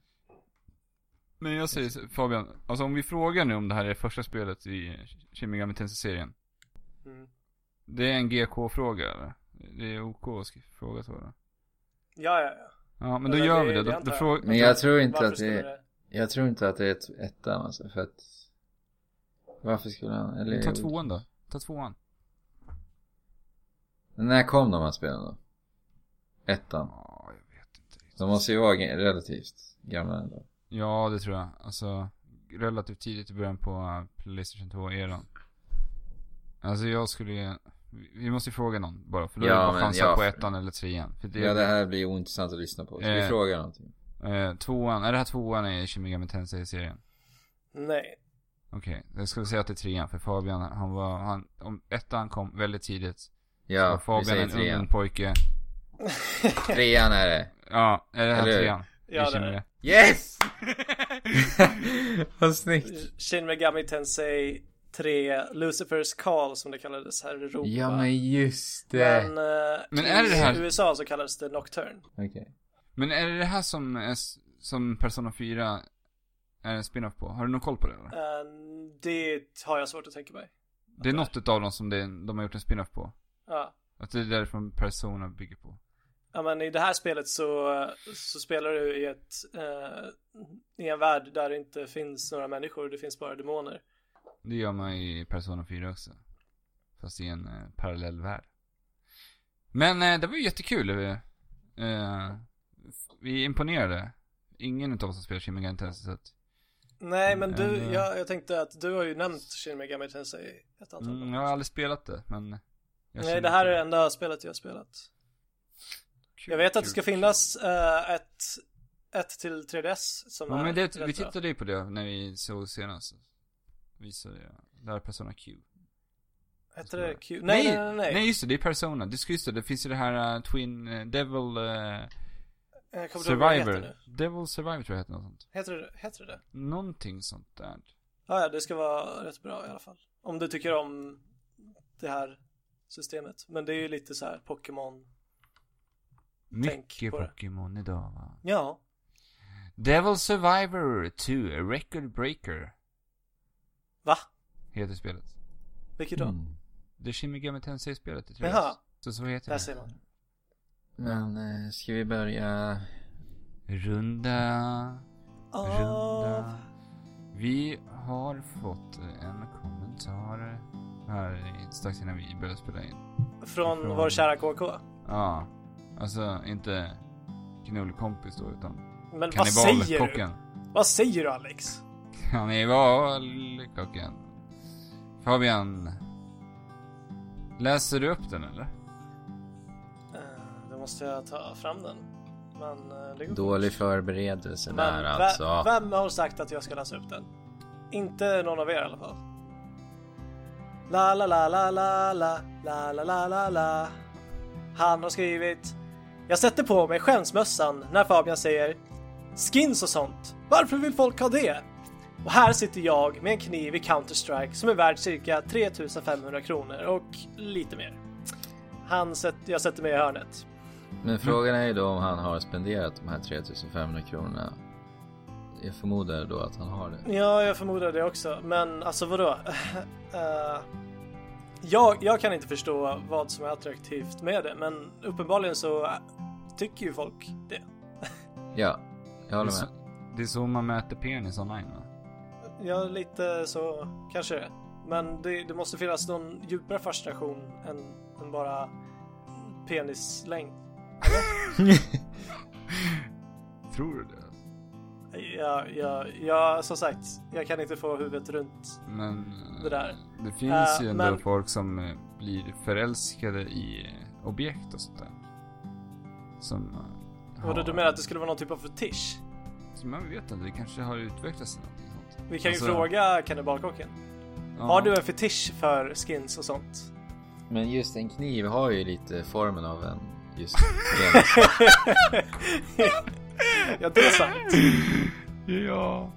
Men jag säger så- Fabian, alltså om vi frågar nu om det här är första spelet i Shin Megami Tensei-serien.
Mm.
Det är en GK-fråga eller? Det är OK att sk- fråga så eller?
Ja, ja, ja.
Ja, men då
Eller
gör
det-
vi det.
det
Då, då
jag.
fråga,
Men jag tror inte att det är, jag tror inte att det är ett, ettan alltså, för att Varför skulle han, eller
Ta tvåan då. Ta tvåan.
Men när kom de här spelen då? Ettan?
Ja, jag vet inte.
De måste ju vara relativt gamla ändå.
Ja, det tror jag. Alltså, relativt tidigt i början på uh, Playstation 2-eran. Alltså jag skulle ju... vi- Vi måste ju fråga någon bara, för då
Ja,
är det bara chansa
ja,
på
för-
ettan eller trean. För det,
Ja det här blir ointressant att lyssna på. Ska vi
Eh.
fråga någonting?
eh, tvåan, är det här tvåan i Shin Megami Tensei-serien?
Nej.
Okej, jag skulle säga att det är trean, för Fabian, han var, han, om ettan kom väldigt tidigt.
Ja, vi
Fabian
säger
en ung
trean.
pojke.
Trean är det.
Ja, är det här
Eller
trean?
Ja,
Vi
det är
Yes! Vad snyggt.
Shin Megami Tensei 3 Lucifers Call som det kallades här i Europa.
Ja men just det.
Men, eh,
Men är det det här-
i USA så kallades det Nocturne.
Okej.
Men är det det här som, är, som Persona 4 är en spin-off på? Har du någon koll på det eller?
Eh, det har jag svårt att tänka mig.
Det är något utav dem som det, de har gjort en spin-off på.
Ja.
Att det är därifrån Persona bygger på.
Ja men i det här spelet så, så spelar du i ett, eh, i en värld där det inte finns några människor, det finns bara demoner.
Det gör man i Persona 4 också. Fast i en eh, parallell värld. Men eh, det var ju jättekul. Eh, eh, vi imponerade. Ingen utav oss har spelat Shin Megami Tensei så att,
Nej men du,
Mm,
jag, jag tänkte att du har ju nämnt Shin Megami Tensei ett antal
mm,
gånger.
Jag har aldrig spelat det, men...
Nej det här är det enda spelet jag har spelat.
Kul,
Jag vet att det ska
kul.
finnas eh, ett, ett till 3DS som
Ja
är
men det, vi tittade ju på det när vi såg senast. Visade jag. Där är Persona Q.
Heter det Q? Nej nej nej, nej.
Nej just det, det är Persona. Det ska just det, det finns ju det här uh, Twin uh, Devil uh, Survivor. Devil Survivor tror jag heter något sånt.
Heter det, heter det?
Någonting sånt där.
Ja, ja, det ska vara rätt bra i alla fall. Om du tycker om det här systemet. Men det är ju lite så här Pokémon.
Mycket. Pokémon idag va.
Ja.
Devil Survivor 2, A Record Breaker.
Va?
Heter spelet.
Vilket då?
Mm.
Det Megami Tensei-spelet i 3DS.
Jaha,
Så så heter
där
det.
ser man.
Men eh, ska vi börja?
Runda,
Av...
runda. Vi har fått en kommentar här strax innan vi började spela in.
Från
Från-
vår kära KK.
Ja, alltså inte knullkompis då utan
Men vad säger du? Vad säger du Alex?
Kannibalkocken. Fabian. Läser du upp den eller?
Eh, Då måste jag ta fram den. Men eh,
Dålig förberedelse
Men
där alltså.
vem har sagt att jag ska läsa upp den? Inte någon av er i alla fall. La la la la la la la la la la Han har skrivit Jag sätter på mig skämsmössan när Fabian säger Skins och sånt. Varför vill folk ha det? Och här sitter jag med en kniv i Counter-Strike som är värd cirka 3500 kronor och lite mer. Han sätt, jag sätter mig i hörnet.
Men frågan är ju då om han har spenderat de här 3500 kronorna. Jag förmodar då att han har det.
Ja, jag förmodar det också. Men alltså vadå? Eh, jag, jag kan inte förstå vad som är attraktivt med det, men uppenbarligen så tycker ju folk det.
Ja, jag
Det är,
håller
så,
med.
det är så man mäter penis online va?
Ja, lite så kanske det. Men det, det måste finnas någon djupare fascination än, än bara penislängd.
Tror du det?
Ja, ja, ja, som sagt, jag kan inte få huvudet runt.
Men eh,
Det där.
det finns
Eh,
ju ändå
men-
folk som eh, blir förälskade i eh, objekt och sånt där. Som uh,
Vadå, du menar att det skulle vara någon typ av fetisch?
Man vet inte, det kanske har utvecklats till någonting sånt.
Vi kan ju
Alltså,
fråga kannibalkocken.
ja.
Har du en fetisch för skins och sånt?
Men just en kniv har ju lite formen av en just
ja, det är sant.
Ja.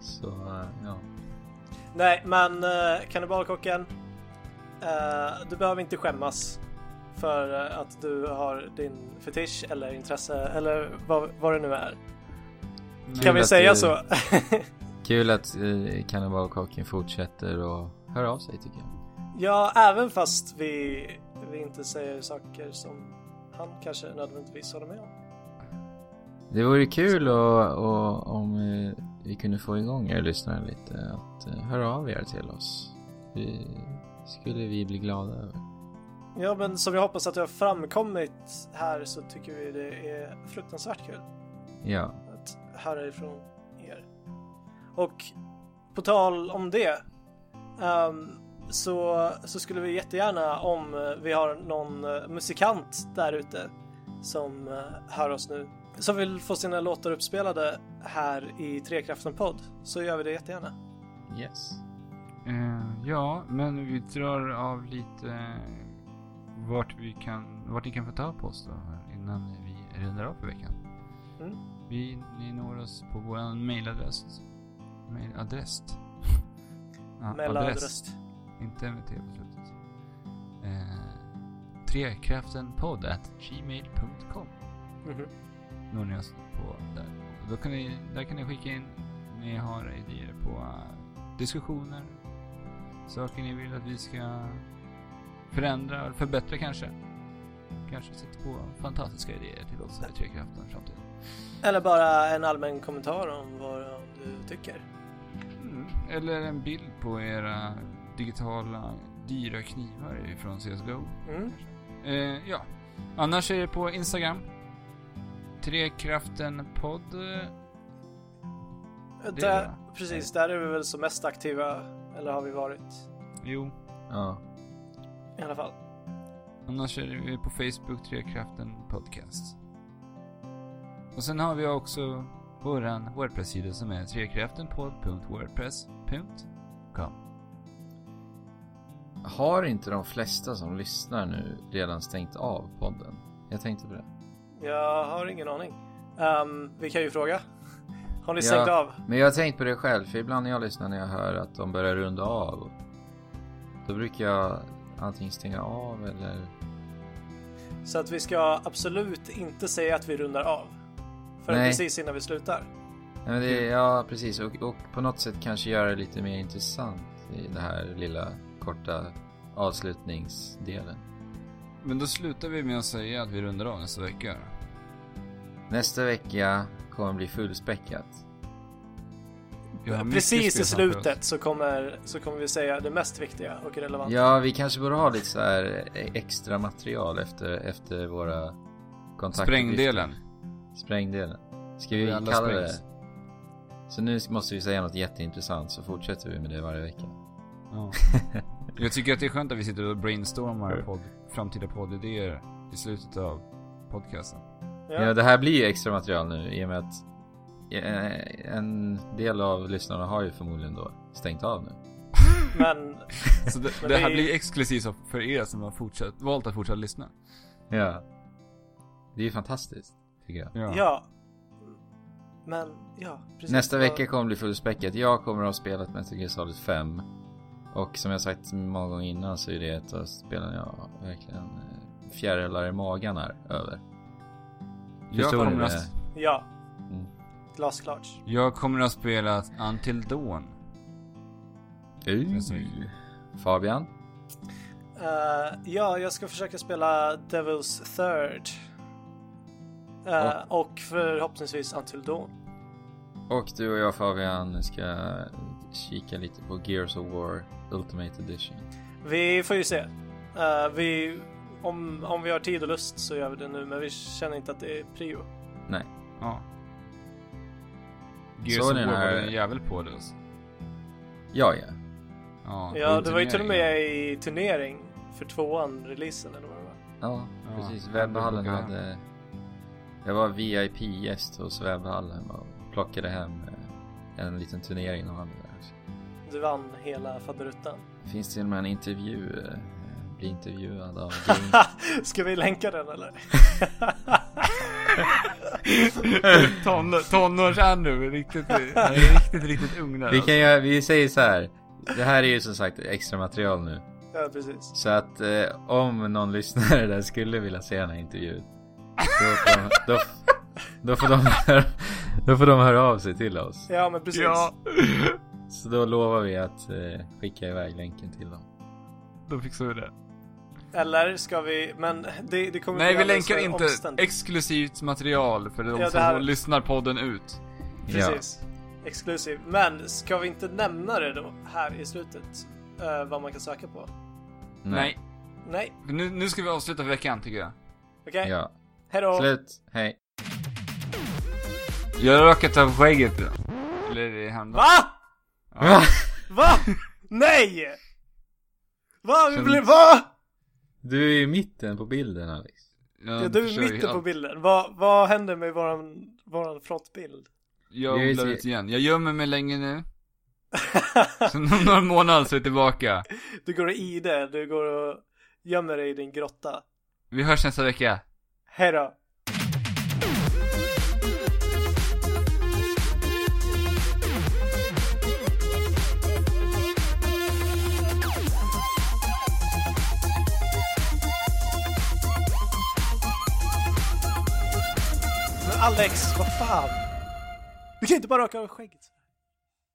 Så eh, ja.
Nej, men uh, kannibalkocken. eh, du behöver inte skämmas för eh, att du har din fetisch eller intresse eller vad, vad det nu är.
Kul
Kan vi säga
du-
så?
Kul att eh, kannibalkocken fortsätter och hör av sig tycker jag.
ja, även fast vi, vi inte säger saker som han kanske nödvändigtvis håller med om.
Det vore kul och, och, om eh, vi kunde få igång er lyssnare lite att eh, höra av er till oss. Det skulle vi bli glada över.
Ja, men som jag hoppas att det har framkommit här så tycker vi det är fruktansvärt kul.
Ja,
att höra ifrån er. Och på tal om det ehm, så, så skulle vi jättegärna om eh, vi har någon musikant där ute som hör oss nu som vill få sina låtar uppspelade här i Trekraften podd så gör vi det jättegärna.
yes.
Eh, ja, men vi drar av lite eh, vart vi kan, vart ni kan få ta på oss då innan vi rundar av för veckan.
Mm.
Vi, ni når oss på vår mailadress. Mailadress. Ja,
Mellanröst.
Inte med T på slutet. Eh, trekraftenpodd at gmail.com
Mhm.
Når ni oss på där. Och Då kan ni, där kan ni skicka in ni har idéer på eh, diskussioner, saker ni vill att vi ska förändra eller förbättra kanske. Kanske sätta på fantastiska idéer till oss här i Trekraften i framtiden.
Eller bara en allmän kommentar om vad du tycker.
Mm. Eller en bild på era digitala dyra knivar från CSGO.
Mm.
Eh, ja. Annars är det på Instagram. Trekraftenpodd. eh,
Där,
är-
precis, där är vi väl som mest aktiva. Eller har vi varit.
Jo.
Ja.
I alla fall.
Annars är vi på Facebook, Trekraften Podcast. Och sen har vi också våran Wordpress-sida som är trekraftenpodd.wordpress.com.
Har inte de flesta som lyssnar nu redan stängt av podden? Jag tänkte på det.
Jag har ingen aning. Ehm, vi kan ju fråga. Har ni
Ja.
stängt av?
Men jag har tänkt på det själv, för ibland när jag lyssnar när jag hör att de börjar runda av. Då brukar jag antingen stänga av eller...
Så att vi ska absolut inte säga att vi rundar av. För
Nej.
precis innan vi slutar.
Nej, men det, ja, precis. Och, och på något sätt kanske göra det lite mer intressant i det här lilla korta avslutningsdelen.
Men då slutar vi med att säga att vi rundar av nästa vecka.
Nästa vecka kommer bli fullspäckat.
Precis i slutet så kommer, så kommer vi säga det mest viktiga och relevanta.
Ja, vi kanske borde ha lite så här extra material efter, efter våra kontakter.
Sprängdelen.
Sprängdelen. Ska
Vi
vi
alla
kalla det
sprängs.
Så nu måste vi säga något jätteintressant så fortsätter vi med det varje vecka.
Ja. Jag tycker att det är skönt att vi sitter och brainstormar podd, framtida poddidéer i slutet av podcasten.
Ja. det här blir ju extra material nu i och med att eh, en del av lyssnarna har ju förmodligen då stängt av nu.
Men
Så det,
Men
det här
vi-
blir exklusivt för er som har fortsatt, valt att fortsätta lyssna.
Ja. Det är ju fantastiskt, tycker jag.
Ja.
ja. Men ja, precis.
Nästa
Ja.
vecka kommer bli fullspäckat. Jag kommer att ha spelat Metal Gear Solid 5. Och som jag sagt många gånger innan så är det ett av spelen jag verkligen eh, fjärilar i magen här över.
Jag kommer, att,
det?
Ja.
Mm.
Glasklart.
jag kommer att spela Until Dawn.
Uh. Fabian?
Eh, ja, jag ska försöka spela Devil's Third. Eh, och förhoppningsvis Until Dawn.
Och du och jag Fabian ska kika lite på Gears of War Ultimate Edition.
Vi får ju se. Eh, vi, om, om vi har tid och lust så gör vi det nu, men vi känner inte att det är prio.
Nej.
Ja. Gears of War
den
var en jävel på det alltså.
Ja, ja.
Ja,
Ja, det var ju till och med i turnering för tvåan, releasen eller vad det var.
Ja,
Ja,
precis. Webbhallen hade... Jag var VIP-gäst hos Webbhallen och plockade hem eh, en liten turnering de hade där.
Du vann hela faderuttan.
Det finns till och med en intervju. eh, Bli intervjuad av Game...
Ska vi länka den eller?
Ton, Tonårs-Andrew, riktigt, är riktigt, riktigt ung där
vi,
alltså.
kan göra, vi säger så här. Det här är ju som sagt extra material nu.
ja, precis.
Så att eh, om någon lyssnare där skulle vilja se den här intervjun. Då får de, då, då, får de höra, då får de höra av sig till oss.
Ja, men precis.
Ja,
Så då lovar vi att eh, skicka iväg länken till dem.
då fixar vi det.
Eller ska vi, men det, det kommer
Nej,
bli
vi länkar inte
omständigt.
exklusivt material för de
Ja,
som
här-
lyssnar podden ut.
Precis. Exklusiv. Men ska vi inte nämna det då här i slutet? eh, vad man kan söka på?
Nej.
Nej,
Nu, nu ska vi avsluta för veckan tycker jag.
okej.
Ja.
Hejdå.
Slut. Hej.
Jag har rakat av skägget då. Eller det häromdagen?
Va?
Ja.
Va? Nej! Va? Vi
Känns-
blev, va?
Du är i mitten på bilden Alex.
Jag
Ja, du är
ju
mitten på bilden. Vad, vad händer med våran, våran frontbild?
Jag odlar ut igen. Jag gömmer mig länge nu. Så några månader så är jag tillbaka.
du går i det, du går och gömmer dig i din grotta.
Vi hörs nästa vecka.
Hejdå. Alex, vad fan? Du kan inte bara raka av skägget.